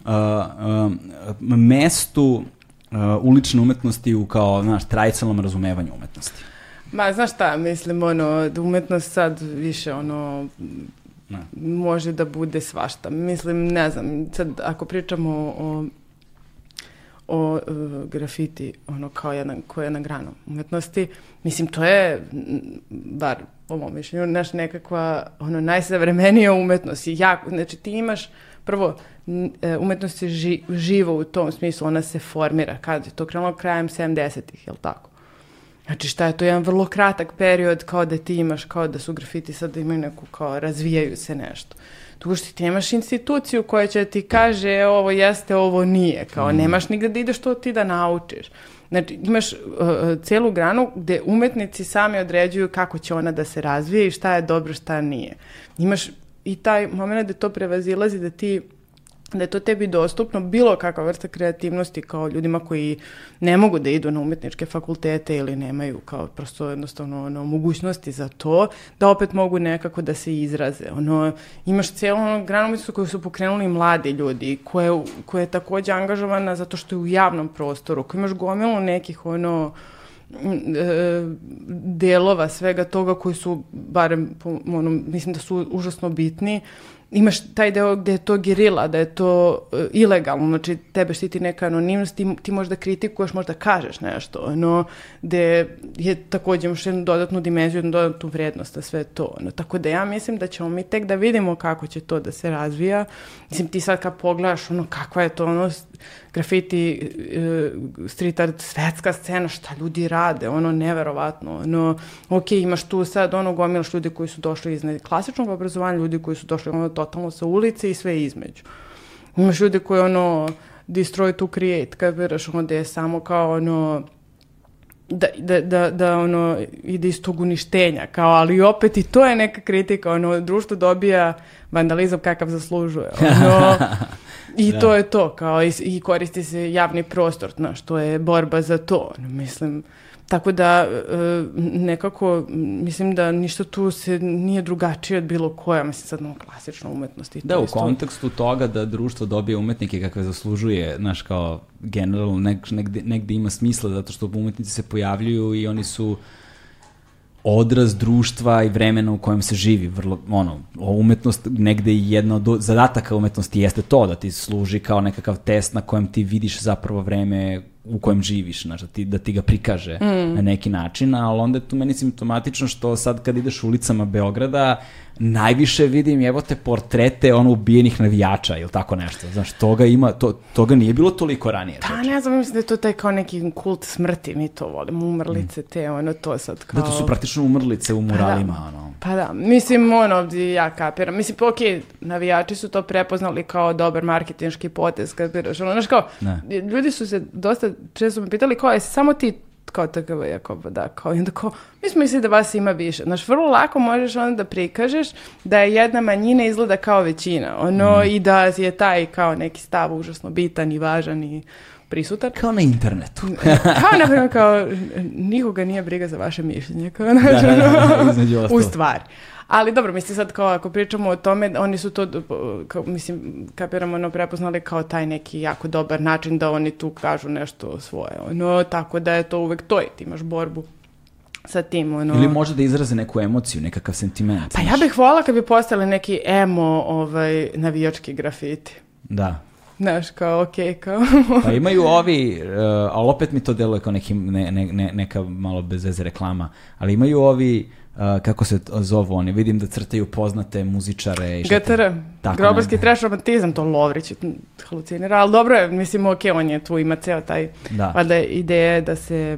uh, um, mestu uh, ulične umetnosti u kao, znaš, tradicionalnom razumevanju umetnosti. Ma, znaš šta, mislim, ono, da umetnost sad više, ono, Ne. može da bude svašta. Mislim, ne znam, sad ako pričamo o, o uh, grafiti, ono, kao jedna, koja je jedna grana umetnosti, mislim, to je, bar po mom mišljenju, naš nekakva, ono, najsavremenija umetnost. I jako, znači, ti imaš, prvo, e, umetnost je ži, živa u tom smislu, ona se formira. Kad je to krenulo krajem 70-ih, jel tako? Znači šta je to jedan vrlo kratak period kao da ti imaš, kao da su grafiti sad imaju neku kao razvijaju se nešto. Tu što ti nemaš instituciju koja će ti kaže e, ovo jeste, ovo nije. Kao nemaš nigde da ideš to ti da naučiš. Znači imaš uh, uh, celu granu gde umetnici sami određuju kako će ona da se razvije i šta je dobro, šta nije. Imaš i taj moment da to prevazilazi da ti da je to tebi dostupno bilo kakva vrsta kreativnosti kao ljudima koji ne mogu da idu na umetničke fakultete ili nemaju kao prosto jednostavno ono, mogućnosti za to, da opet mogu nekako da se izraze. Ono, imaš cijelu ono, umetnosti koju su pokrenuli mladi ljudi, koje, koje je takođe angažovana zato što je u javnom prostoru, koji imaš gomilu nekih ono, e, delova svega toga koji su, barem, po, ono, mislim da su užasno bitni, imaš taj deo gde je to gerila, da je to e, ilegalno, znači tebe štiti neka anonimnost, ti, ti možda kritikuješ, možda kažeš nešto, ono, gde je takođe imaš jednu dodatnu dimenziju, jednu dodatnu vrednost na sve to. Ono. Tako da ja mislim da ćemo mi tek da vidimo kako će to da se razvija. Mislim, ti sad kad pogledaš, ono, kakva je to, ono, grafiti, e, street art, svetska scena, šta ljudi rade, ono, neverovatno, ono, ok, imaš tu sad, ono, gomilaš ljudi koji su došli iz klasičnog obrazovanja, ljudi koji su došli, ono, totalno sa ulice i sve između. Imaš ljudi koji, ono, destroy to create, kapiraš, ono, gde je samo kao, ono, da, da, da, da ono, ide iz tog uništenja, kao, ali opet i to je neka kritika, ono, društvo dobija vandalizam kakav zaslužuje, ono, i Da. to je to, kao, i, i koristi se javni prostor, znaš, to je borba za to, mislim, tako da, e, nekako, mislim da ništa tu se nije drugačije od bilo koja, mislim, sad, ono, klasična umetnost i to Da, u kontekstu toga da društvo dobije umetnike kakve zaslužuje, znaš, kao generalno nek, negde, negde ima smisla zato što umetnici se pojavljuju i oni su odraz društva i vremena u kojem se živi. Vrlo, ono, umetnost negde i jedna od zadataka umetnosti jeste to, da ti služi kao nekakav test na kojem ti vidiš zapravo vreme u kojem živiš, znaš, da ti, da ti ga prikaže mm. na neki način, ali onda je tu meni simptomatično što sad kad ideš ulicama Beograda, najviše vidim, evo te portrete ono ubijenih navijača ili tako nešto. Znaš, toga ima, to, toga nije bilo toliko ranije. Pa ne znam, mislim da je to taj kao neki kult smrti, mi to volimo, umrlice te, ono, to sad kao... Da, to su praktično umrlice u muralima, pa da. ono. Pa da, mislim, ono, ja kapiram. Mislim, pa okej, okay, navijači su to prepoznali kao dobar marketinški potez, kapiraš, ono, znaš kao, ne. ljudi su se dosta, često me pitali, kao, je samo ti kao takav Jakob, da, kao, i onda kao, mi smo mislili da vas ima više. Znaš, vrlo lako možeš onda da prikažeš da je jedna manjina izgleda kao većina, ono, mm. i da je taj kao neki stav užasno bitan i važan i prisutan. Kao na internetu. kao, na primjer, kao, nikoga nije briga za vaše mišljenje, kao, znači, da, da, da, u stvari. Ali dobro, mislim sad kao ako pričamo o tome, oni su to, kao, mislim, kapiramo ono prepoznali kao taj neki jako dobar način da oni tu kažu nešto svoje. Ono, tako da je to uvek to i ti imaš borbu sa tim. Ono... Ili može da izraze neku emociju, nekakav sentiment. Pa ja bih volila kad bi postali neki emo ovaj, navijački grafiti. Da. Znaš, kao, okej, okay, kao... pa imaju ovi, uh, ali opet mi to deluje kao neki, ne, ne, ne, neka malo bez veze reklama, ali imaju ovi Uh, kako se zovu oni, vidim da crtaju poznate muzičare. I GTR, grobarski trash romantizam, to Lovrić halucinira, ali dobro je, mislim, ok, on je tu, ima ceo taj, da. valjda ideje da se...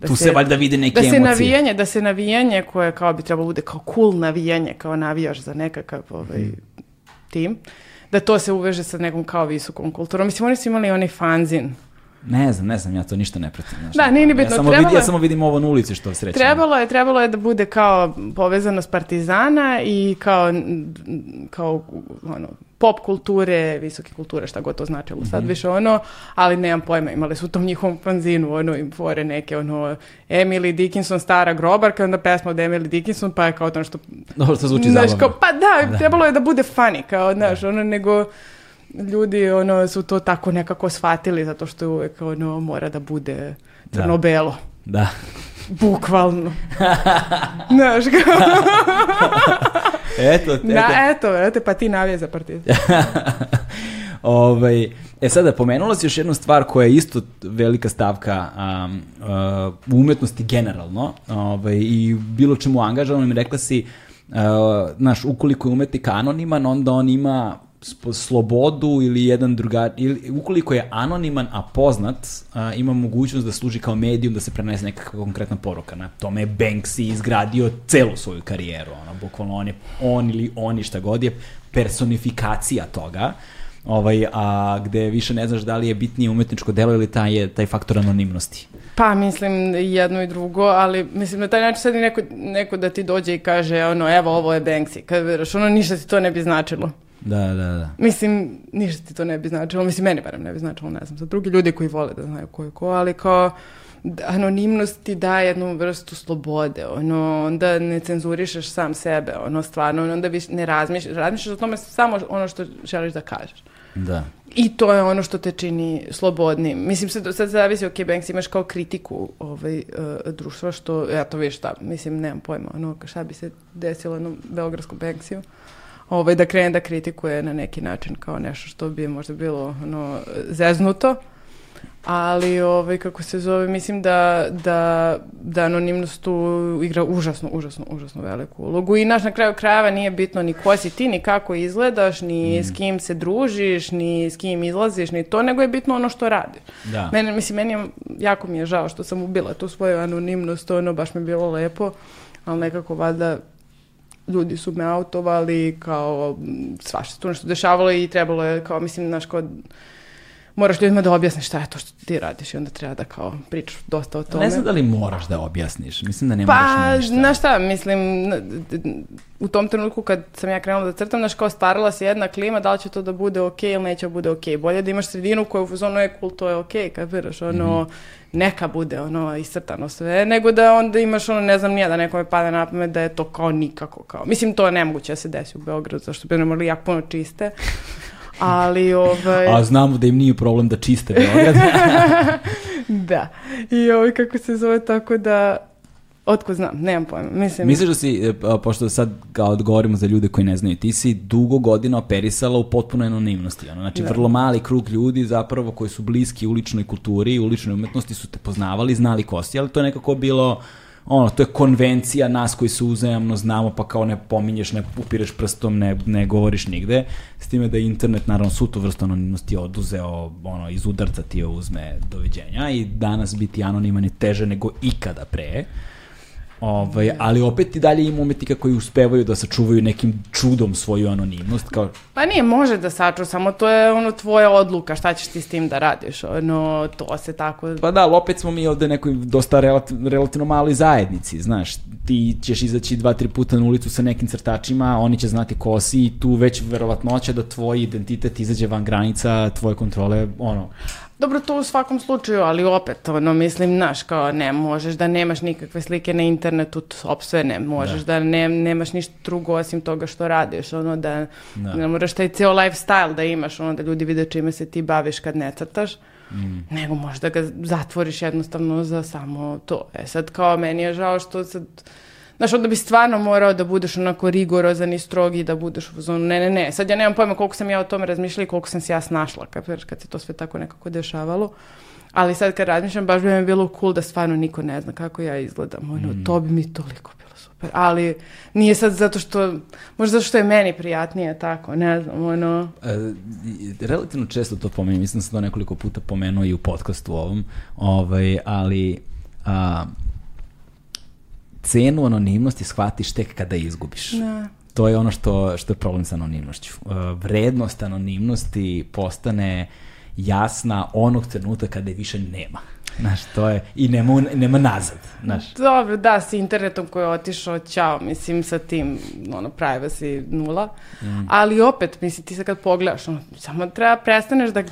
Da tu se, se valjda vide neke da se emocije. Navijanje, da se navijanje koje kao bi trebalo bude kao cool navijanje, kao navijaš za nekakav ovaj, mm. tim, da to se uveže sa nekom kao visokom kulturom. Mislim, oni su imali onaj fanzin Ne znam, ne znam, ja to ništa ne pratim. Znaš, da, nije ni bitno. Ja samo, trebalo, vidim, ja samo vidim ovo na ulici što srećem. Trebalo je, trebalo je da bude kao povezanost Partizana i kao, kao ono, pop kulture, visoke kulture, šta god to značilo mm -hmm. sad više ono, ali nemam pojma, imali su u tom njihovom fanzinu, ono, im fore neke, ono, Emily Dickinson, stara grobarka, onda pesma od Emily Dickinson, pa je kao to nešto... Dobro, to zvuči znaš, kao, pa da, da, trebalo je da bude funny, kao, znaš, da. ono, nego ljudi ono su to tako nekako shvatili zato što je uvek ono mora da bude crno-belo. Da. da. Bukvalno. Znaš kao... eto, eto. Na, eto, eto, pa ti navije za partiju. ovaj, e sada, pomenula si još jednu stvar koja je isto velika stavka um, uh, umetnosti generalno ovaj, i bilo čemu angažovanom rekla si uh, znaš, ukoliko je umetnik anoniman, onda on ima slobodu ili jedan druga ili ukoliko je anoniman a poznat a, ima mogućnost da služi kao medijum da se prenese neka konkretna poruka na tome je Banksy izgradio celu svoju karijeru ono bukvalno on je on ili oni šta god je personifikacija toga ovaj, a gde više ne znaš da li je bitnije umetničko delo ili taj, taj faktor anonimnosti. Pa mislim jedno i drugo, ali mislim na taj način sad i neko, neko da ti dođe i kaže ono evo ovo je Banksy, kad veraš, ono ništa ti to ne bi značilo. Da, da, da. Mislim, ništa ti to ne bi značilo. Mislim, meni barem ne bi značilo, ne znam, za drugi ljudi koji vole da znaju ko je ko, ali kao anonimnost ti daje jednu vrstu slobode, ono, onda ne cenzurišeš sam sebe, ono, stvarno, onda više ne razmišljaš, razmišljaš o tome samo ono što želiš da kažeš. Da. I to je ono što te čini slobodnim. Mislim, sad, sad zavisi, ok, Banks imaš kao kritiku ovaj, uh, društva, što, ja to viš šta, mislim, nemam pojma, ono, šta bi se desilo na Beogradskom Banksiju ovaj, da krene da kritikuje na neki način kao nešto što bi možda bilo ono, zeznuto. Ali, ovaj, kako se zove, mislim da, da, da anonimnost tu igra užasno, užasno, užasno veliku ulogu. I naš na kraju krajeva nije bitno ni ko si ti, ni kako izgledaš, ni mm. s kim se družiš, ni s kim izlaziš, ni to, nego je bitno ono što radiš. Da. Mene, mislim, meni je, jako mi je žao što sam ubila tu svoju anonimnost, ono baš mi je bilo lepo, ali nekako valjda ljudi su me autovali, kao svašta tu nešto dešavalo i trebalo je, kao mislim, znaš, kao moraš ljudima da objasniš šta je to što ti radiš i onda treba da kao pričaš dosta o tome. Ne znam da li moraš da objasniš, mislim da ne pa, moraš ništa. Pa, znaš šta, mislim, u tom trenutku kad sam ja krenula da crtam, znaš kao starala se jedna klima, da li će to da bude okej okay ili neće da bude okej. Okay. Bolje da imaš sredinu koja u fazonu je cool, to je okej, okay, kapiraš, ono, mm -hmm. neka bude ono iscrtano sve, nego da onda imaš ono, ne znam nije da nekome pada na pamet da je to kao nikako kao. Mislim, to je nemoguće da se desi u Beogradu, zašto bi ne morali jako puno čiste. Ali, ovaj... A znamo da im nije problem da čiste Beograd. da. I ovaj, kako se zove, tako da Otko znam, nemam pojma. Mislim, Misliš da si, e, a, pošto sad kao da govorimo za ljude koji ne znaju, ti si dugo godina operisala u potpunoj anonimnosti. Ono? Znači, vrlo mali krug ljudi zapravo koji su bliski uličnoj kulturi i uličnoj umetnosti su te poznavali, znali ko si, ali to je nekako bilo ono, to je konvencija nas koji se uzajamno znamo, pa kao ne pominješ, ne upireš prstom, ne, ne govoriš nigde. S time da je internet, naravno, su tu vrstu anonimnosti oduzeo, ono, iz udarca ti je uzme doviđenja i danas biti anoniman je teže nego ikada pre. Ovaj, ali opet i dalje ima umetnika koji uspevaju da sačuvaju nekim čudom svoju anonimnost, kao Pa nije, može da saču, samo to je ono tvoja odluka, šta ćeš ti s tim da radiš, ono, to se tako... Pa da, ali opet smo mi ovde nekoj dosta relativ, relativno maloj zajednici, znaš, ti ćeš izaći dva, tri puta na ulicu sa nekim crtačima, oni će znati ko si i tu već verovatnoća da tvoj identitet izađe van granica tvoje kontrole, ono, Dobro, to u svakom slučaju, ali opet, ono, mislim, znaš, kao ne možeš da nemaš nikakve slike na internetu sopstvene, možeš da, ne, nemaš ništa drugo osim toga što radiš, ono, da, Da. ne moraš taj cijel lifestyle da imaš, ono, da ljudi vide čime se ti baviš kad ne crtaš, nego možda ga zatvoriš jednostavno za samo to. E sad, kao, meni je žao što sad, Znaš, onda bi stvarno morao da budeš onako rigorozan i strogi, da budeš u zonu, ne, ne, ne. Sad ja nemam pojma koliko sam ja o tome razmišljala i koliko sam se ja snašla, kapiraš, kad se to sve tako nekako dešavalo. Ali sad kad razmišljam, baš bi mi bilo cool da stvarno niko ne zna kako ja izgledam. Ono, to bi mi toliko bilo super. Ali nije sad zato što, možda zato što je meni prijatnije tako, ne znam, ono... E, i- relativno često to pomenem, mislim da sam to nekoliko puta pomenuo i u podcastu ovom, ovaj, ali a, cenu anonimnosti shvatiš tek kada izgubiš. Da. To je ono što, što je problem sa anonimnošću. E, Vrednost anonimnosti postane jasna onog trenutka kada je više nema. Znaš, to je, i nema, nema nazad, znaš. Dobro, da, s internetom koji je otišao, ćao, mislim, sa tim, ono, privacy nula. Ali opet, mislim, ti sad kad pogledaš, ono, samo treba prestaneš da,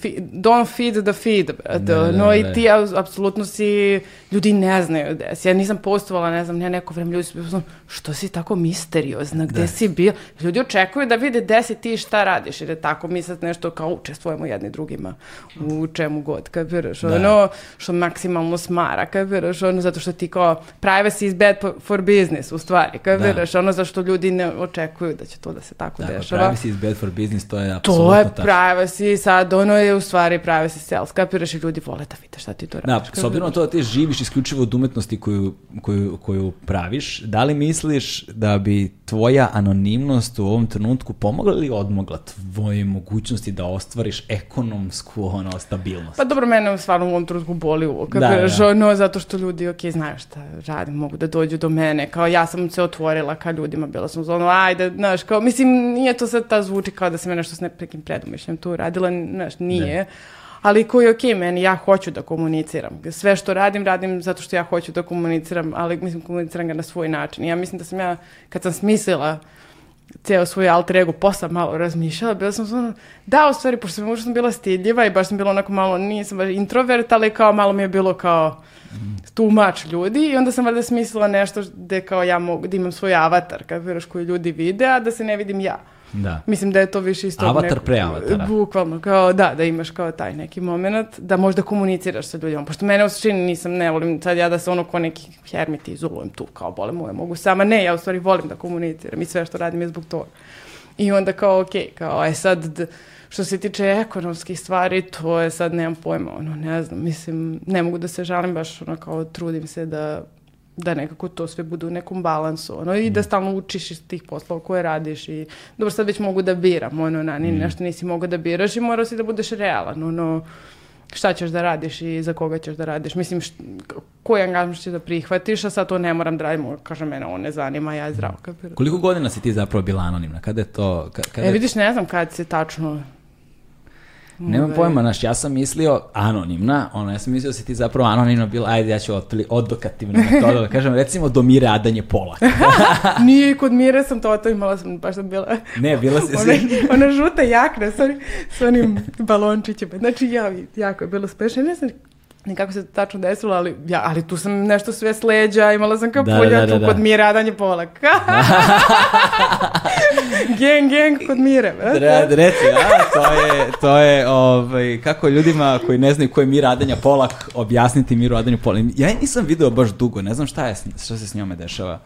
fi, don't feed the feed, brate, Da, da, no, da. i ti, a- apsolutno si, ljudi ne znaju gde si. Ja nisam postovala, ne znam, ne neko vreme, ljudi su bili, što si tako misteriozna, gde si bio? Ljudi očekuju da vide gde si ti i šta radiš, jer je tako mi sad nešto kao učestvujemo jedni drugima u čemu god, kapiraš, ono, što maksimalno smara, kapiraš, ono, zato što ti kao, privacy is bad for- business, u stvari, kapiraš, ono, zašto ljudi ne očekuju da će to da se tako Dakle, dešava. privacy is bad for business, to je To apsolutno je tačno. privacy, sad ono je u stvari privacy sales, kapiraš i ljudi vole da vide šta ti to Da, radiš. s obzirom na to da ti živiš isključivo od umetnosti koju, koju, koju praviš, da li misliš da bi tvoja anonimnost u ovom trenutku pomogla ili odmogla tvoje mogućnosti da ostvariš ekonomsku ono, stabilnost? Pa dobro, mene stvarno u ovom trenutku boli uvo, Da, kapiraš, da. ono, zato što ljudi, ok, znaju šta radim, mogu da dođu do mene, kao ja sam se otvorila ka ljudima, bila sam zonu, ajde, znaš, kao, mislim, nije to sad ta zvuči kao da sam ja nešto s nekim predumišljem tu radila, znaš, nije, ali koji je ok, meni, ja hoću da komuniciram. Sve što radim, radim zato što ja hoću da komuniciram, ali mislim, komuniciram ga na svoj način. Ja mislim da sam ja, kad sam smislila ceo svoj alter ego posla malo razmišljala, bila sam ono, da, u stvari, pošto sam sam bila stidljiva i baš sam bila onako malo, nisam baš introvert, ali kao malo mi je bilo kao much ljudi i onda sam valjda smislila nešto gde kao ja mogu, da imam svoj avatar, kapiraš, koji ljudi vide, a da se ne vidim ja. Da. Mislim da je to više isto Avatar pre avatara. Bukvalno, kao da, da imaš kao taj neki moment, da možda komuniciraš sa ljudima. Pošto mene u suštini nisam, ne volim sad ja da se ono ko neki hermit izolujem tu, kao bole moje, mogu sama. Ne, ja u stvari volim da komuniciram i sve što radim je zbog toga. I onda kao, ok, kao, aj sad, d- što se tiče ekonomskih stvari, to je sad, nemam pojma, ono, ne znam, mislim, ne mogu da se žalim, baš ono, kao, trudim se da da nekako to sve bude u nekom balansu, ono, i da stalno učiš iz tih poslova koje radiš i, dobro, sad već mogu da biram, ono, na, ni, nešto nisi mogao da biraš i morao si da budeš realan, ono, šta ćeš da radiš i za koga ćeš da radiš. Mislim, št, koji angažman ćeš da prihvatiš, a sad to ne moram da radim, kaže mene, ovo ne zanima, ja je zdravo kapiram. Koliko godina si ti zapravo bila anonimna? Kada je to... ka- Kada E, je- vidiš, ne znam kad se tačno... Nemam Ovaj, pojma, znaš, ja sam mislio anonimna, ono, ja sam mislio da si ti zapravo anonimna bila, ajde, ja ću otpili, odokativno metoda, da kažem, recimo do Mire Adanje Polak. Nije kod Mire sam to, to imala sam, baš sam bila... Ne, bila si... ona, ona žuta jakna sa, onim- s onim balončićima. Znači, ja, jako je bilo smešno. Ne znam ni kako se to tačno desilo, ali, ja, ali tu sam nešto sve sleđa, imala sam kao Da, pulja, da, da, tu da. kod Mire radanje polak. geng, geng kod Mire. brate. Re, reci, a, to je, to je ovaj, kako ljudima koji ne znaju ko je Mir Adanja Polak, objasniti Miru Adanju Polak. Ja je nisam video baš dugo, ne znam šta, je, šta se s njome dešava.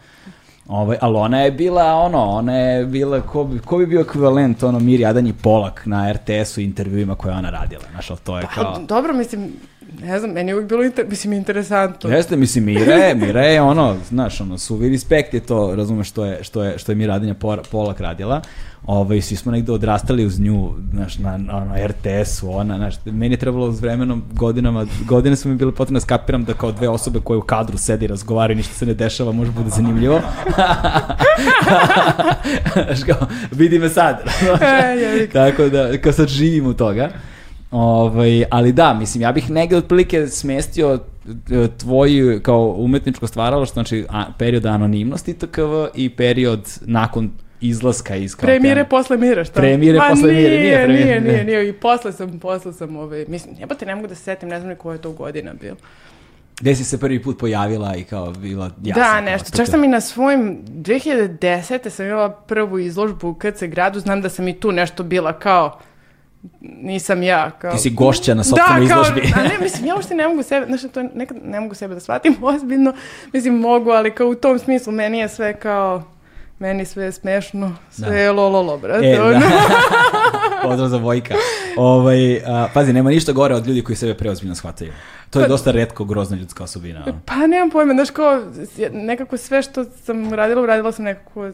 Ovaj, ali ona je bila, ono, ona je bila, ko bi, ko bi bio ekvivalent, ono, Miri Adanji Polak na RTS-u intervjuima koje je ona radila, znaš, to je kao... Pa, dobro, mislim, ne znam, meni je uvijek bilo inter, mislim, interesantno. Jeste, mislim, Mira je, Mira je ono, znaš, ono, suvi respekt je to, razumeš, što je, što je, što je Mira Por- Polak radila. Ovaj, svi smo negde odrastali uz nju, znaš, na, na ono, RTS-u, ona, znaš, meni je trebalo s vremenom, godinama, godine su mi bile potrebne da skapiram da kao dve osobe koje u kadru sedi i razgovaraju, ništa se ne dešava, može bude zanimljivo. Znaš, kao, vidi me sad. E. Tako da, kao sad živim u toga. Ovaj, ali da, mislim, ja bih negde otprilike smestio e, tvoj kao umetničko stvaralaštvo, znači a, period anonimnosti TKV i period nakon izlaska iz kao Pre Mire, tema. posle Mire, šta? Pre Mire, Ma posle Mire, nije nije, Mire, nije, ne. nije, nije, i posle sam, posle sam, ovaj, mislim, jebote, ne mogu da se setim, ne znam ni koja je to godina bila. Gde si se prvi put pojavila i kao bila jasna. da, nešto. Čak sam i na svojim 2010. sam imala prvu izložbu u KC gradu, znam da sam i tu nešto bila kao nisam ja. Kao... Ti si gošća na sopstvenoj da, kao, izložbi. a ne, mislim, ja uopšte ne mogu sebe, znaš, to nekad ne mogu sebe da shvatim ozbiljno, mislim, mogu, ali kao u tom smislu, meni je sve kao, meni sve je smešno, sve Da. je lololo, brate. E, ono. da. Pozdrav za Vojka. Ovaj, a, pazi, nema ništa gore od ljudi koji sebe preozbiljno shvataju. To je Pa- dosta redko grozna ljudska osobina. Pa nemam pojma, znaš kao, nekako sve što sam radila, uradila sam nekako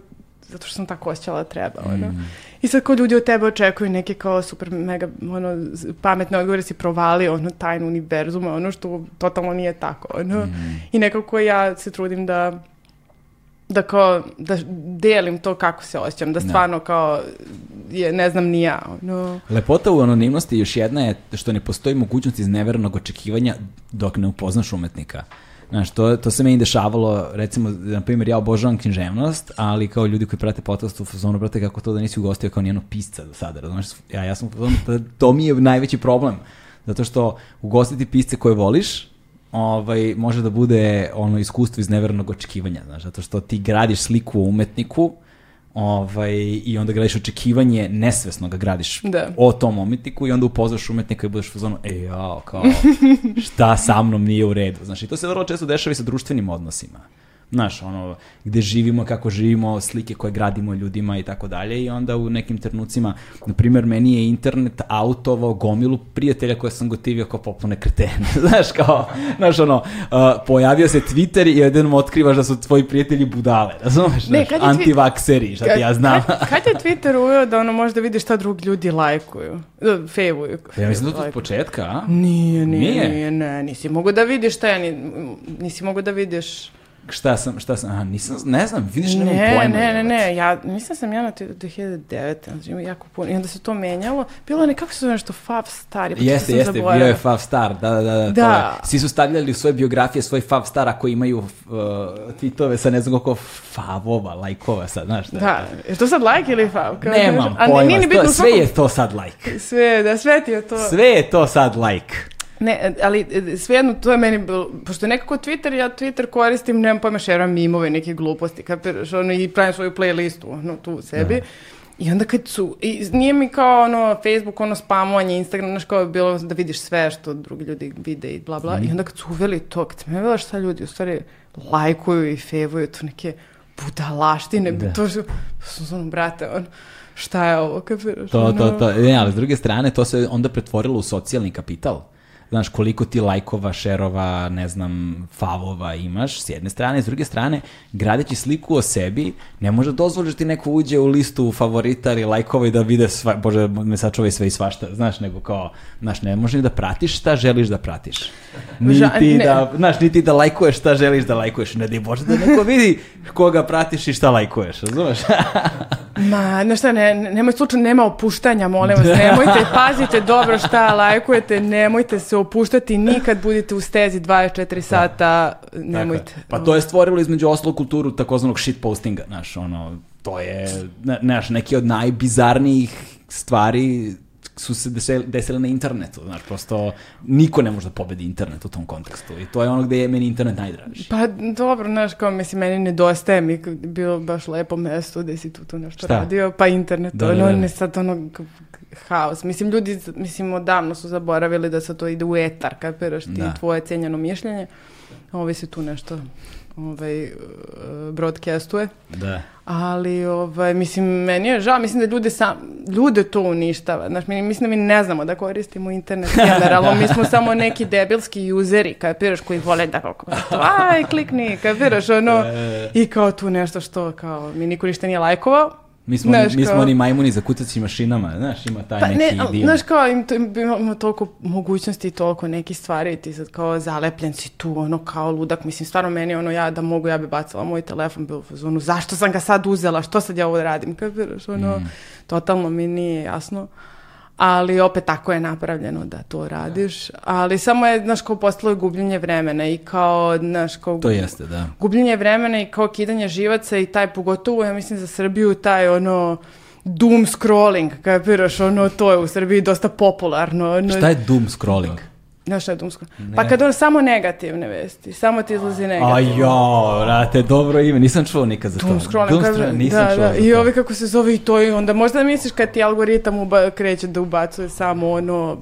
zato što sam tako osjećala da treba, ono. Mm. I sad kao ljudi od tebe očekuju neke kao super mega ono, pametne odgovore, si provalio ono tajnu univerzuma, ono što totalno nije tako, ono. Mm. I nekako ja se trudim da da kao, da delim to kako se osjećam, da Da. stvarno kao je, ne znam ni ja, ono. Lepoта u anonimnosti još jedna je što ne postoji mogućnost izneverenog očekivanja dok ne upoznaš umetnika. Znaš, to, to se meni dešavalo, recimo, na primjer, ja obožavam književnost, ali kao ljudi koji prate podcast u fazonu, brate, kako to da nisi ugostio kao nijednog pisca do sada, razumeš? Ja, ja sam u fazonu, to mi je najveći problem. Zato što ugostiti pisce koje voliš, ovaj, može da bude ono iskustvo iz neverenog očekivanja, znaš, zato što ti gradiš sliku o umetniku, ovaj, i onda gradiš očekivanje, nesvesno ga gradiš Da. o tom umetniku i onda upoznaš umetnika i budeš u zonu, e jao, kao, šta sa mnom nije u redu. Znaš, i to se vrlo često dešava i sa društvenim odnosima. Znaš, ono, gde živimo, kako živimo, slike koje gradimo ljudima i tako dalje i onda u nekim trenucima, na primjer, meni je internet autovao gomilu prijatelja koje sam gotivio kao popune kretene. znaš, kao, znaš, ono, uh, pojavio se Twitter i jednom otkrivaš da su tvoji prijatelji budale, razumeš? Ne, Znaš, antivakseri, šta ti ja znam. Kad, kad je Twitter uveo da ono može da vidi šta drugi ljudi lajkuju, da, fejvuju. Ja mislim da to od početka, a? Nije, nije, Nije? nije, ne, nisi mogu da vidiš šta ja, ni- nisi mogu da vidiš... Šta sam, šta sam, aha, nisam, ne znam, vidiš, nemam Ne, pojma. ne, ne, jebote. ne, ja, mislim sam ja na te- 2009. Znači ima jako puno. I onda se to menjalo. Bilo je nekako se zove nešto Fav Star. Jeste, sam jeste, bio zaboravila. je Fav Star, da, da, da, da, to Da. je. Svi su stavljali u svoje biografije svoj Fav Star ako imaju uh, tweetove sa ne znam koliko favova, lajkova sad, znaš šta je Da, je to sad like ili Fav? Kao Nemam kažem? A ne, pojma, nije ni to- bitno u sve svakom- je to sad like. Sve, da, sve ti je to. Sve je to sad like. Ne, ali e, svejedno, to je meni bilo, pošto je nekako Twitter, ja Twitter koristim, nemam pojma, šeram mimove, neke gluposti, kapiraš, ono, i pravim svoju playlistu, ono, tu u sebi. I onda kad su, i nije mi kao ono Facebook, ono spamovanje, Instagram, znaš kao je bilo da vidiš sve što drugi ljudi vide i bla bla. I onda kad su uveli to, kad sam ja videla šta ljudi u stvari lajkuju i fevuju, to neke budalaštine, Da. to što, sam ono, brate, on, šta je ovo, kapiraš? To, to, ono? to. Ne, ali s druge strane, to se onda pretvorilo u socijalni kapital. Znaš, koliko ti lajkova, šerova, ne znam, favova imaš, s jedne strane, s druge strane, gradeći sliku o sebi, ne može da dozvoliš da ti neko uđe u listu favorita ili lajkova i da vide, sva, bože, me sačuvaj sve i svašta, znaš, nego kao, znaš, ne može ni da pratiš šta želiš da pratiš. Niti ne. da, znaš, niti da lajkuješ šta želiš da lajkuješ, ne daj Bože da neko vidi koga pratiš i šta lajkuješ, razumeš? Ma, znaš šta, ne, ne- nemoj slučajno, nema opuštanja, molim vas, nemojte, pazite dobro šta lajkujete, nemojte se opuštati, nikad budite u stezi 24 sata, nemojte. Tako je. Pa to je stvorilo između ostalog kulturu takozvanog shitpostinga, znaš, ono, to je, ne- znaš, neki od najbizarnijih stvari su se desile, na internetu, znaš, prosto niko ne može da pobedi internet u tom kontekstu i to je ono gde je meni internet najdraži. Pa dobro, znaš, kao mislim, meni nedostaje mi bilo baš lepo mesto gde si tu tu nešto Šta? radio, pa internet, Da, da, da, ono, da. ne sad ono haos. Mislim, ljudi, mislim, odavno su zaboravili da sad to ide u etar, kapiraš ti Da. tvoje cijenjeno mišljenje. Ovi se tu nešto ovaj, uh, broadcastuje. Da. Ali, ovaj, mislim, meni je žao, mislim da ljude, sam, ljude to uništava. Znaš, mi, mislim da mi ne znamo da koristimo internet generalno, mi smo samo neki debilski useri, kapiraš, koji vole da kako to, aj, klikni, kapiraš, ono, i kao tu nešto što, kao, mi niko ništa nije lajkovao. Mi smo, Znaš, mi smo oni majmuni za kucaćim mašinama, znaš, ima taj Pa neki ne, dio. znaš kao, im, to, im- imamo toliko mogućnosti i toliko nekih stvari i ti sad kao zalepljen si tu, ono kao ludak, mislim, stvarno meni ono, ja da mogu, ja bi bacala moj telefon, bilo u fazonu, zašto sam ga sad uzela, što sad ja ovo radim, kapiraš, ono, Mm. totalno mi nije jasno. Ali opet tako je napravljeno da to radiš, ali samo je, znaš, kao postalo je gubljenje vremena i kao, znaš, kao... To jeste, da. gubljenje vremena i kao kidanje živaca i taj pogotovo, ja mislim za Srbiju, taj ono doom scrolling, kapiraš, ono, to je u Srbiji dosta popularno. Ono, Šta je doom scrolling? Šta je doom scrolling? Pa kad ono samo negativne vesti, samo ti izlazi A negativno. jo, brate, dobro ime, nisam čuo nikad za to. Doom scrolling, Doom kaže- scrolling, nisam da, čuo da. I ovi kako se zove i to i onda možda misliš kad ti algoritam uba, kreće da ubacuje samo ono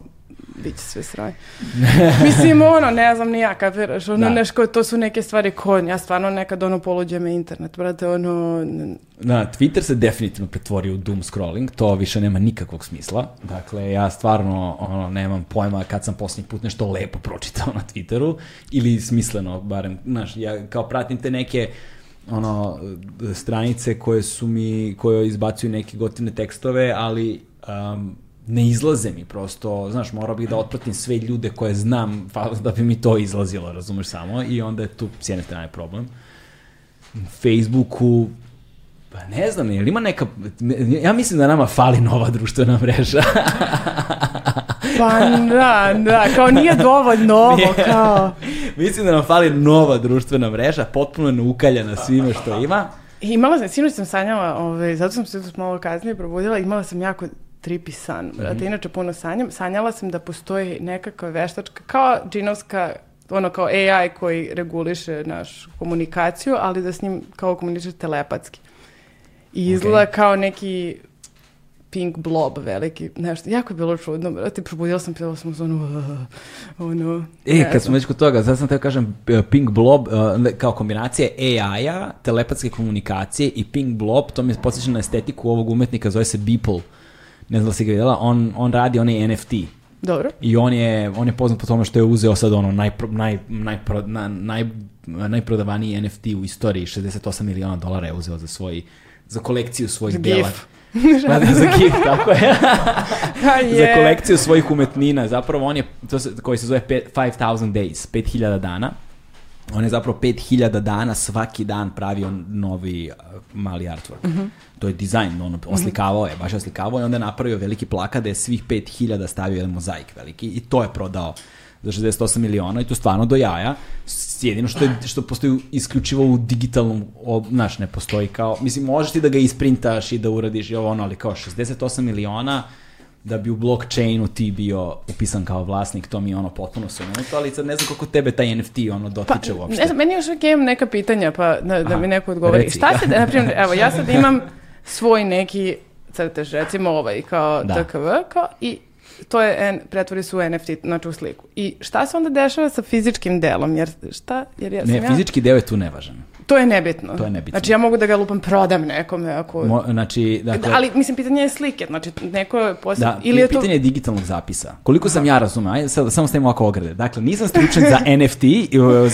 bit će sve sraj. Mislim, ono, ne znam ni ja, kapiraš, ono, Da. nešto, to su neke stvari koje, ja stvarno nekad, ono, poluđe me internet, brate, ono, Na, Twitter se definitivno pretvorio u doom scrolling, to više nema nikakvog smisla. Dakle, ja stvarno ono, nemam pojma kad sam posljednji put nešto lepo pročitao na Twitteru, ili smisleno, barem, znaš, ja kao pratim te neke ono, stranice koje su mi, koje izbacuju neke gotivne tekstove, ali um, ne izlaze mi prosto, znaš, morao bih da otpratim sve ljude koje znam, pa da bi mi to izlazilo, razumeš samo, i onda je tu s jedne strane problem. Facebooku, pa ne znam, jel ima neka, ja mislim da nama fali nova društvena mreža. Pa da, da, kao nije dovoljno ovo, kao... mislim da nam fali nova društvena mreža, potpuno je naukaljena svime što ima. Imala sam, sinoć sam sanjala, ovaj, zato sam se malo kasnije probudila, imala sam jako tripi san, brate, inače puno sanjam. Sanjala sam da postoji nekakva veštačka, kao džinovska, ono kao AI koji reguliše našu komunikaciju, ali da s njim kao komuničeš telepatski. I izgleda kao neki pink blob veliki, nešto, jako je bilo čudno, brate, probudila sam, pitala sam ono, ono, E, kad smo već kod toga, sad sam teo kažem e, Pink Blob e, kao kombinacija AI-a, telepatske komunikacije i Pink Blob, to mi podsjeća na estetiku ovog umetnika, zove se Beeple. Ne znam da si ga vidjela, on, on radi onaj NFT. Dobro. I on je, on je poznat po tome što je uzeo sad ono najpro, naj, najpro, na, naj, najprodavaniji NFT u istoriji, 68 miliona dolara je uzeo za svoj, za kolekciju svojih Za dela. gif. Ma da, za gif, tako je. Za kolekciju svojih umetnina. Zapravo on je, to se, koji se zove pet- 5000 days, 5000 dana. On je zapravo 5000 dana svaki dan pravio novi uh, mali artwork. Mhm. To je dizajn, on oslikavao je, baš je oslikavao i onda je napravio veliki plakat da je svih 5000 stavio jedan mozaik veliki i to je prodao za 68 miliona i to stvarno do jaja. Jedino što, je, što postoji isključivo u digitalnom, znaš, ne postoji kao, mislim, možeš ti da ga isprintaš i da uradiš i ovo ono, ali kao 68 miliona da bi u blockchainu ti bio upisan kao vlasnik, to mi je ono potpuno sumanuto, ali sad ne znam kako tebe taj NFT ono dotiče uopšte. Pa, Ne znam, meni još uvijek imam neka pitanja, pa da, da Aha, mi neko odgovori. reci. Šta se, na primjer, evo, ja sad imam svoj neki crtež, recimo ovaj, kao Da. DKV, kao, i to je, N, pretvori se u NFT, znači u sliku. I šta se onda dešava sa fizičkim delom? Jer šta? Jer ja sam Ne, ja, fizički deo je tu nevažan. To je nebitno. To je nebitno. Znači ja mogu da ga lupam prodam nekome ako... Mo, znači, dakle, ali mislim, pitanje je slike, znači neko je posebno... Da, ili je to... pitanje je digitalnog zapisa. Koliko sam ja razumeo, ajde, sad, samo stavimo ovako ograde. Dakle, nisam stručnjak za NFT,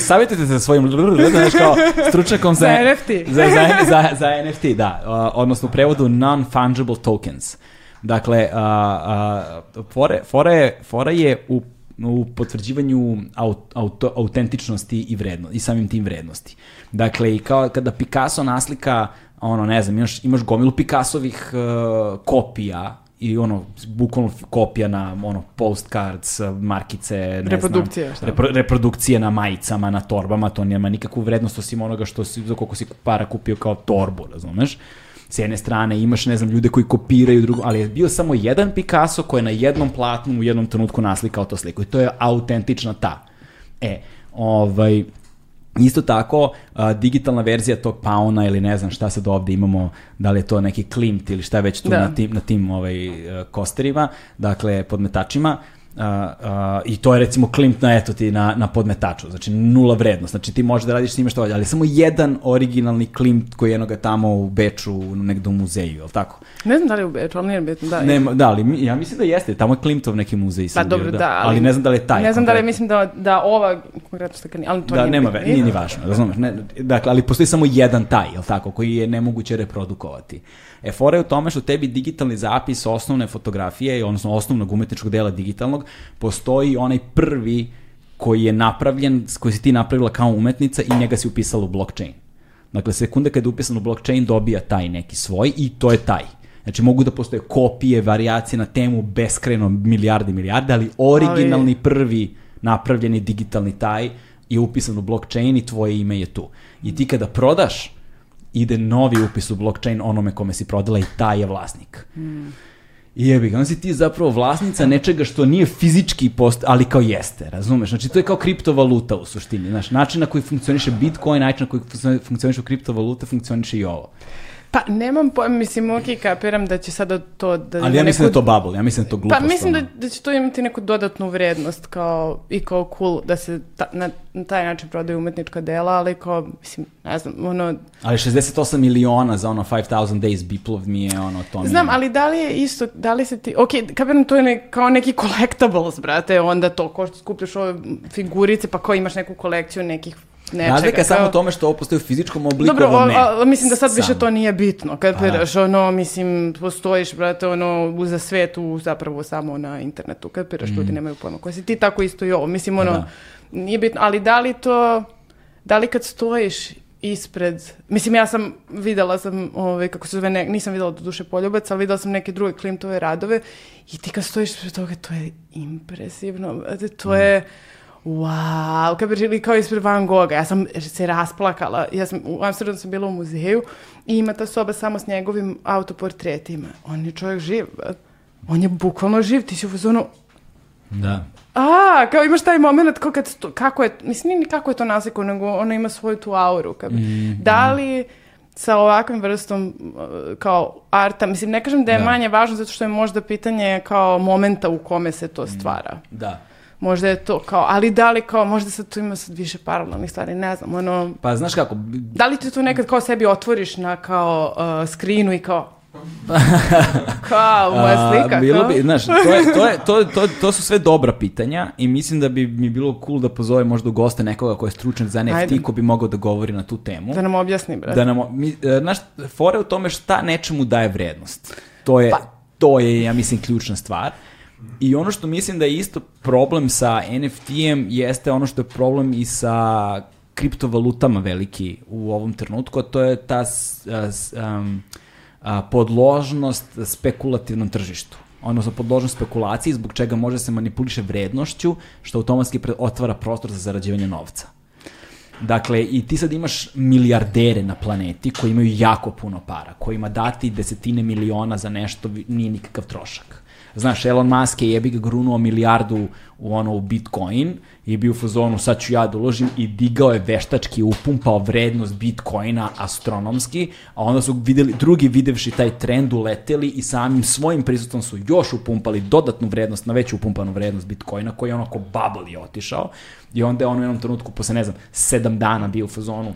savjetujte se sa svojim, znaš kao, stručnjakom za, Za NFT. Za, za, za, za NFT, da. Uh, odnosno u prevodu non-fungible tokens. Dakle, uh, uh, fore, fora, je, fora je u u potvrđivanju aut, auto, autentičnosti i vredno, i samim tim vrednosti. Dakle, i kao kada Picasso naslika, ono, ne znam, imaš, imaš gomilu Picassovih uh, kopija i ono, bukvalno kopija na ono, postcards, markice, ne Reprodukcije, znam, šta? repro, reprodukcije na majicama, na torbama, to nema nikakvu vrednost osim onoga što si, za koliko si para kupio kao torbu, razumeš? S jedne strane imaš, ne znam, ljude koji kopiraju drugo, ali je bio samo jedan Picasso koji je na jednom platnu u jednom trenutku naslikao to sliku i to je autentična ta. E, ovaj, Isto tako, a, digitalna verzija tog pauna ili ne znam šta sad ovde imamo, da li je to neki klimt ili šta već tu Da. na tim, na tim ovaj, e, kosterima, dakle podmetačima, Uh, uh, i to je recimo klimt na eto ti na, na podmetaču, znači nula vrednost, znači ti možeš da radiš s njima što hoćeš, ali samo jedan originalni klimt koji je jednoga tamo u Beču u negdje u muzeju, je tako? Ne znam da li je u Beču, ali nije bitno, da. Nema, da, ali ja mislim da jeste, tamo je Klimtov neki muzej. Pa dobro, bio, da, ali, ali- ne znam da li je taj. ne znam da li mislim da, da ova konkretno slika nije, ali to da, nije nema ve, nije ni važno, razumeš? Ne, dakle, ali postoji samo jedan taj, jel tako, koji je nemoguće reprodukovati. E, fora je u tome što tebi digitalni zapis osnovne fotografije, odnosno osnovnog umetničkog dela digitalnog, postoji onaj prvi koji je napravljen, koji si ti napravila kao umetnica i njega si upisala u blockchain. Dakle, sekunda kad je upisan u blockchain dobija taj neki svoj i to je taj. Znači, mogu da postoje kopije, variacije na temu beskreno milijarde milijarde, ali originalni prvi napravljeni digitalni taj je upisan u blockchain i tvoje ime je tu. I ti kada prodaš, ide novi upis u blockchain onome kome si prodala i taj je vlasnik. I jebi ga, onda si ti zapravo vlasnica nečega što nije fizički post, ali kao jeste, razumeš? Znači to je kao kriptovaluta u suštini, znaš, način na koji funkcioniše Bitcoin, način na koji funkcioni- funkcioniše kriptovaluta, funkcioniše i ovo. Pa nemam pojma, mislim, ok, kapiram da će sada to da Ali ja mislim da je neku- to bubble, ja mislim da je to glupost. Pa mislim da, da će to imati neku dodatnu vrednost kao, i kao cool da se ta, na, na taj način prodaju umetnička dela, ali kao, mislim, ne znam, ono, Ali 68 miliona za ono 5000 days biplov mi je ono, to mi je- znam, ali da li je isto, da li se ti, ok, kapiram, to je ne, kao neki collectibles, brate, onda to, ko što skupljaš ove figurice, pa kao imaš neku kolekciju nekih nečega. Razlika je samo kao- u tome što ovo postoji u fizičkom obliku, Dobro, ovo ne. a, mislim da sad više Samo. to nije bitno. Kad Pa, piraš, ono, mislim, postojiš, brate, ono, u- za svetu zapravo samo na internetu. Kad piraš, ljudi nemaju pojma. Ko si ti, tako isto i ovo. Mislim, ono, Mm. da. nije bitno. Ali da li to, da li kad stojiš ispred, mislim, ja sam, videla sam, ovaj, kako se zove, ne, nisam videla do duše poljubac, ali videla sam neke druge Klimtove radove i ti kad stojiš ispred toga, to je impresivno, brate, to je, wow, kad ili kao ispred Van Gogha, ja sam se rasplakala, ja sam, u Amsterdamu sam bila u muzeju i ima ta soba samo s njegovim autoportretima. On je čovjek živ, on je bukvalno živ, ti si u fazonu, Da. a, kao imaš taj moment kao kad, kako je, mislim nije ni kako je to nasliko, nego ona ima svoju tu auru. Kad, Da li sa ovakvim vrstom kao arta, mislim ne kažem da je Da. manje važno zato što je možda pitanje kao momenta u kome se to stvara. Da. Možda je to kao, ali da li kao, možda sad tu ima sad više paralelnih stvari, ne znam, ono, Pa znaš kako, da li ti to nekad kao sebi otvoriš na kao uh, skrinu i kao, kao moja A, slika, bilo kao? bi, znaš, to, je, to, je, to, to, to su sve dobra pitanja i mislim da bi mi bilo cool da pozove možda u goste nekoga ko je stručnjak za NFT Ajde. ko bi mogao da govori na tu temu. Da nam objasni, brate. Da nam, mi, e, znaš, fora je u tome šta nečemu daje vrednost. To je, Pa- to je, ja mislim, ključna stvar. I ono što mislim da je isto problem sa NFT-em jeste ono što je problem i sa kriptovalutama veliki u ovom trenutku, a to je ta a, podložnost spekulativnom tržištu odnosno podložnost spekulaciji zbog čega može se manipuliše vrednošću što automatski otvara prostor za zarađivanje novca. Dakle, i ti sad imaš milijardere na planeti koji imaju jako puno para, kojima dati desetine miliona za nešto nije nikakav trošak. Znaš, Elon Musk je jebi ga grunuo milijardu u ono u Bitcoin i bio u fazonu sad ću ja da uložim i digao je veštački, upumpao vrednost Bitcoina astronomski, a onda su videli, drugi videvši taj trend uleteli i samim svojim prisustvom su još upumpali dodatnu vrednost na već upumpanu vrednost Bitcoina koji je onako je otišao. I onda je on u jednom trenutku posle ne znam sedam dana bio u fazonu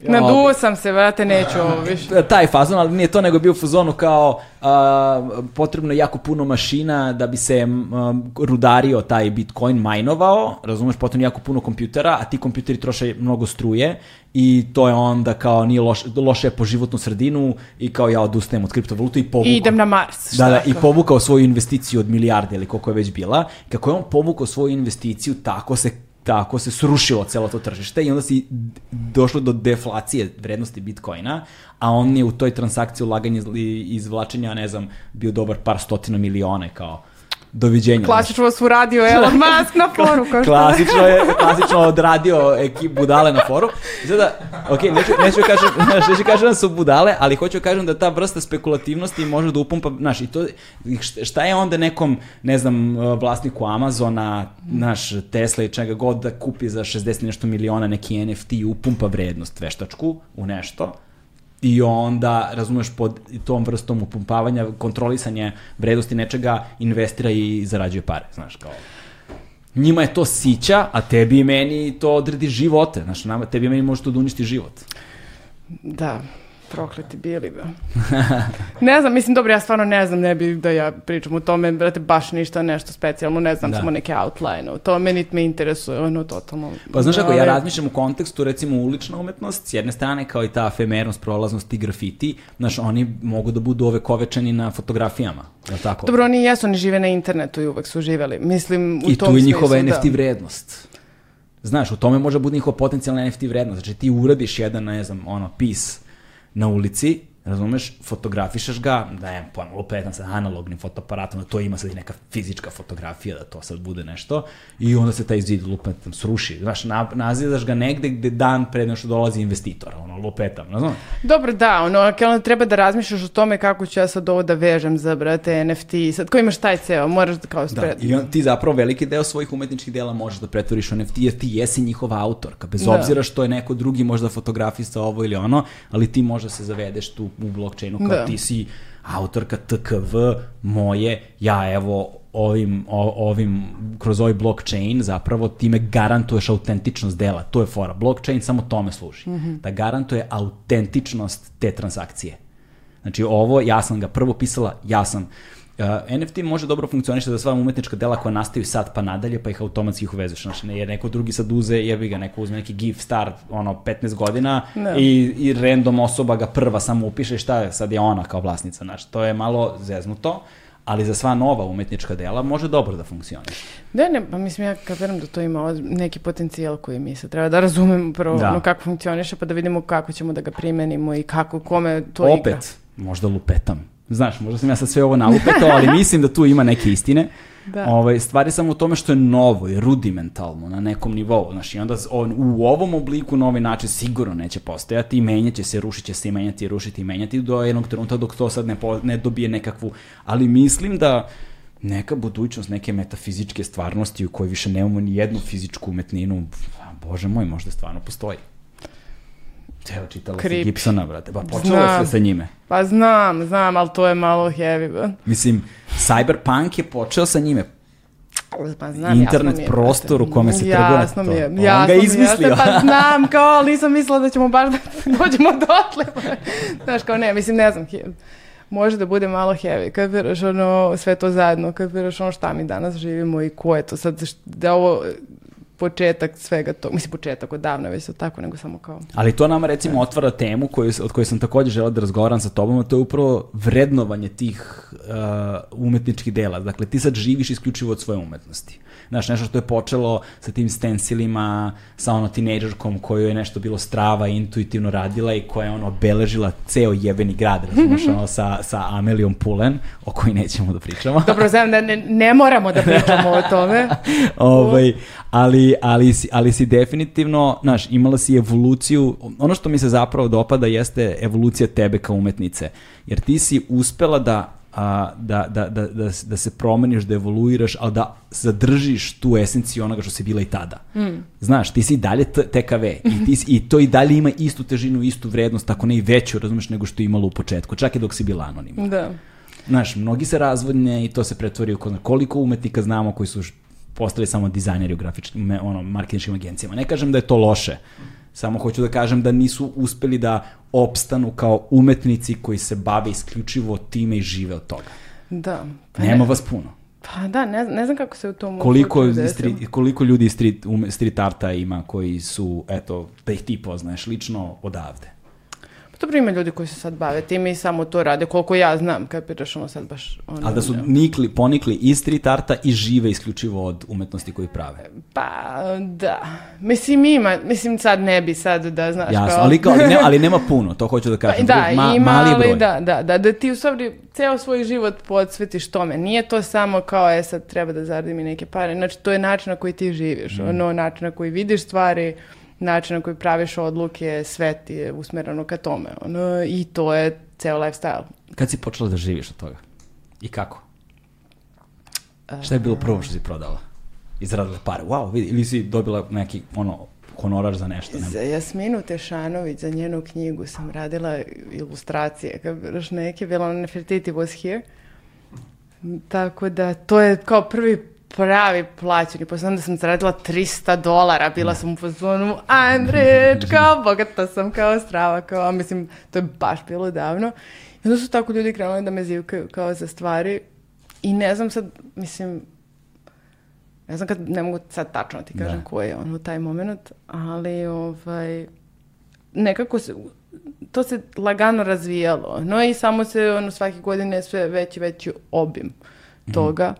Naduo sam se, vrate, neću ovo više. taj fazon, ali nije to nego je bio u fazonu kao a, potrebno jako puno mašina da bi se um, rudario taj Bitcoin majnovao, razumeš, potrebno jako puno kompjutera, a ti kompjuteri troše mnogo struje i to je onda kao nije loše, loše je po životnu sredinu i kao ja odustajem od kriptovaluta i povukao. I idem na Mars. Da, da, i kao? povukao svoju investiciju od milijarde ili koliko je već bila. Kako je on povukao svoju investiciju, tako se tako se srušilo celo to tržište i onda si došlo do deflacije vrednosti Bitcoina, a on je u toj transakciji ulaganja izvlačenja, ne znam, bio dobar par stotina miliona kao doviđenja. Klasično su radio Elon Musk na foru. Kao klasično je, klasično odradio ekip budale na foru. Sada, ok, neću, neću kažem, znaš, neću kažem da su budale, ali hoću kažem da ta vrsta spekulativnosti može da upumpa, znaš, i to, šta je onda nekom, ne znam, vlasniku Amazona, naš Tesla i čega god da kupi za 60 nešto miliona neki NFT i upumpa vrednost veštačku u nešto, i onda, razumeš, pod tom vrstom upumpavanja, kontrolisanje vrednosti nečega, investira i zarađuje pare, znaš, kao njima je to sića, a tebi i meni to odredi živote. Znaš, nama, tebi i meni može to da uništi život. Da, prokleti bili, ba. ne znam, mislim, dobro, ja stvarno ne znam, ne bi da ja pričam o tome, brate, baš ništa nešto specijalno, ne znam, da. samo neke outline, to me nit me interesuje, ono, totalno. Pa znaš, ako ja razmišljam u kontekstu, recimo, ulična umetnost, s jedne strane, kao i ta efemernost, prolaznost i grafiti, znaš, oni mogu da budu ove kovečani na fotografijama, je tako? Dobro, oni jesu, oni žive na internetu i uvek su živeli, mislim, u I tom tu je njihova smislu, NFT vrednost. Znaš, u tome može da bude njihova potencijalna NFT vrednost. Znači, ti uradiš jedan, ne znam, ono, pis na ulici, razumeš, fotografišeš ga, da je pojma, lupetam sa analognim fotoaparatom, da to ima sad i neka fizička fotografija, da to sad bude nešto, i onda se taj zid lupetam sruši. Znaš, na, nazidaš ga negde gde dan pre nego što dolazi investitor, ono, lupetam, razumeš? Dobro, da, ono, onda treba da razmišljaš o tome kako ću ja sad ovo da vežem za, brate, NFT, sad ko imaš taj ceo, moraš da kao Da, spred... i on, ti zapravo veliki deo svojih umetničkih dela možeš da pretvoriš u NFT, jer ti jesi njihova autorka, bez Da. obzira što je neko drugi možda fotografista ovo ili ono, ali ti možda se zavedeš tu u blockchainu kao Da. ti si autorka TKV moje, ja evo ovim, ovim, kroz ovaj blockchain zapravo time garantuješ autentičnost dela. To je fora. Blockchain samo tome služi. Da garantuje autentičnost te transakcije. Znači ovo, ja sam ga prvo pisala, ja sam Uh, NFT može dobro funkcioniše za sva umetnička dela koja nastaju sad pa nadalje, pa ih automatski ih uvezeš. Znači, ne, jer neko drugi sad uze, jebi ga, neko uzme neki GIF star, ono, 15 godina Da. i, i random osoba ga prva samo upiše i šta je, sad je ona kao vlasnica. Znači, to je malo zeznuto, ali za sva nova umetnička dela može dobro da funkcioniše. Ne, ne, pa mislim ja kapiram da to ima neki potencijal koji mi se treba da razumemo prvo Da. ono kako funkcioniše pa da vidimo kako ćemo da ga primenimo i kako, kome to Opet, igra. možda lupetam. Znaš, možda sam ja sad sve ovo nalupetao, ali mislim da tu ima neke istine. Da. Ovaj, stvari samo u tome što je novo i rudimentalno na nekom nivou. Znaš, i onda on u ovom obliku na ovaj način sigurno neće postojati i menjaće se, rušit će se i menjati rušiti i menjati do jednog trenutka dok to sad ne, po, ne dobije nekakvu... Ali mislim da neka budućnost, neke metafizičke stvarnosti u kojoj više nemamo ni jednu fizičku umetninu, bože moj, možda stvarno postoji. Evo, čitala si Creepy. Gibsona, brate, pa počelo sve sa njime. Pa znam, znam, ali to je malo heavy. ba. Mislim, Cyberpunk je počeo sa njime. Pa znam, Internet jasno mi je, prostor u kome se trguje Jasno to. mi je, On jasno ga mi je, izmislio. Pa znam, kao, ali nisam mislila da ćemo baš da dođemo dotle. Znaš, kao ne, mislim, ne znam, može da bude malo heavy, kad veraš ono, sve to zajedno, kad veraš ono šta mi danas živimo i ko je to sad, da ovo početak svega to, mislim početak odavno već to tako, nego samo kao Ali to nama recimo otvara temu koju, od koje sam takođe želeo da razgovaram sa tobom, a to je upravo vrednovanje tih uh, umetničkih dela. Dakle, ti sad živiš isključivo od svoje umetnosti. Znaš, nešto što je počelo sa tim stencilima, sa ono tinejdžerkom koju je nešto bilo strava intuitivno radila i koja je ono obeležila ceo jebeni grad, razumeš, ono, sa, sa Amelijom Pulen, o kojoj nećemo da pričamo. Dobro, znam da ne, ne moramo da pričamo o tome. ovaj, ali, ali, si, ali si definitivno, znaš, imala si evoluciju, ono što mi se zapravo dopada jeste evolucija tebe kao umetnice, jer ti si uspela da a, da, da, da, da, da se promeniš, da evoluiraš, ali da zadržiš tu esenciju onoga što si bila i tada. Mm. Znaš, ti si i dalje TKV i, ti, si- i to i dalje ima istu težinu, istu vrednost, tako ne i veću, razumeš, nego što je imalo u početku, čak i dok si bila anonimna. Da. Znaš, mnogi se razvodne i to se pretvori u koliko umetnika znamo koji su postali samo dizajneri u grafičkim, ono, marketinškim agencijama. Ne kažem da je to loše, samo hoću da kažem da nisu uspeli da opstanu kao umetnici koji se bave isključivo time i žive od toga. Da. Pa Nema ne, vas puno. pa da, ne, ne znam kako se u tom Koliko, street, koliko ljudi iz street, um, street arta ima koji su, eto, da ih ti poznaješ lično odavde. Pa Dobro, ima ljudi koji se sad bave time i samo to rade, koliko ja znam, kapiraš ono sad baš... Ono, Ali da su nikli, ponikli iz street arta i žive isključivo od umetnosti koju prave. Pa, da. Mislim, ima, mislim, sad ne bi sad da, znaš, Jasno, kao... ali, kao, ali, ne, ali nema puno, to hoću da kažem. Da, Ma- ima, mali broj. da, da, da, da ti u stvari ceo svoj život podsvetiš tome. Nije to samo kao, e sad treba da zaradim i neke pare. Znači, to je način na koji ti živiš, Mm. ono, način na koji vidiš stvari, način na koji praviš odluke, sve ti je usmereno ka tome. Ono, I to je ceo lifestyle. Kad si počela da živiš od toga? I kako? Šta je bilo prvo što si prodala? Izradile pare. Wow, vidi, ili si dobila neki, ono, honorar za nešto. Ne? Za Jasminu Tešanović, za njenu knjigu sam radila ilustracije. Još neke, bila ona Nefertiti was here. Tako da, to je kao prvi pravi plaćeni. Posle onda sam zaradila 300 dolara, bila sam u fazonu, I'm rich, kao bogata sam, kao strava, kao, mislim, to je baš bilo davno. I onda su tako ljudi krenuli da me zivkaju kao za stvari i ne znam sad, mislim, ne znam kad, ne mogu sad tačno ti kažem Da. koji je ono taj moment, ali ovaj, nekako se, to se lagano razvijalo, no i samo se ono svake godine sve veći veći obim toga.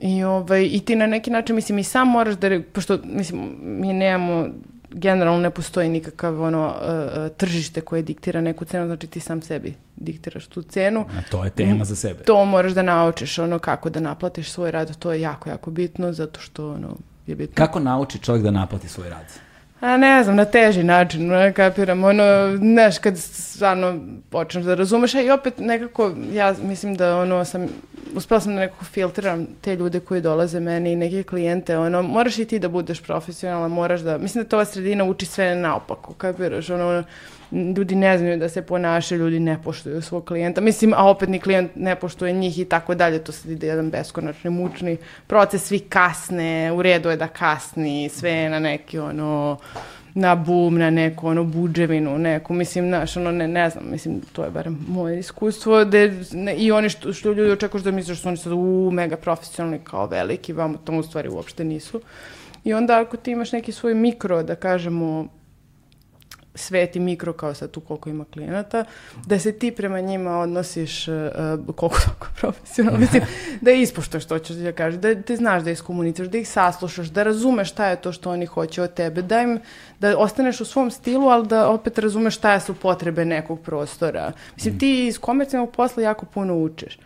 I, ovaj, I ti na neki način, mislim, i sam moraš da, pošto, mislim, mi nemamo, generalno ne postoji nikakav ono, e, e, tržište koje diktira neku cenu, znači ti sam sebi diktiraš tu cenu. A to je tema za sebe. To moraš da naučiš, ono, kako da naplatiš svoj rad, to je jako, jako bitno, zato što, ono, je bitno. Kako nauči čovjek da naplati svoj rad? A ne znam, na teži način, ne kapiram, ono, znaš, kad stvarno počneš da razumeš, a i opet nekako, ja mislim da, ono, sam, uspela sam da nekako filtriram te ljude koji dolaze meni i neke klijente, ono, moraš i ti da budeš profesionalan, moraš da, mislim da to ova sredina uči sve naopako, kapiraš, ono, ljudi ne znaju da se ponašaju, ljudi ne poštuju svog klijenta, mislim, a opet ni klijent ne poštuje njih i tako dalje, to sad ide jedan beskonačni mučni proces, svi kasne, u redu je da kasni, sve na neki ono, na bum, na neku ono buđevinu, neku, mislim, znaš, ono, ne, ne znam, mislim, to je barem moje iskustvo, da ne, i oni što, što ljudi očekuju da misliš da su oni sad u, mega profesionalni kao veliki, vam tamo u stvari uopšte nisu. I onda ako ti imaš neki svoj mikro, da kažemo, svet i mikro kao sad tu koliko ima klijenata, da se ti prema njima odnosiš uh, koliko toliko profesionalno, mislim, da ispoštuješ to ćeš da kažeš, da ti znaš da iskomuniciraš, da ih saslušaš, da razumeš šta je to što oni hoće od tebe, da im, da ostaneš u svom stilu, ali da opet razumeš šta su potrebe nekog prostora. Mislim, ti iz komercijalnog posla jako puno učiš.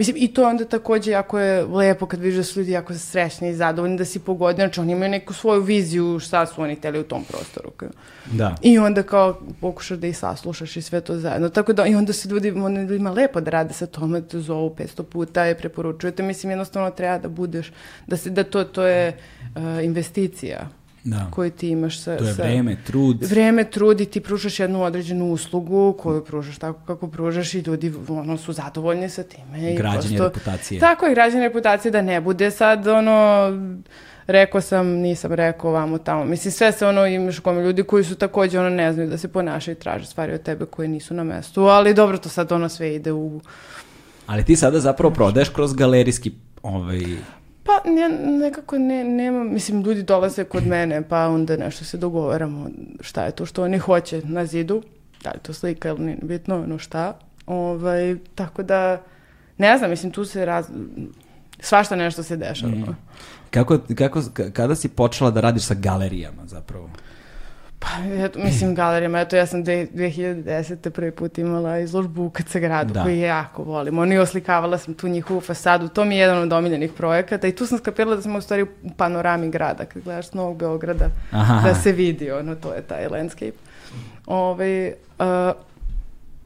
Mislim, i to onda takođe jako je lepo kad vidiš da su ljudi jako srećni i zadovoljni da si pogodio, znači oni imaju neku svoju viziju šta su oni teli u tom prostoru. kao. Da. I onda kao pokušaš da ih saslušaš i sve to zajedno. Tako da i onda se ljudi, ono, ljudima lepo da rade sa tome, te zovu 500 puta i preporučujete. Mislim, jednostavno treba da budeš, da, se, da to, to je uh, investicija Da. koju ti imaš sa... To je sa- vreme, trud. Vreme, trud i ti pružaš jednu određenu uslugu koju pružaš tako kako pružaš i ljudi ono, su zadovoljni sa time. I Građenje prosto- reputacije. Tako je, građenje reputacije da ne bude sad ono rekao sam, nisam rekao vamo tamo. Mislim, sve se ono imaš kome ljudi koji su takođe ono ne znaju da se ponašaju i traže stvari od tebe koje nisu na mestu, ali dobro, to sad ono sve ide u... Ali ti sada zapravo prodaješ kroz galerijski ovaj, Pa ne, nekako ne, nema, mislim, ljudi dolaze kod mene, pa onda nešto se dogovaramo šta je to što oni hoće na zidu, da li to slika ili nije bitno, ono šta. Ovaj, tako da, ne znam, mislim, tu se raz... Svašta nešto se dešava. Kako, kako, k- kada si počela da radiš sa galerijama zapravo? Pa, eto, mislim, galerijama, eto, ja sam de- 2010. prvi put imala izložbu u KC gradu, Da. koji jako volim. Oni oslikavala sam tu njihovu fasadu, to mi je jedan od omiljenih projekata i tu sam skapirala da sam u stvari u panorami grada, kad gledaš s Novog Beograda, Aha. da se vidi, ono, to je taj landscape. Ove,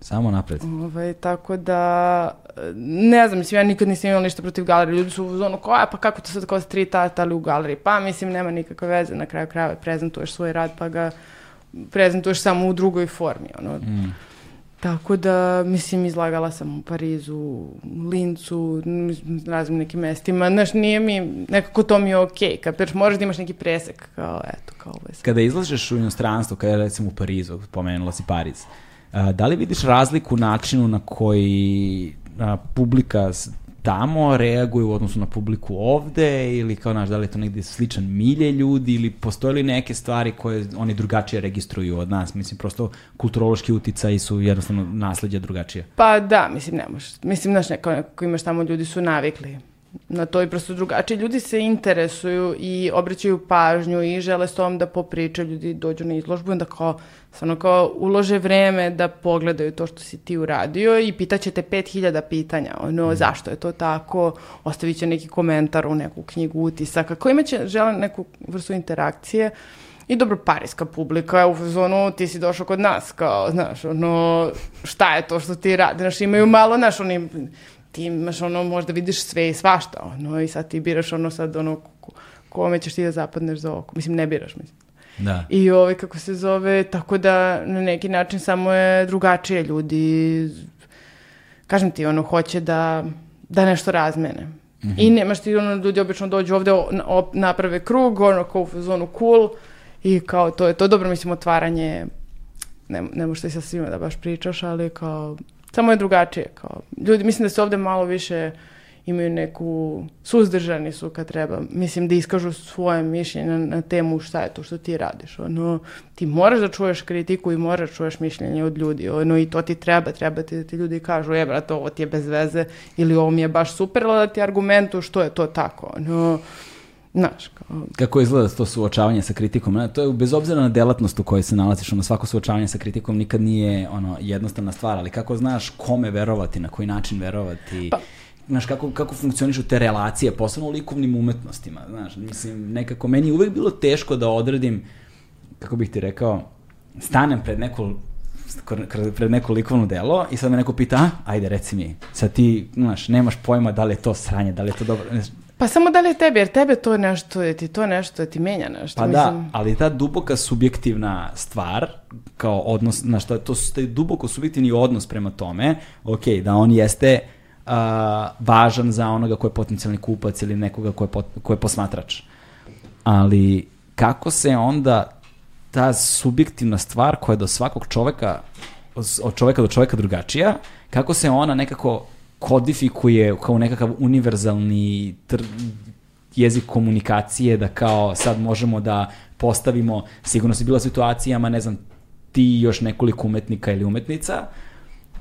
Samo napred. Ovaj, tako da, ne znam, mislim, ja nikad nisam imala ništa protiv galerije. Ljudi su u zonu kao, a pa kako to sad kao street art, ali u galeriji? Pa, mislim, nema nikakve veze, na kraju krajeva prezentuješ svoj rad, pa ga prezentuješ samo u drugoj formi, ono. Mm. Tako da, mislim, izlagala sam u Parizu, u Lincu, raznim nekim mestima. Znaš, nije mi, nekako to mi je okej, kapiraš, moraš da imaš neki presek, kao, eto, kao ovo je sad. Kada izlažeš u inostranstvo, kada je recimo u Parizu, pomenula si Pariz, da li vidiš razliku u načinu na koji a, publika tamo reaguju u odnosu na publiku ovde ili kao, znaš, da li je to negde sličan milje ljudi ili postoje li neke stvari koje oni drugačije registruju od nas? Mislim, prosto kulturološki uticaji su jednostavno nasledđa drugačije. Pa da, mislim, ne možeš. Mislim, znaš, neko, neko imaš tamo, ljudi su navikli na to i prosto drugačije. Ljudi se interesuju i obraćaju pažnju i žele s tom da popričaju. Ljudi dođu na izložbu i onda kao, stvarno kao ulože vreme da pogledaju to što si ti uradio i pitaće te 5000 pitanja. Ono, mm. zašto je to tako? Ostavit će neki komentar u neku knjigu utisaka. Ko imaće, žele neku vrstu interakcije. I dobro, parijska publika je u fazonu, ti si došao kod nas, kao, znaš, ono, šta je to što ti radi? Znaš, imaju malo, znaš, oni, ti imaš ono, možda vidiš sve i svašta, ono, i sad ti biraš ono sad, ono, kome ćeš ti da zapadneš za oko. Mislim, ne biraš, mislim. Da. I ovaj, kako se zove, tako da na neki način samo je drugačije ljudi, kažem ti, ono, hoće da, da nešto razmene. Mm -hmm. I nemaš ti, ono, ljudi obično dođu ovde, op, naprave krug, ono, kao u zonu cool, i kao, to je to dobro, mislim, otvaranje, ne, ne možeš ti sa svima da baš pričaš, ali kao, Samo je drugačije. Kao. Ljudi, mislim da se ovde malo više imaju neku, suzdržani su kad treba, mislim da iskažu svoje mišljenje na, na temu šta je to što ti radiš. Ono, ti moraš da čuješ kritiku i moraš da čuješ mišljenje od ljudi. Ono, I to ti treba, treba ti da ti ljudi kažu, je brate, ovo ti je bez veze ili ovo mi je baš super, ali da ti argumentu što je to tako. Ono, Znaš, kao... Kako izgleda to suočavanje sa kritikom? To je bez obzira na delatnost u kojoj se nalaziš, ono svako suočavanje sa kritikom nikad nije ono jednostavna stvar, ali kako znaš kome verovati, na koji način verovati? Pa, znaš, kako, kako funkcionišu te relacije, posebno u likovnim umetnostima, znaš, mislim, nekako, meni je uvek bilo teško da odredim, kako bih ti rekao, stanem pred neko pred neko likovno delo i sad me neko pita, a, ajde reci mi, sad ti, znaš, nemaš pojma da li je to sranje, da li je to dobro, Pa samo da li je tebi, jer tebe to nešto, je ti to nešto, je ti menja nešto. Pa da, mislim... da, ali ta duboka subjektivna stvar, kao odnos, na šta, to su taj duboko subjektivni odnos prema tome, ok, da on jeste uh, važan za onoga ko je potencijalni kupac ili nekoga ko je, pot, ko je posmatrač. Ali kako se onda ta subjektivna stvar koja je do svakog čoveka, od čoveka do čoveka drugačija, kako se ona nekako kodifikuje kao nekakav univerzalni tr jezik komunikacije, da kao sad možemo da postavimo, sigurno si bila situacijama, ne znam, ti još nekoliko umetnika ili umetnica,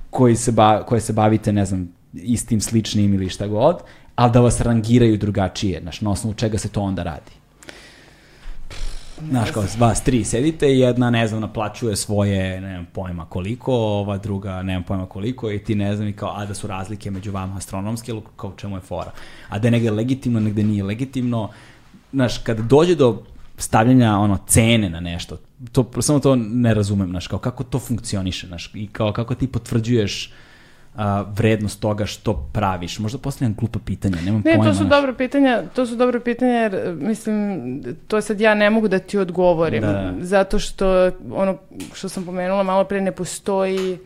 koji se ba, koje se bavite, ne znam, istim, sličnim ili šta god, ali da vas rangiraju drugačije, znaš, na osnovu čega se to onda radi. Znaš, kao vas tri sedite i jedna, ne znam, naplaćuje svoje, ne znam pojma koliko, ova druga, ne znam pojma koliko i ti ne znam i kao, a da su razlike među vama astronomske, ili kao čemu je fora. A da je negde legitimno, negde nije legitimno. Znaš, kad dođe do stavljanja ono cene na nešto, to, samo to ne razumem, znaš, kao kako to funkcioniše, znaš, i kao kako ti potvrđuješ a, vrednost toga što praviš? Možda postavljam glupa pitanja, nemam ne, pojma. Ne, to su dobro pitanja, to su dobro pitanja jer mislim, to sad ja ne mogu da ti odgovorim, da. zato što ono što sam pomenula malo pre ne postoji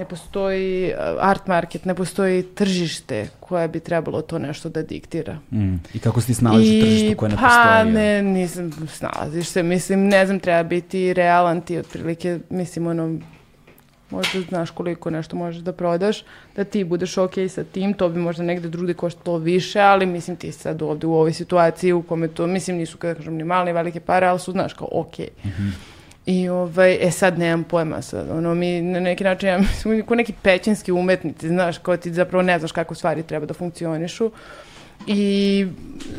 ne postoji art market, ne postoji tržište koje bi trebalo to nešto da diktira. Mm. I kako si ti snalaziš u tržištu koje ne pa, postoji? Pa ne, nisam, snalaziš se, mislim, ne znam, treba biti realan ti otprilike, mislim, ono, možda znaš koliko nešto možeš da prodaš, da ti budeš ok sa tim, to bi možda negde drugde koštalo više, ali mislim ti sad ovde u ovoj situaciji u kome to, mislim nisu kada kažem ni male, velike pare, ali su znaš kao ok. Mm -hmm. I ovaj, e sad nemam pojma sad, ono mi na neki način, ja mislim, ko neki pećinski umetnici, znaš, kao ti zapravo ne znaš kako stvari treba da funkcionišu. I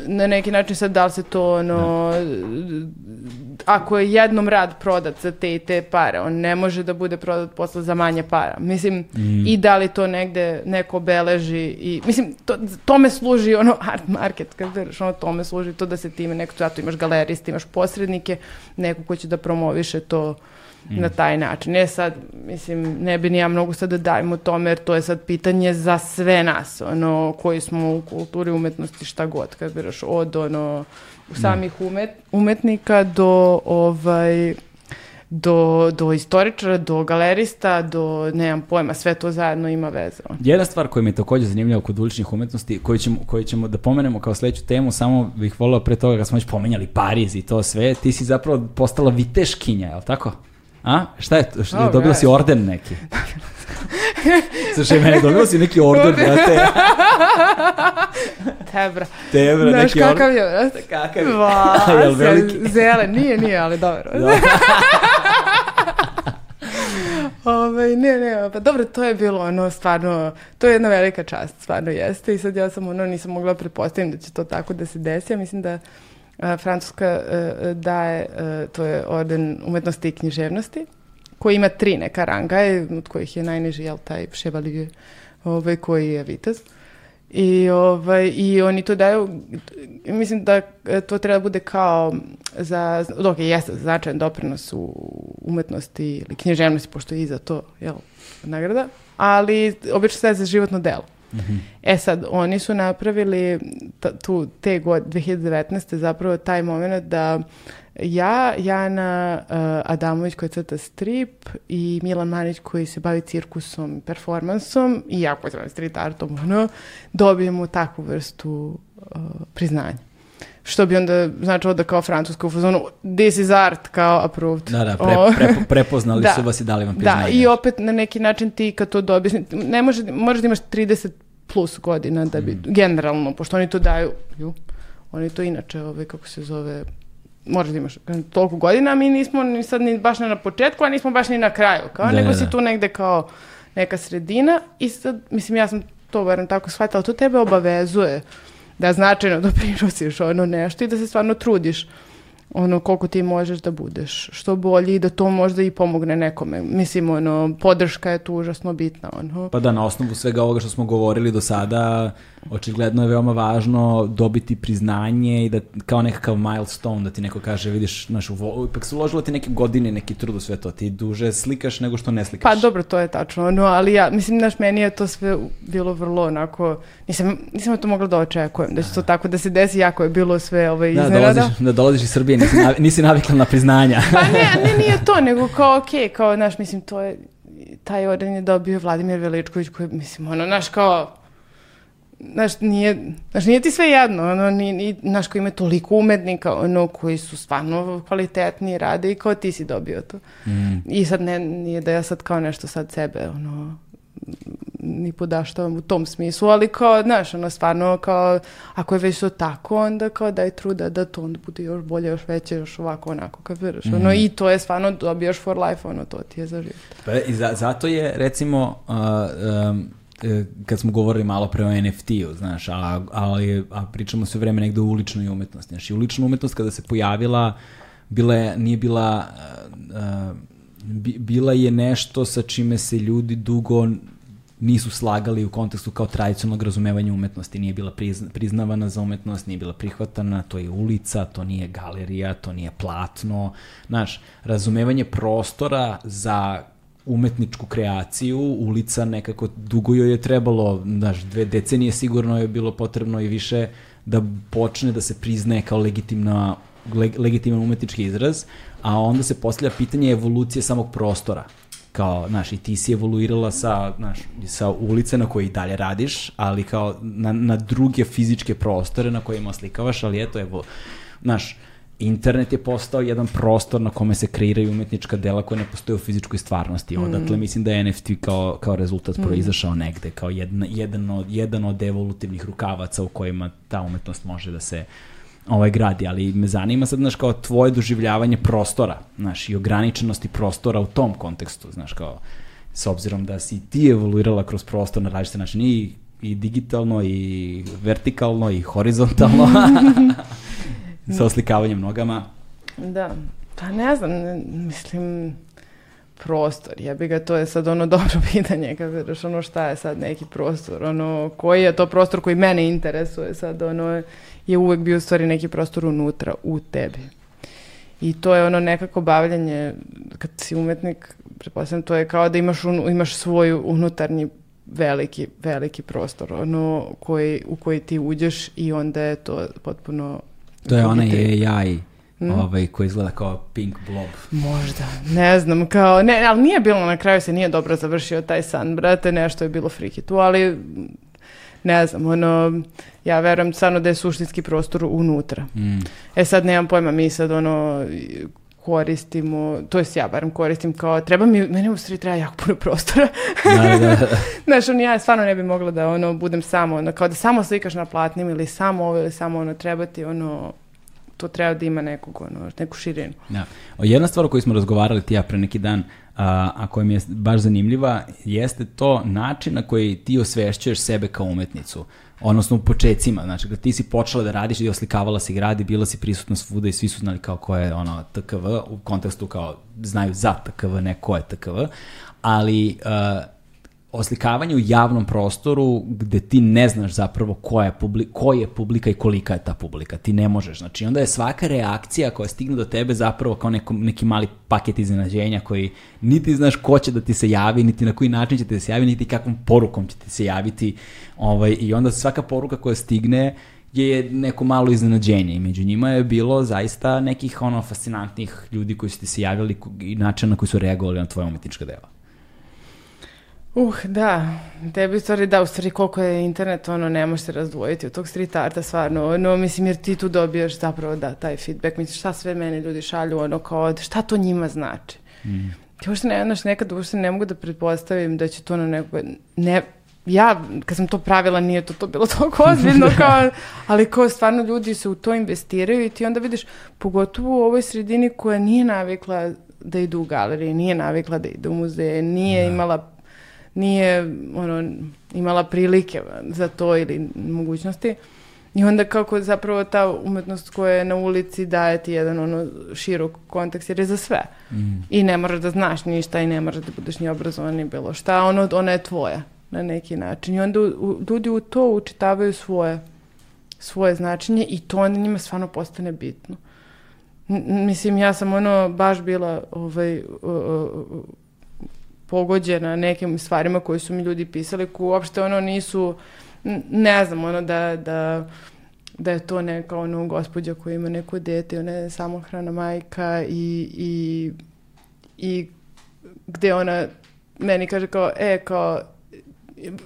na neki način sad da li se to ono, da. ako je jednom rad prodat za te i te pare, on ne može da bude prodat posle za manje para. Mislim, mm. i da li to negde neko beleži i, mislim, to, tome služi ono art market, kad veriš, ono tome služi to da se time neko, zato imaš galeriste, imaš posrednike, neko ko će da promoviše to na taj način. Ne sad, mislim, ne bi ni ja mnogo sad da dajem o tome, jer to je sad pitanje za sve nas, ono, koji smo u kulturi umetnosti šta god, kad biraš od, ono, samih umet, umetnika do, ovaj, do, do istoričara, do galerista, do, nemam pojma, sve to zajedno ima veze. Jedna stvar koja mi je takođe zanimljiva kod uličnih umetnosti, koju ćemo, koju ćemo da pomenemo kao sledeću temu, samo bih volio pre toga kad smo već pomenjali Pariz i to sve, ti si zapravo postala viteškinja, je li tako? A? Šta je to? Šta, oh, dobila si orden neki? Slušaj, mene dobio si neki order, brate. Tebra. Tebra, Znaš neki kakav order. je, brate? Kakav je? Va, Jel veliki? Zelen, nije, nije, ali dobro. Da. Ove, ne, ne, pa dobro, to je bilo ono, stvarno, to je jedna velika čast, stvarno jeste i sad ja sam ono, nisam mogla pretpostaviti da će to tako da se desi, ja mislim da Francuska a, daje, a, to je orden umetnosti i književnosti, koji ima tri neka ranga, od kojih je najniži, jel, taj Chevalier, ovaj, koji je vitez. I, ovaj, I oni to daju, mislim da e, to treba da bude kao za, je jeste značajan doprinos u umetnosti ili književnosti, pošto je i za to, jel, nagrada, ali obično sve za životno delo. E sad, oni su napravili tu, te god, 2019. zapravo taj moment da ja, Jana uh, Adamović koja crta strip i Milan Manić koji se bavi cirkusom performansom i ja koja se bavim street artom, ono, dobijemo takvu vrstu uh, priznanja. Što bi onda značilo da kao francuska u fazonu this is art, kao approved. Da, da, pre, prepo- prepoznali Da. su vas i dali vam da, priznanje. i opet na neki način ti kad to dobiješ, ne može, možeš da imaš 30 plus godina da bi, generalno, pošto oni to daju, ju, oni to inače, ovaj, kako se zove, možeš da imaš toliko godina, mi nismo ni sad ni baš ne na početku, a nismo baš ni na kraju, kao, Da, nego da, si da. tu negde kao neka sredina i sad, mislim, ja sam to barem tako shvatila, to tebe obavezuje da značajno doprinosiš ono nešto i da se stvarno trudiš ono koliko ti možeš da budeš što bolji i da to možda i pomogne nekome. Mislim, ono, podrška je tu užasno bitna, ono. Pa da, na osnovu svega ovoga što smo govorili do sada, očigledno je veoma važno dobiti priznanje i da kao nekakav milestone, da ti neko kaže, vidiš, uvo- ipak su uložilo ti neke godine, neki trud u sve to, ti duže slikaš nego što ne slikaš. Pa dobro, to je tačno, ono, ali ja, mislim, znaš, meni je to sve bilo vrlo onako, nisam, nisam to mogla da očekujem, da će to tako da se desi, jako je bilo sve ovaj, Da, iznenada. dolaziš, da dolaziš iz Srbije, nisi, navi- nisi navikla na priznanja. Pa ne, ne, nije to, nego kao, okej, kao, znaš, mislim, to je, taj orden je dobio Vladimir Veličković koji, mislim, ono, znaš, kao, znaš, nije, znaš, nije ti sve jedno, ono, ni, ni, znaš, ko ima toliko umetnika, ono, koji su stvarno kvalitetni, rade i kao ti si dobio to. I sad ne, nije da ja sad kao nešto sad sebe, ono, ni podaštavam u tom smislu, ali kao, znaš, ono, stvarno, kao, ako je već to tako, onda kao daj truda da to onda bude još bolje, još veće, još ovako, onako, kapiraš, ono, i to je stvarno, dobijaš for life, ono, to ti je za život. Pa i za, zato je, recimo, a, um, kad smo govorili malo pre o NFT-u, znaš, a, ali, a pričamo sve vreme negde o uličnoj umetnosti. Znaš, i ulična umetnost kada se pojavila, bila je, nije bila, a, a, bi- bila je nešto sa čime se ljudi dugo nisu slagali u kontekstu kao tradicionalnog razumevanja umetnosti. Nije bila prizna- priznavana za umetnost, nije bila prihvatana, to je ulica, to nije galerija, to nije platno. Znaš, razumevanje prostora za umetničku kreaciju, ulica nekako dugo joj je trebalo, znaš, dve decenije sigurno je bilo potrebno i više da počne da se priznaje kao legitimna leg- legitiman umetnički izraz, a onda se postavlja pitanje evolucije samog prostora. Kao, znaš, i ti si evoluirala sa, znaš, sa ulice na kojoj i dalje radiš, ali kao na, na druge fizičke prostore na kojima oslikavaš, ali eto, evo, znaš, internet je postao jedan prostor na kome se kreiraju umetnička dela koja ne postoje u fizičkoj stvarnosti. Odatle mislim da je NFT kao, kao rezultat proizašao negde, kao jedna, jedan, od, jedan od evolutivnih rukavaca u kojima ta umetnost može da se ovaj gradi, ali me zanima sad, znaš, kao tvoje doživljavanje prostora, znaš, i ograničenosti prostora u tom kontekstu, znaš, kao, s obzirom da si ti evoluirala kroz prostor na različite načine, i, i digitalno, i vertikalno, i horizontalno, sa oslikavanjem nogama. Da, pa ne znam, ne- mislim, prostor, jebi ga, to je sad ono dobro pitanje, vidiš, ono šta je sad neki prostor, ono, koji je to prostor koji mene interesuje sad, ono, je uvek bio u stvari neki prostor unutra, u tebi. I to je ono nekako bavljanje, kad si umetnik, pretpostavljam, to je kao da imaš, unu- imaš svoj unutarnji veliki, veliki prostor, ono, koji, u koji ti uđeš i onda je to potpuno... To je onaj trip. AI, ovaj, koji izgleda kao pink blob. Možda, ne znam, kao, ne, ali nije bilo, na kraju se nije dobro završio taj san, brate, nešto je bilo friki tu, ali ne znam, ono, ja verujem stvarno da je suštinski prostor unutra. Mm. E sad nemam pojma, mi sad ono, koristimo, to jest ja barem koristim kao, treba mi, mene u stvari treba jako puno prostora. Da, da. Znaš, on, ja stvarno ne bi mogla da ono, budem samo, ono, kao da samo slikaš na platnim ili samo ovo ili samo ono, treba ti ono, to treba da ima nekog, ono, neku širinu. Da. O, jedna stvar o kojoj smo razgovarali ti ja pre neki dan, a, a koja mi je baš zanimljiva, jeste to način na koji ti osvešćuješ sebe kao umetnicu odnosno u počecima, znači kad ti si počela da radiš i oslikavala si grad i bila si prisutna svuda i svi su znali kao ko je ono TKV, u kontekstu kao znaju za TKV, ne ko je TKV, ali uh, oslikavanje u javnom prostoru gde ti ne znaš zapravo ko je, publi ko je publika i kolika je ta publika. Ti ne možeš. Znači, onda je svaka reakcija koja stigne do tebe zapravo kao neko, neki mali paket iznenađenja koji niti znaš ko će da ti se javi, niti na koji način će ti se javi, niti kakvom porukom će ti se javiti. Ovaj, I onda svaka poruka koja stigne je neko malo iznenađenje i među njima je bilo zaista nekih ono fascinantnih ljudi koji su ti se javili i način na koji su reagovali na tvoje umetnička dela. Uh, da, tebi u stvari, da, u stvari koliko je internet, ono, ne može se razdvojiti od tog street arta, stvarno, ono, mislim, jer ti tu dobijaš zapravo, da, taj feedback, mislim, šta sve meni ljudi šalju, ono, kao, šta to njima znači? Mm. Ti uopšte ne, znaš, nekad uopšte ne mogu da pretpostavim da će to na neko, ne, ja, kad sam to pravila, nije to, to bilo toliko ozbiljno, kao, ali kao stvarno ljudi se u to investiraju i ti onda vidiš, pogotovo u ovoj sredini koja nije navikla da idu u galerije, nije navikla da ide u muzeje, nije da. imala nije ono, imala prilike za to ili mogućnosti. I onda kako zapravo ta umetnost koja je na ulici daje ti jedan ono širok kontekst jer je za sve. Mm. I ne moraš da znaš ništa i ne moraš da budeš ni obrazovan ni bilo šta. Ono, ona je tvoja na neki način. I onda u, u, ljudi u to učitavaju svoje, svoje značenje i to onda njima stvarno postane bitno. M mislim, ja sam ono baš bila ovaj, uh, uh, pogođena nekim stvarima koje su mi ljudi pisali, koje uopšte ono nisu, ne znam, ono da, da, da je to neka ono gospođa koja ima neko dete, ona je samohrana majka i, i, i gde ona meni kaže kao, e, kao,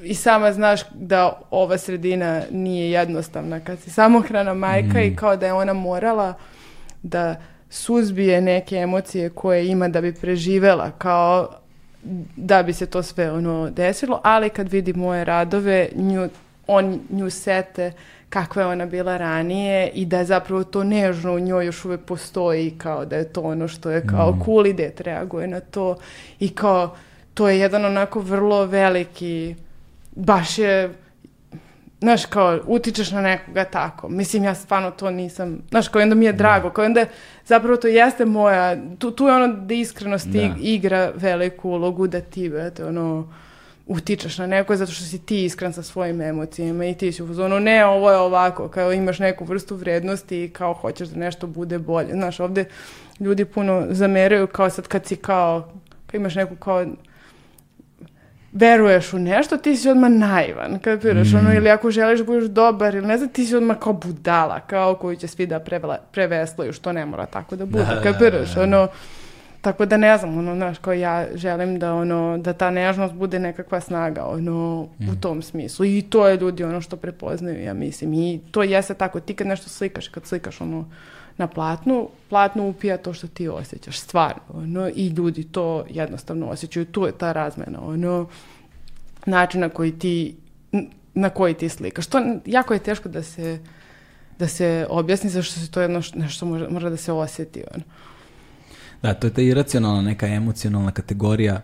i sama znaš da ova sredina nije jednostavna kad si samohrana majka mm. i kao da je ona morala da suzbije neke emocije koje ima da bi preživela kao da bi se to sve ono desilo, ali kad vidi moje radove, nju, on nju sete kakva je ona bila ranije i da je zapravo to nežno u njoj još uvek postoji kao da je to ono što je kao mm. cool ide, reaguje na to i kao to je jedan onako vrlo veliki baš je znaš, kao, utičeš na nekoga tako. Mislim, ja stvarno to nisam, znaš, kao onda mi je da. drago, kao onda zapravo to jeste moja, tu, tu je ono da iskrenost da. igra veliku ulogu da ti, brate, ono, utičeš na neko zato što si ti iskren sa svojim emocijama i ti si u zonu, ne, ovo je ovako, kao imaš neku vrstu vrednosti i kao hoćeš da nešto bude bolje. Znaš, ovde ljudi puno zameraju kao sad kad si kao, kad imaš neku kao veruješ u nešto, ti si odmah naivan, kapiraš, mm. ono, ili ako želiš da budeš dobar, ili ne znam, ti si odmah kao budala, kao koju će svi da prevela, preveslaju, što ne mora tako da bude, da, kapiraš, da, da, ono, tako da ne znam, ono, znaš, kao ja želim da, ono, da ta nežnost bude nekakva snaga, ono, mm. u tom smislu, i to je ljudi ono što prepoznaju, ja mislim, i to jeste tako, ti kad nešto slikaš, kad slikaš, ono, na platnu, platno upija to što ti osjećaš, stvarno, ono, i ljudi to jednostavno osjećaju, tu je ta razmena, ono, način na koji ti, na koji ti slikaš. To jako je teško da se, da se objasni, zašto se to jedno nešto što mora, mora da se osjeti, ono. Da, to je ta iracionalna, neka emocionalna kategorija,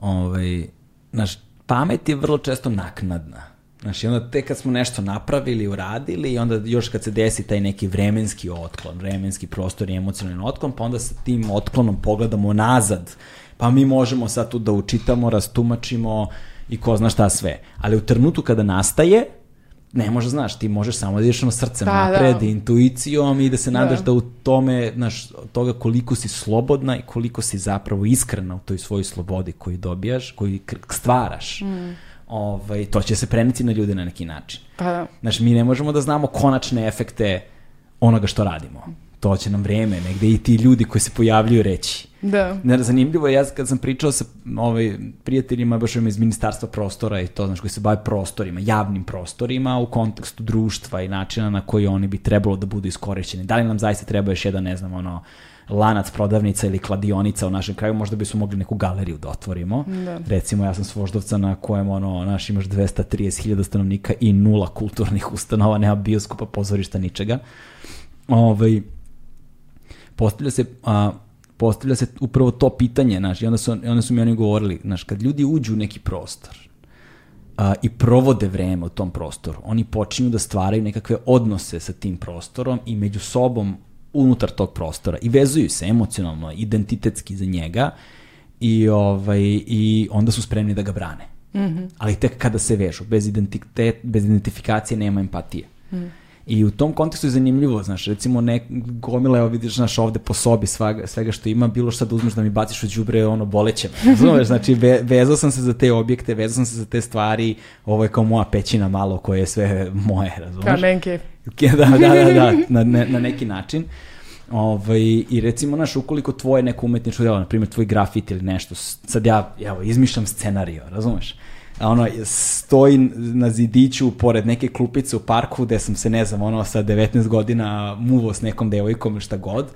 ovaj, naš, pamet je vrlo često naknadna. Znaš, i onda te kad smo nešto napravili, uradili i onda još kad se desi taj neki vremenski otklon, vremenski prostor i emocionalni otklon, pa onda sa tim otklonom pogledamo nazad, pa mi možemo sad tu da učitamo, rastumačimo i ko zna šta sve. Ali u trenutku kada nastaje, ne može, znaš, ti možeš samo da ideš na srcem da, napred, da. intuicijom i da se nadaš da. da u tome, znaš, toga koliko si slobodna i koliko si zapravo iskrena u toj svojoj slobodi koju dobijaš, koju stvaraš. Mm ovaj, to će se preneti na ljude na neki način. Pa da. Znači, mi ne možemo da znamo konačne efekte onoga što radimo. To će nam vreme, negde i ti ljudi koji se pojavljuju reći. Da. Ne, zanimljivo je, ja kad sam pričao sa ovaj, prijateljima, baš iz ministarstva prostora i to, znaš, koji se bave prostorima, javnim prostorima u kontekstu društva i načina na koji oni bi trebalo da budu iskorišćeni. Da li nam zaista treba još jedan, ne znam, ono, lanac prodavnica ili kladionica u našem kraju, možda bismo mogli neku galeriju da otvorimo. Da. Recimo, ja sam s Voždovca na kojem, ono, naš imaš 230.000 stanovnika i nula kulturnih ustanova, nema bioskopa, pozorišta, ničega. Ovaj, postavlja se, a, postavlja se upravo to pitanje, znaš, i onda su, i onda su mi oni govorili, znaš, kad ljudi uđu u neki prostor a, i provode vreme u tom prostoru, oni počinju da stvaraju nekakve odnose sa tim prostorom i među sobom unutar tog prostora i vezuju se emocionalno, identitetski za njega i, ovaj, i onda su spremni da ga brane. Mm -hmm. Ali tek kada se vežu, bez, identitet, bez identifikacije nema empatije. Mm. I u tom kontekstu je zanimljivo, znaš, recimo ne, gomila, evo vidiš, znaš, ovde po sobi svega, svega što ima, bilo šta da uzmeš da mi baciš u đubre, ono, boleće me. Znaš, znači, ve, vezao sam se za te objekte, vezao sam se za te stvari, ovo je kao moja pećina malo koje je sve moje, razumeš? Kao menke. da, da, da, da, na, na, na neki način. Ovaj, I recimo, znaš, ukoliko tvoje neko umetničko delo, na primjer, tvoj grafit ili nešto, sad ja, evo, izmišljam scenario, razumeš? Ono, stoji na zidiću pored neke klupice u parku gde sam se, ne znam, ono, sa 19 godina muvo s nekom devojkom šta god,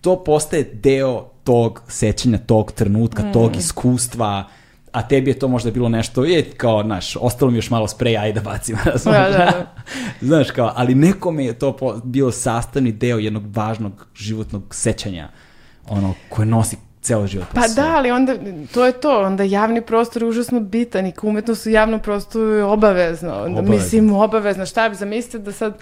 to postaje deo tog sećanja, tog trenutka, mm. tog iskustva, a tebi je to možda bilo nešto, je kao, znaš, ostalo mi još malo spreja, ajde da bacim, da, da, da. znaš, kao, ali nekome je to po, bio sastavni deo jednog važnog životnog sećanja, ono, koje nosi ceo život. Pa da, ali onda, to je to, onda javni prostor je užasno bitan i umetnost u javnom prostoru je obavezno. Onda, obavezno. Mislim, obavezno. Šta bi zamislite da sad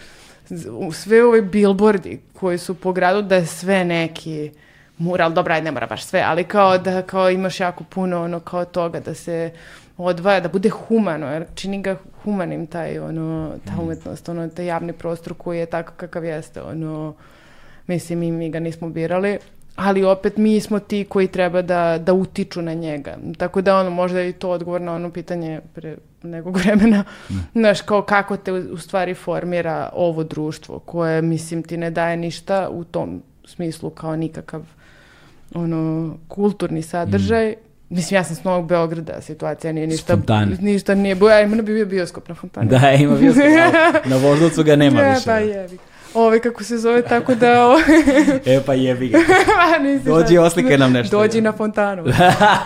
sve ove billboardi koji su po gradu da je sve neki mural, dobra, ajde, ne mora baš sve, ali kao da kao imaš jako puno ono kao toga da se odvaja, da bude humano, jer čini ga humanim taj, ono, ta mm. umetnost, ono, taj javni prostor koji je tako kakav jeste, ono, mislim, mi, mi ga nismo birali, ali opet mi smo ti koji treba da, da utiču na njega. Tako da ono, možda je i to odgovor na ono pitanje pre nekog vremena, mm. znaš, kao kako te u stvari formira ovo društvo, koje, mislim, ti ne daje ništa u tom smislu kao nikakav ono, kulturni sadržaj. Mm. Mislim, ja sam s Novog Beograda, situacija nije ništa, ništa nije, boja, ima bi bio bioskop na fontani. Da, ima bioskop, na Voždovcu ga nema ja, više. Pa jevi. Ove, kako se zove, tako da... O... e, pa jebi ga. Dođi, oslikaj nam nešto. Dođi na fontanu.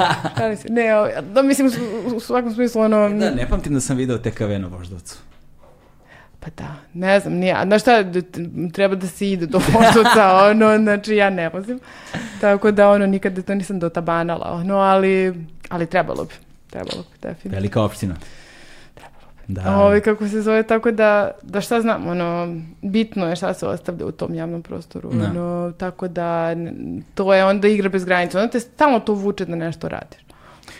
ne, o, da, mislim, u svakom smislu, ono... Da, ne pamtim da sam video TKV na Voždovcu. Pa da, ne znam, nije, znaš šta, treba da se ide do Voždovca, ono, znači ja ne vozim. Tako da, ono, nikada to nisam dotabanala, ono, ali, ali trebalo bi, trebalo bi, definitivno. Velika opština. Da. Ovi, kako se zove, tako da, da šta znam, ono, bitno je šta se ostavlja u tom javnom prostoru. Da. Ono, tako da, to je onda igra bez granica. Onda te stalno to vuče da nešto radiš.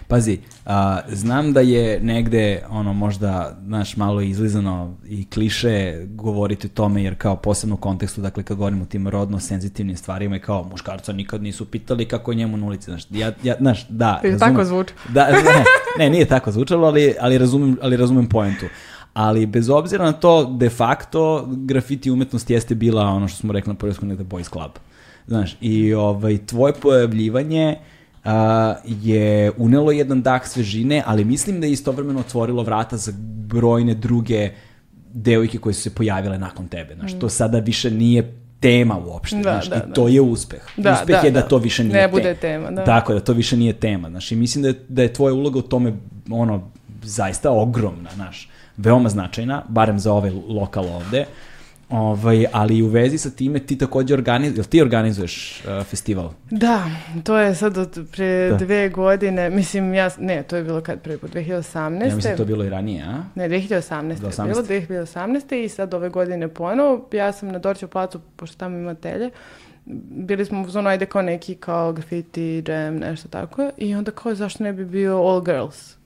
Pazi, a, znam da je negde ono možda, znaš, malo izlizano i kliše govoriti o tome, jer kao posebno u kontekstu, dakle, kad govorimo o tim rodno senzitivnim stvarima i kao muškarca nikad nisu pitali kako je njemu na ulici, znaš, ja, ja, znaš, da. Je tako zvuči? Da, ne, ne, nije tako zvučalo, ali, ali, razumem, ali razumem poentu. Ali bez obzira na to, de facto, grafiti umetnost jeste bila ono što smo rekli na prvoj negde boys club. Znaš, i ovaj, tvoje pojavljivanje uh, je unelo jedan dah svežine, ali mislim da je istovremeno otvorilo vrata za brojne druge devojke koje su se pojavile nakon tebe. Znaš, mm. to sada više nije tema uopšte, da, znaš, da, i da. to je uspeh. Da, uspeh da, je da, da, to više nije ne bude tema. Da. Tako, da to više nije tema, znaš, i mislim da je, da je tvoja uloga u tome, ono, zaista ogromna, znaš, veoma značajna, barem za ovaj lokal ovde. Uh, Ovaj, ali u vezi sa time ti takođe organizuješ, jel ti organizuješ uh, festival? Da, to je sad od pre da. dve godine, mislim ja, ne, to je bilo kad pre 2018. Ja mislim to je bilo i ranije, a? Ne, 2018. Do 18. je bilo, 2018. i sad ove godine ponovo, ja sam na Dorću placu, pošto tamo ima telje, bili smo u zonu, ajde kao neki kao graffiti, jam, nešto tako, i onda kao zašto ne bi bio all girls,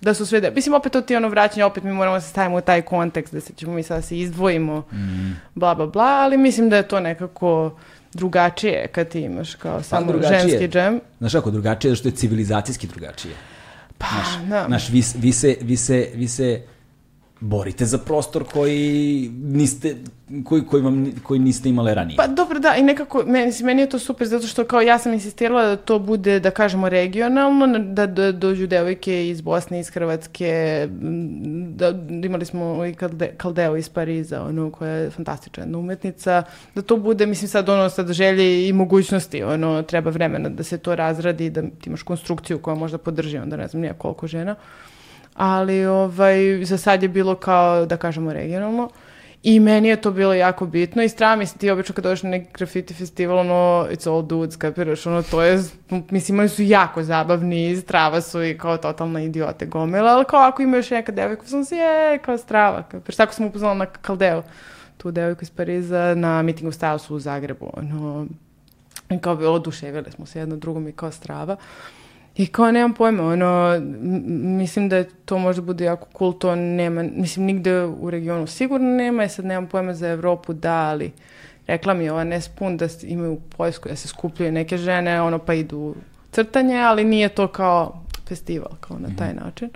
da su sve, de... mislim opet to ti ono vraćanje, opet mi moramo da se stavimo u taj kontekst da se ćemo mi sada se izdvojimo, mm. bla bla bla, ali mislim da je to nekako drugačije kad ti imaš kao pa, samo ženski džem. Znaš kako, drugačije zato što je civilizacijski drugačije. Pa, znaš, da. Znaš, vi, vi, se, vi, se, vi se borite za prostor koji niste koji, koji, vam, koji niste imale ranije. Pa dobro, da, i nekako, meni, meni je to super, zato što kao ja sam insistirala da to bude, da kažemo, regionalno, da, da dođu devojke iz Bosne, iz Hrvatske, da, imali smo i Kalde, Kaldeo iz Pariza, ono, koja je fantastična jedna umetnica, da to bude, mislim sad, ono, sad želje i mogućnosti, ono, treba vremena da se to razradi, da ti imaš konstrukciju koja možda podrži, onda ne znam, nije koliko žena. Ali, ovaj, za sad je bilo kao, da kažemo, regionalno. I meni je to bilo jako bitno i strava mi se ti obično kad dođeš na neki graffiti festival, ono, it's all dudes, kapiraš, ono, to je, mislim, oni su jako zabavni, strava su i kao totalna idiote gomila, ali kao ako ima još neka devojka, sam se, je, kao strava, kapiraš, tako sam upoznala na Kaldeo, tu devojku iz Pariza, na meetingu Stylesu u Zagrebu, ono, i kao oduševili smo se jedno drugom i kao strava. I kao nemam pojma, ono, mislim da je to možda bude jako cool, to nema, mislim nigde u regionu sigurno nema, i sad nemam pojma za Evropu da, ali rekla mi je ova Nespun da imaju u Poljsku da se skupljaju neke žene, ono pa idu crtanje, ali nije to kao festival, kao na taj -hmm. način.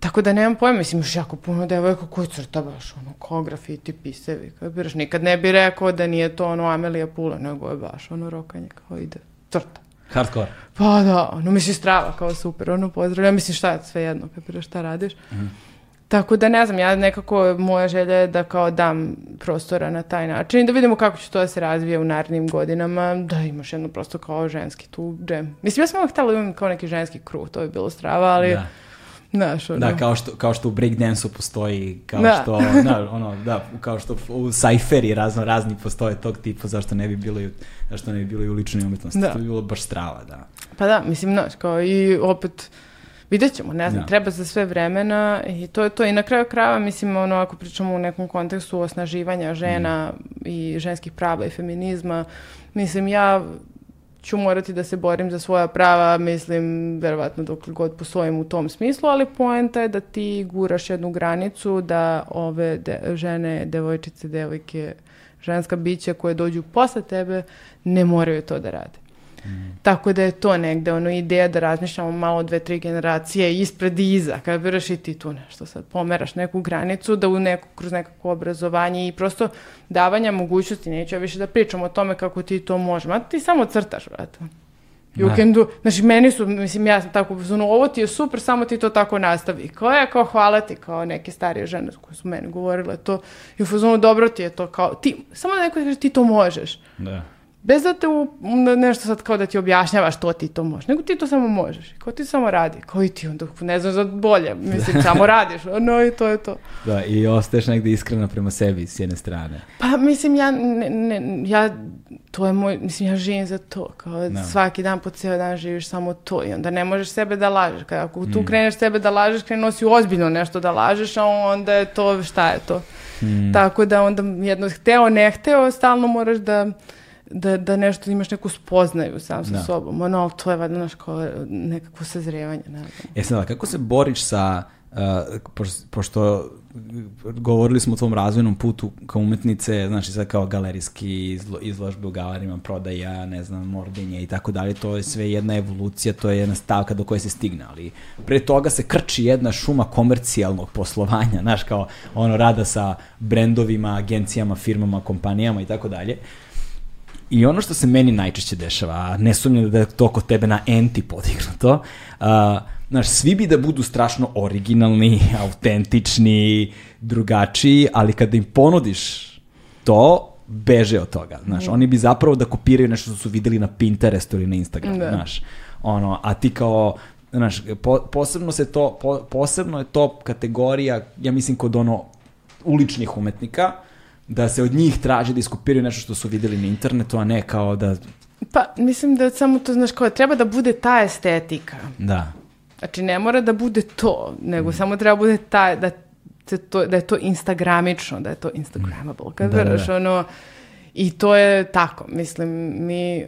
Tako da nemam pojma, mislim, još jako puno devojka koji crta baš, ono, kao grafiti, pisevi, kao biraš, nikad ne bi rekao da nije to, ono, Amelija Pula, nego je baš, ono, rokanje, kao ide, crta. Hardcore. Pa da, ono, misli strava, kao super, ono, pozdravljam, mislim, šta je, sve jedno, kapiraš šta radiš. Mm. Tako da ne znam, ja nekako moja želja je da kao dam prostora na taj način i da vidimo kako će to da se razvije u narednim godinama, da imaš jedno prosto kao ženski tu džem. Mislim, ja sam uvijek htjela da imam kao neki ženski kruh, to je bilo strava, ali... Da Znaš, ono. Da, kao što, kao što u breakdance-u postoji, kao da. što, da, ono, da, kao što u sajferi razno razni postoje tog tipa, zašto ne bi bilo i, zašto ne bi bilo i u ličnoj umetnosti. Da. To bi bilo baš strava, da. Pa da, mislim, znaš, kao i opet, vidjet ćemo, ne znam, da. treba za sve vremena i to je to. I na kraju krava, mislim, ono, ako pričamo u nekom kontekstu osnaživanja žena mm. i ženskih prava i feminizma, mislim, ja ću morati da se borim za svoja prava, mislim, verovatno dok god postojim u tom smislu, ali poenta je da ti guraš jednu granicu da ove de, žene, devojčice, devojke, ženska bića koje dođu posle tebe ne moraju to da rade. Mm. Tako da je to negde ono ideja da razmišljamo malo dve, tri generacije ispred i iza, kada biraš i ti tu nešto sad pomeraš neku granicu, da u neku, kroz nekako obrazovanje i prosto davanja mogućnosti, neću ja više da pričam o tome kako ti to može, ma ti samo crtaš, vrata. You da. can do, znači meni su, mislim ja sam tako, ono, ovo ti je super, samo ti to tako nastavi. Kao je, kao hvala ti, kao neke starije žene koje su meni govorile to, i u fazonu dobro ti je to, kao ti, samo da neko kaže ti to možeš. Da. Bez da te u, nešto sad kao da ti objašnjava što ti to možeš, nego ti to samo možeš. Kao ti samo radi, kao i ti onda ne znaš za bolje, mislim, samo radiš, no i to je to. Da, i ostaješ negde iskrena prema sebi s jedne strane. Pa mislim, ja, ne, ne, ja, to je moj, mislim, ja živim za to, kao no. Da. svaki dan po ceo dan živiš samo to i onda ne možeš sebe da lažeš. Kada ako tu mm. kreneš sebe da lažeš, krenuo si ozbiljno nešto da lažeš, a onda je to, šta je to? Mm. Tako da onda jedno hteo, ne hteo, stalno moraš da da, da nešto imaš neku spoznaju sam sa da. sobom. Ono, ali to je valjda naš kao nekako sazrevanje. Ne znam. E sad, kako se boriš sa, uh, pošto, pošto govorili smo o tvom razvojnom putu kao umetnice, znači sad kao galerijski izlo, izložbe u galerima, prodaja, ne znam, mordenje i tako dalje, to je sve jedna evolucija, to je jedna stavka do koje se stigne, ali pre toga se krči jedna šuma komercijalnog poslovanja, znaš, kao ono rada sa brendovima, agencijama, firmama, kompanijama i tako dalje. I ono što se meni najčešće dešava, a ne sumnjam da je to kod tebe na enti podignuto, uh, znaš, svi bi da budu strašno originalni, autentični, drugačiji, ali kada im ponudiš to, beže od toga, znaš, mm. oni bi zapravo da kopiraju nešto što su videli na Pinterestu ili na Instagramu, da. znaš, ono, a ti kao, znaš, po, posebno se to, po, posebno je to kategorija, ja mislim, kod ono uličnih umetnika, da se od njih traži da iskopiraju nešto što su videli na internetu, a ne kao da... Pa, mislim da samo to, znaš, kao, treba da bude ta estetika. Da. Znači, ne mora da bude to, nego mm. samo treba da bude ta, da, to, da je to instagramično, da je to instagramable. Kad da, da, da. ono, I to je tako, mislim, mi,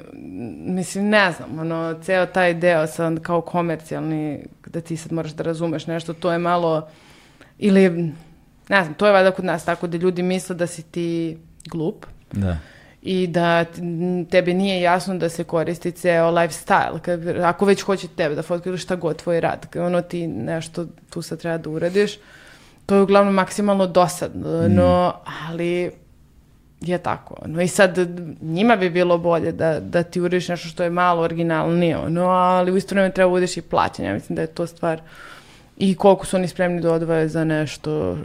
mislim, ne znam, ono, ceo taj deo sad kao komercijalni, da ti sad moraš da razumeš nešto, to je malo, ili ne znam, to je valjda kod nas tako da ljudi misle da si ti glup. Da. I da tebi nije jasno da se koristi ceo lifestyle. Kad, ako već hoće tebe da fotkaju šta god tvoj rad, ono ti nešto tu sad treba da uradiš. to je uglavnom maksimalno dosadno, Mm. no, ali je tako. No i sad njima bi bilo bolje da, da ti uradiš nešto što je malo originalnije, no, ali u isto vreme treba udiš i plaćanje. Ja mislim da je to stvar i koliko su oni spremni da odvaje za nešto,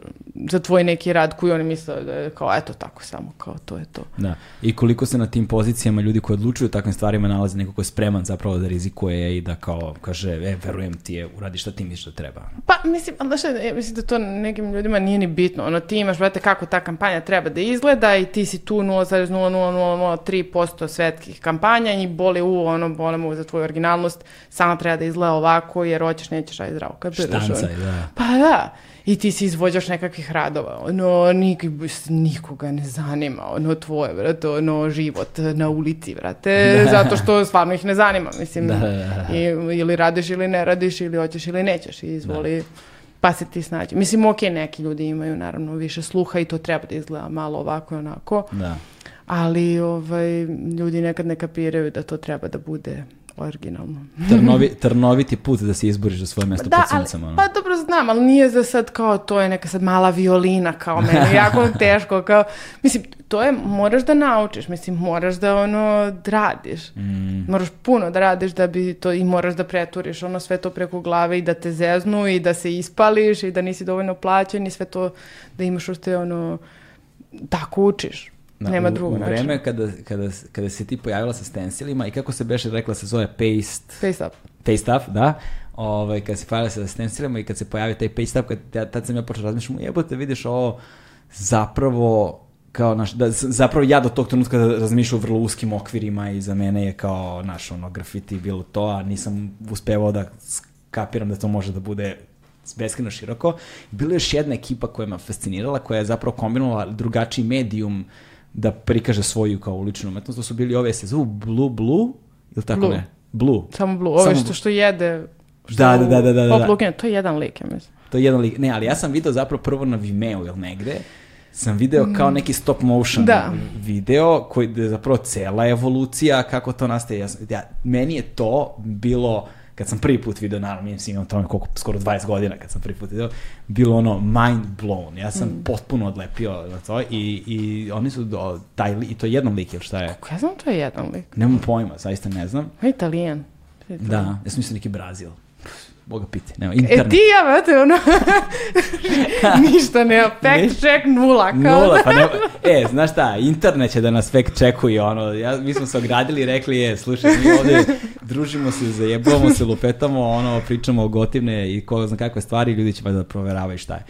za tvoj neki rad koji oni misle da je kao eto tako samo, kao to je to. Da. I koliko se na tim pozicijama ljudi koji odlučuju o takvim stvarima nalaze neko ko je spreman zapravo da rizikuje i da kao kaže, e, verujem ti je, uradi šta ti misliš da treba. Pa, mislim, ali znaš ja mislim da to nekim ljudima nije ni bitno. Ono, ti imaš, brate, kako ta kampanja treba da izgleda i ti si tu 0,00003% svetskih kampanja i boli u, ono, bole mu za tvoju originalnost, samo treba da izgleda ovako jer hoćeš, nećeš, aj zdravo. Kapiraš, Štancaj, da. Pa da. I ti si izvođaš nekakvih radova, ono, nik, nikoga ne zanima, ono, tvoje, brate, ono, život na ulici, brate, zato što stvarno ih ne zanima, mislim, Da, da, da. I, ili radiš ili ne radiš, ili hoćeš ili nećeš, i izvoli, pa se ti snađi. Mislim, ok, neki ljudi imaju, naravno, više sluha i to treba da izgleda malo ovako i onako, Da. ali, ovaj, ljudi nekad ne kapiraju da to treba da bude originalno. Trnovi, trnoviti put da se izboriš za svoje mesto Da, pod ali, suncem. ono. pa dobro znam, ali nije za sad kao to je neka sad mala violina kao meni, jako teško, kao, mislim, to je, moraš da naučiš, mislim, moraš da ono, da radiš, Mm. moraš puno da radiš da bi to, i moraš da preturiš ono sve to preko glave i da te zeznu i da se ispališ i da nisi dovoljno plaćen i sve to da imaš uz te ono, tako učiš, Da, nema u, drugog U načina. vreme kada, kada, kada se ti pojavila sa stensilima i kako se beše rekla se zove paste, Face up. paste up, da, ovaj, kad se pojavila sa stensilima i kad se pojavi taj paste up, kad, ja, tad sam ja počeo razmišljati, jebote, vidiš ovo zapravo kao naš, da, zapravo ja do tog trenutka razmišljam u vrlo uskim okvirima i za mene je kao naš ono grafiti bilo to, a nisam uspevao da kapiram da to može da bude beskreno široko. Bila je još jedna ekipa koja me fascinirala, koja je zapravo kombinovala drugačiji medijum da prikaže svoju kao uličnu umetnost. To su bili ove, se zovu Blue Blue, ili tako Blue. ne? Blue. Samo blue, Samo što, blue. što jede, što Da, da, da, da, da, da. Pop Lukina, to je jedan lik, ja mislim. To je jedan lik. Ne, ali ja sam video zapravo prvo na Vimeo ili negde, sam video kao neki stop motion Da. video koji je zapravo cela evolucija kako to nastaje. Ja, ja, meni je to bilo kad sam prvi put video, naravno, mislim, imam tome koliko, skoro 20 godina kad sam prvi put video, bilo ono mind blown. Ja sam potpuno odlepio na to i, i oni su, do, taj, i to je jedan lik, ili šta je? Kako ja znam to je jedan lik? Nemam pojma, zaista ne znam. Je Italijan. Da, ja sam mislio neki Brazil. Boga piti, nema, E internet. ti ja, vrate, ono, ništa nema, fact check nula, kao Nula, pa ne, e, znaš šta, internet će da nas fact checkuje, ono, ja, mi smo se ogradili i rekli, je, slušaj, mi ovde družimo se, zajebavamo se, lupetamo, ono, pričamo o gotivne i ko zna kakve stvari, ljudi će da proveravaju šta je.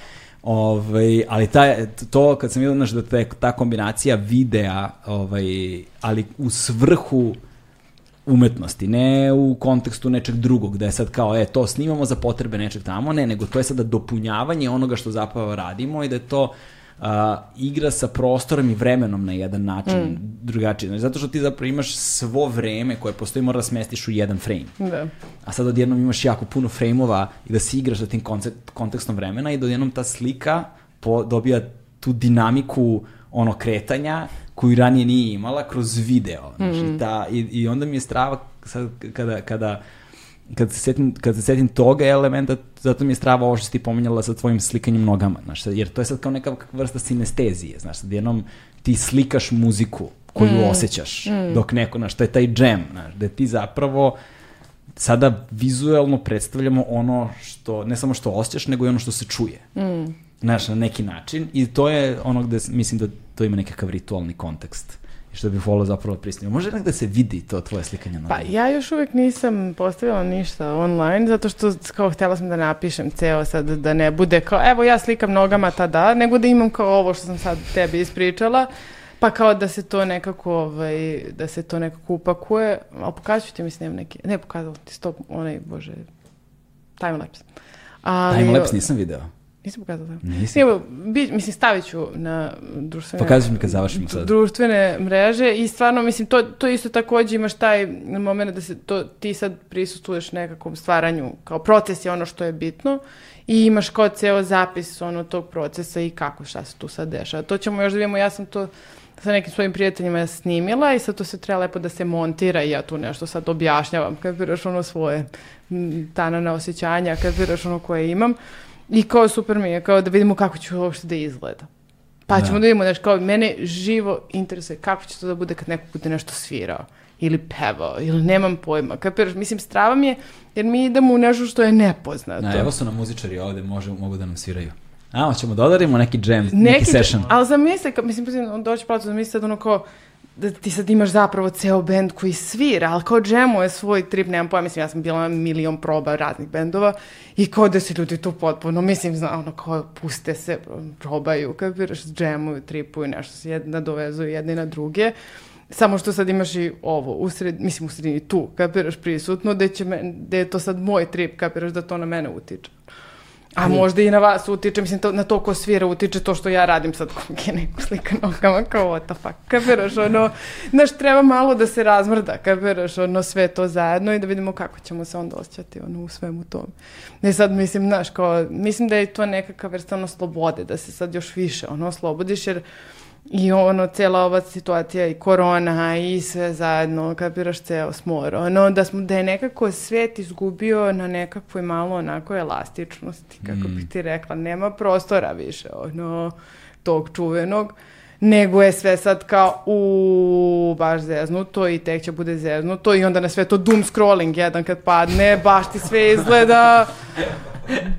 Ovaj, ali ta, to kad sam vidio, znaš, da te, ta kombinacija videa, ovaj, ali u svrhu umetnosti, ne u kontekstu nečeg drugog, da je sad kao, e, to snimamo za potrebe nečeg tamo, ne, nego to je sada dopunjavanje onoga što zapravo radimo i da je to a, igra sa prostorom i vremenom na jedan način drugačiji. Znači, zato što ti zapravo imaš svo vreme koje postoji, mora da smestiš u jedan frame. Da. A sad odjednom imaš jako puno frejmova i da se igraš sa tim koncept, kontekstom vremena i da odjednom ta slika po, dobija tu dinamiku ono kretanja koju ranije nije imala kroz video. Znači, ta, i, I onda mi je strava sad kada, kada kad se setim, kad se setim toga elementa, zato mi je strava ovo što si ti pominjala sa tvojim slikanjem nogama, znaš, jer to je sad kao neka vrsta sinestezije, znaš, sad jednom ti slikaš muziku koju osjećaš, dok neko, znaš, to je taj džem, znaš, da ti zapravo sada vizuelno predstavljamo ono što, ne samo što osjećaš, nego i ono što se čuje. Mm. Znaš, na neki način. I to je ono gde mislim da to ima nekakav ritualni kontekst. I što bih volio zapravo da prisnimo. Može da se vidi to tvoje slikanje na Pa ja još uvijek nisam postavila ništa online, zato što kao htjela sam da napišem ceo sad, da ne bude kao, evo ja slikam nogama tada, nego da imam kao ovo što sam sad tebi ispričala, pa kao da se to nekako, ovaj, da se to nekako upakuje, ali pokazat ću ti, mislim, neki, ne pokazala ti stop, onaj, bože, timelapse. Ali, Timelapse nisam video. Nisam pokazala. Nisi? Evo, bi, mislim, stavit ću na društvene... Pokazuj mi kad završimo sad. Društvene mreže i stvarno, mislim, to, to isto takođe imaš taj moment da se to, ti sad prisustuješ nekakvom stvaranju, kao proces je ono što je bitno i imaš kao ceo zapis ono tog procesa i kako, šta se tu sad dešava. To ćemo još da vidimo, ja sam to sa nekim svojim prijateljima snimila i sad to se treba lepo da se montira i ja tu nešto sad objašnjavam, kad biraš ono svoje tanane osjećanja, kad biraš ono koje imam. I kao super mi je, kao da vidimo kako će uopšte da izgleda. Pa Da. ćemo da vidimo, znaš, kao mene živo interesuje kako će to da bude kad neko bude nešto svirao ili pevao, ili nemam pojma, kapiraš, mislim, strava mi je, jer mi idemo u nešto što je nepoznato. Na, evo su nam muzičari ovde, može, mogu da nam sviraju. A, hoćemo da odarimo neki jam, neki, neki session. Ali zamisli, mislim, mislim, on doći plaću, zamisli sad ono kao, da ti sad imaš zapravo ceo bend koji svira, ali kao džemuje svoj trip, nemam pojma, mislim, ja sam bila milion proba raznih bendova i kao da se ljudi tu potpuno, mislim, zna, ono kao puste se, probaju, kapiraš, džemuju, tripuju, nešto se jedna dovezuju jedne na druge. Samo što sad imaš i ovo, u sred, mislim u sredini tu, kapiraš prisutno, da, će me, da je to sad moj trip, kapiraš da to na mene utiče. A možda i na vas utiče, mislim, to, na to ko svira utiče to što ja radim sad kog je neko slika nogama, kao what the fuck, kapiraš, ono, znaš, treba malo da se razmrda, kapiraš, ono, sve to zajedno i da vidimo kako ćemo se onda osjećati, ono, u svemu tome. Ne sad, mislim, znaš, kao, mislim da je to nekakav vrsta, ono, slobode, da se sad još više, ono, oslobodiš, jer i ono, cijela ova situacija i korona i sve zajedno, kapiraš ceo smor, ono, da, smo, da je nekako svijet izgubio na nekakvoj malo onako elastičnosti, kako bih ti rekla, nema prostora više, ono, tog čuvenog, nego je sve sad kao u baš zeznuto i tek će bude zeznuto i onda na sve to doom scrolling jedan kad padne, baš ti sve izgleda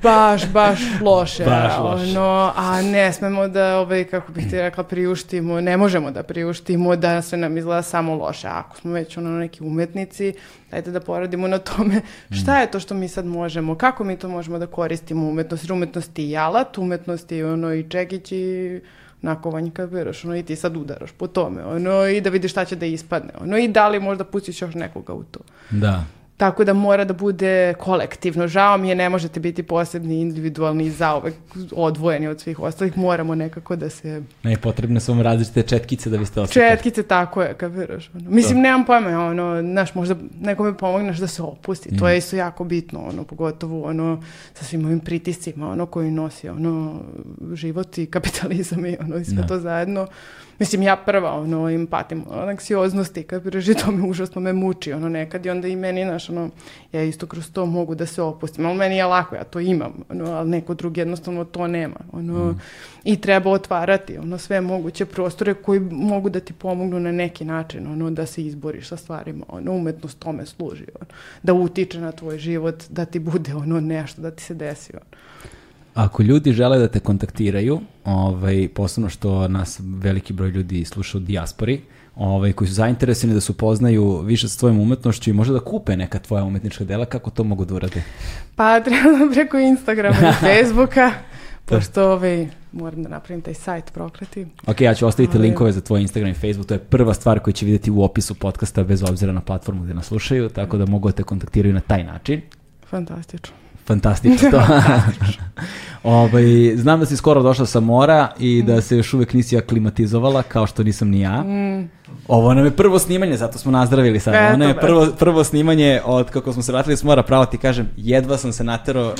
baš, baš loše. Baš loše. Ono, a ne smemo da, ovaj, kako bih ti rekla, priuštimo, ne možemo da priuštimo da sve nam izgleda samo loše. Ako smo već ono neki umetnici, dajte da poradimo na tome šta je to što mi sad možemo, kako mi to možemo da koristimo Umetnost je i alat, umetnost je ono i čekić i nakovanj kapiraš, ono i ti sad udaraš po tome, ono i da vidiš šta će da ispadne, ono i da li možda pustiš još nekoga u to. Da. Tako da mora da bude kolektivno. Žao mi je, ne možete biti posebni, individualni i zauvek odvojeni od svih ostalih. Moramo nekako da se... Ne, potrebne su vam različite četkice da biste osjetili. Četkice, tako je, kapiraš. Ono. Mislim, nemam pojma, ono, znaš, možda nekome pomogneš da se opusti. To je isto jako bitno, ono, pogotovo, ono, sa svim ovim pritiscima, ono, koji nosi, ono, život i kapitalizam i, ono, i sve Da. to zajedno. Mislim, ja prva, ono, im patim od anksioznosti, kapiraš, i to me užasno me muči, ono, nekad i onda i meni, znaš, ono, ja isto kroz to mogu da se opustim, ali meni je lako, ja to imam, ono, ali neko drugi jednostavno to nema, ono, i treba otvarati, ono, sve moguće prostore koji mogu da ti pomognu na neki način, ono, da se izboriš sa stvarima, ono, umetnost tome služi, ono, da utiče na tvoj život, da ti bude, ono, nešto, da ti se desi, ono. Ako ljudi žele da te kontaktiraju, ovaj, posebno što nas veliki broj ljudi sluša u dijaspori, ovaj, koji su zainteresovani da se upoznaju više sa tvojom umetnošću i možda da kupe neka tvoja umetnička dela, kako to mogu da urade? Pa treba preko Instagrama i Facebooka, pošto ovaj, moram da napravim taj sajt prokleti. Ok, ja ću ostaviti Ali- linkove za tvoj Instagram i Facebook, to je prva stvar koju će vidjeti u opisu podcasta bez obzira na platformu gde nas slušaju, tako da mogu da te kontaktiraju na taj način. Fantastično. Fantastično to. ovaj, znam da si skoro došla sa mora i da se još uvek nisi aklimatizovala, kao što nisam ni ja. Ovo nam je prvo snimanje, zato smo nazdravili sad. Eto, Ono je eto. prvo, prvo snimanje od kako smo se vratili s mora, pravo ti kažem, jedva sam se naterao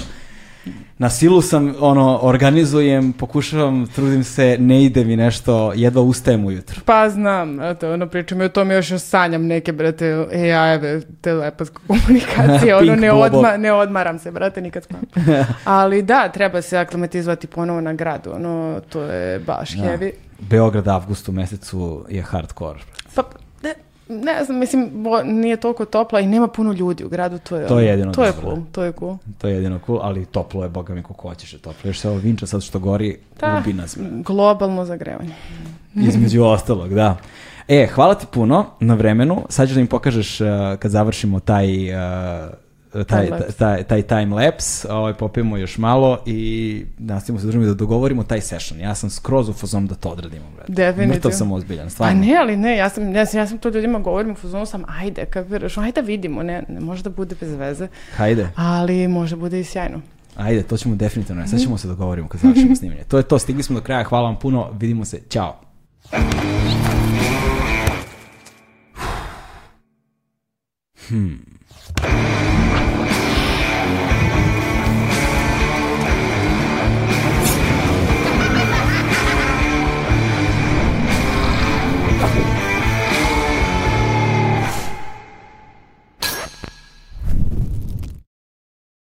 na silu sam, ono, organizujem, pokušavam, trudim se, ne ide mi nešto, jedva ustajem ujutro. Pa znam, eto, ono pričam i o tome još sanjam neke, brate, AI-eve, telepatske komunikacije, ono, ne, odma, ne odmaram se, brate, nikad spavam. Ali da, treba se aklimatizovati ponovo na gradu, ono, to je baš Da. heavy. Beograd avgustu mesecu je hardcore. Pa, ne, znam, mislim, bo- nije toliko topla i nema puno ljudi u gradu, to je, To je jedino To je cool, da. to je cool. To je jedino cool, ali toplo je, boga mi kako hoćeš je toplo. Još se ovo vinča sad što gori, Da, ubi nas. globalno zagrevanje. Između ostalog, da. E, hvala ti puno na vremenu. Sad ćeš da mi pokažeš uh, kad završimo taj, uh, taj, Time-lapse. taj, taj time lapse, ovaj, popijemo još malo i nastavimo se držimo da dogovorimo taj session. Ja sam skroz u fazom da to odradimo, brate. Definitivno. Mrtav sam ozbiljan, Pa stvarno. ne, ali ne, ja sam, ja sam, ja sam to ljudima govorim u fazonu sam, ajde, kapiraš, ajde da vidimo, ne, ne može da bude bez veze, Hajde, ali može bude i sjajno. ajde, to ćemo definitivno. Sad ćemo se dogovorimo kad završimo snimanje. To je to, stigli smo do kraja, hvala vam puno, vidimo se, ćao. Hmm.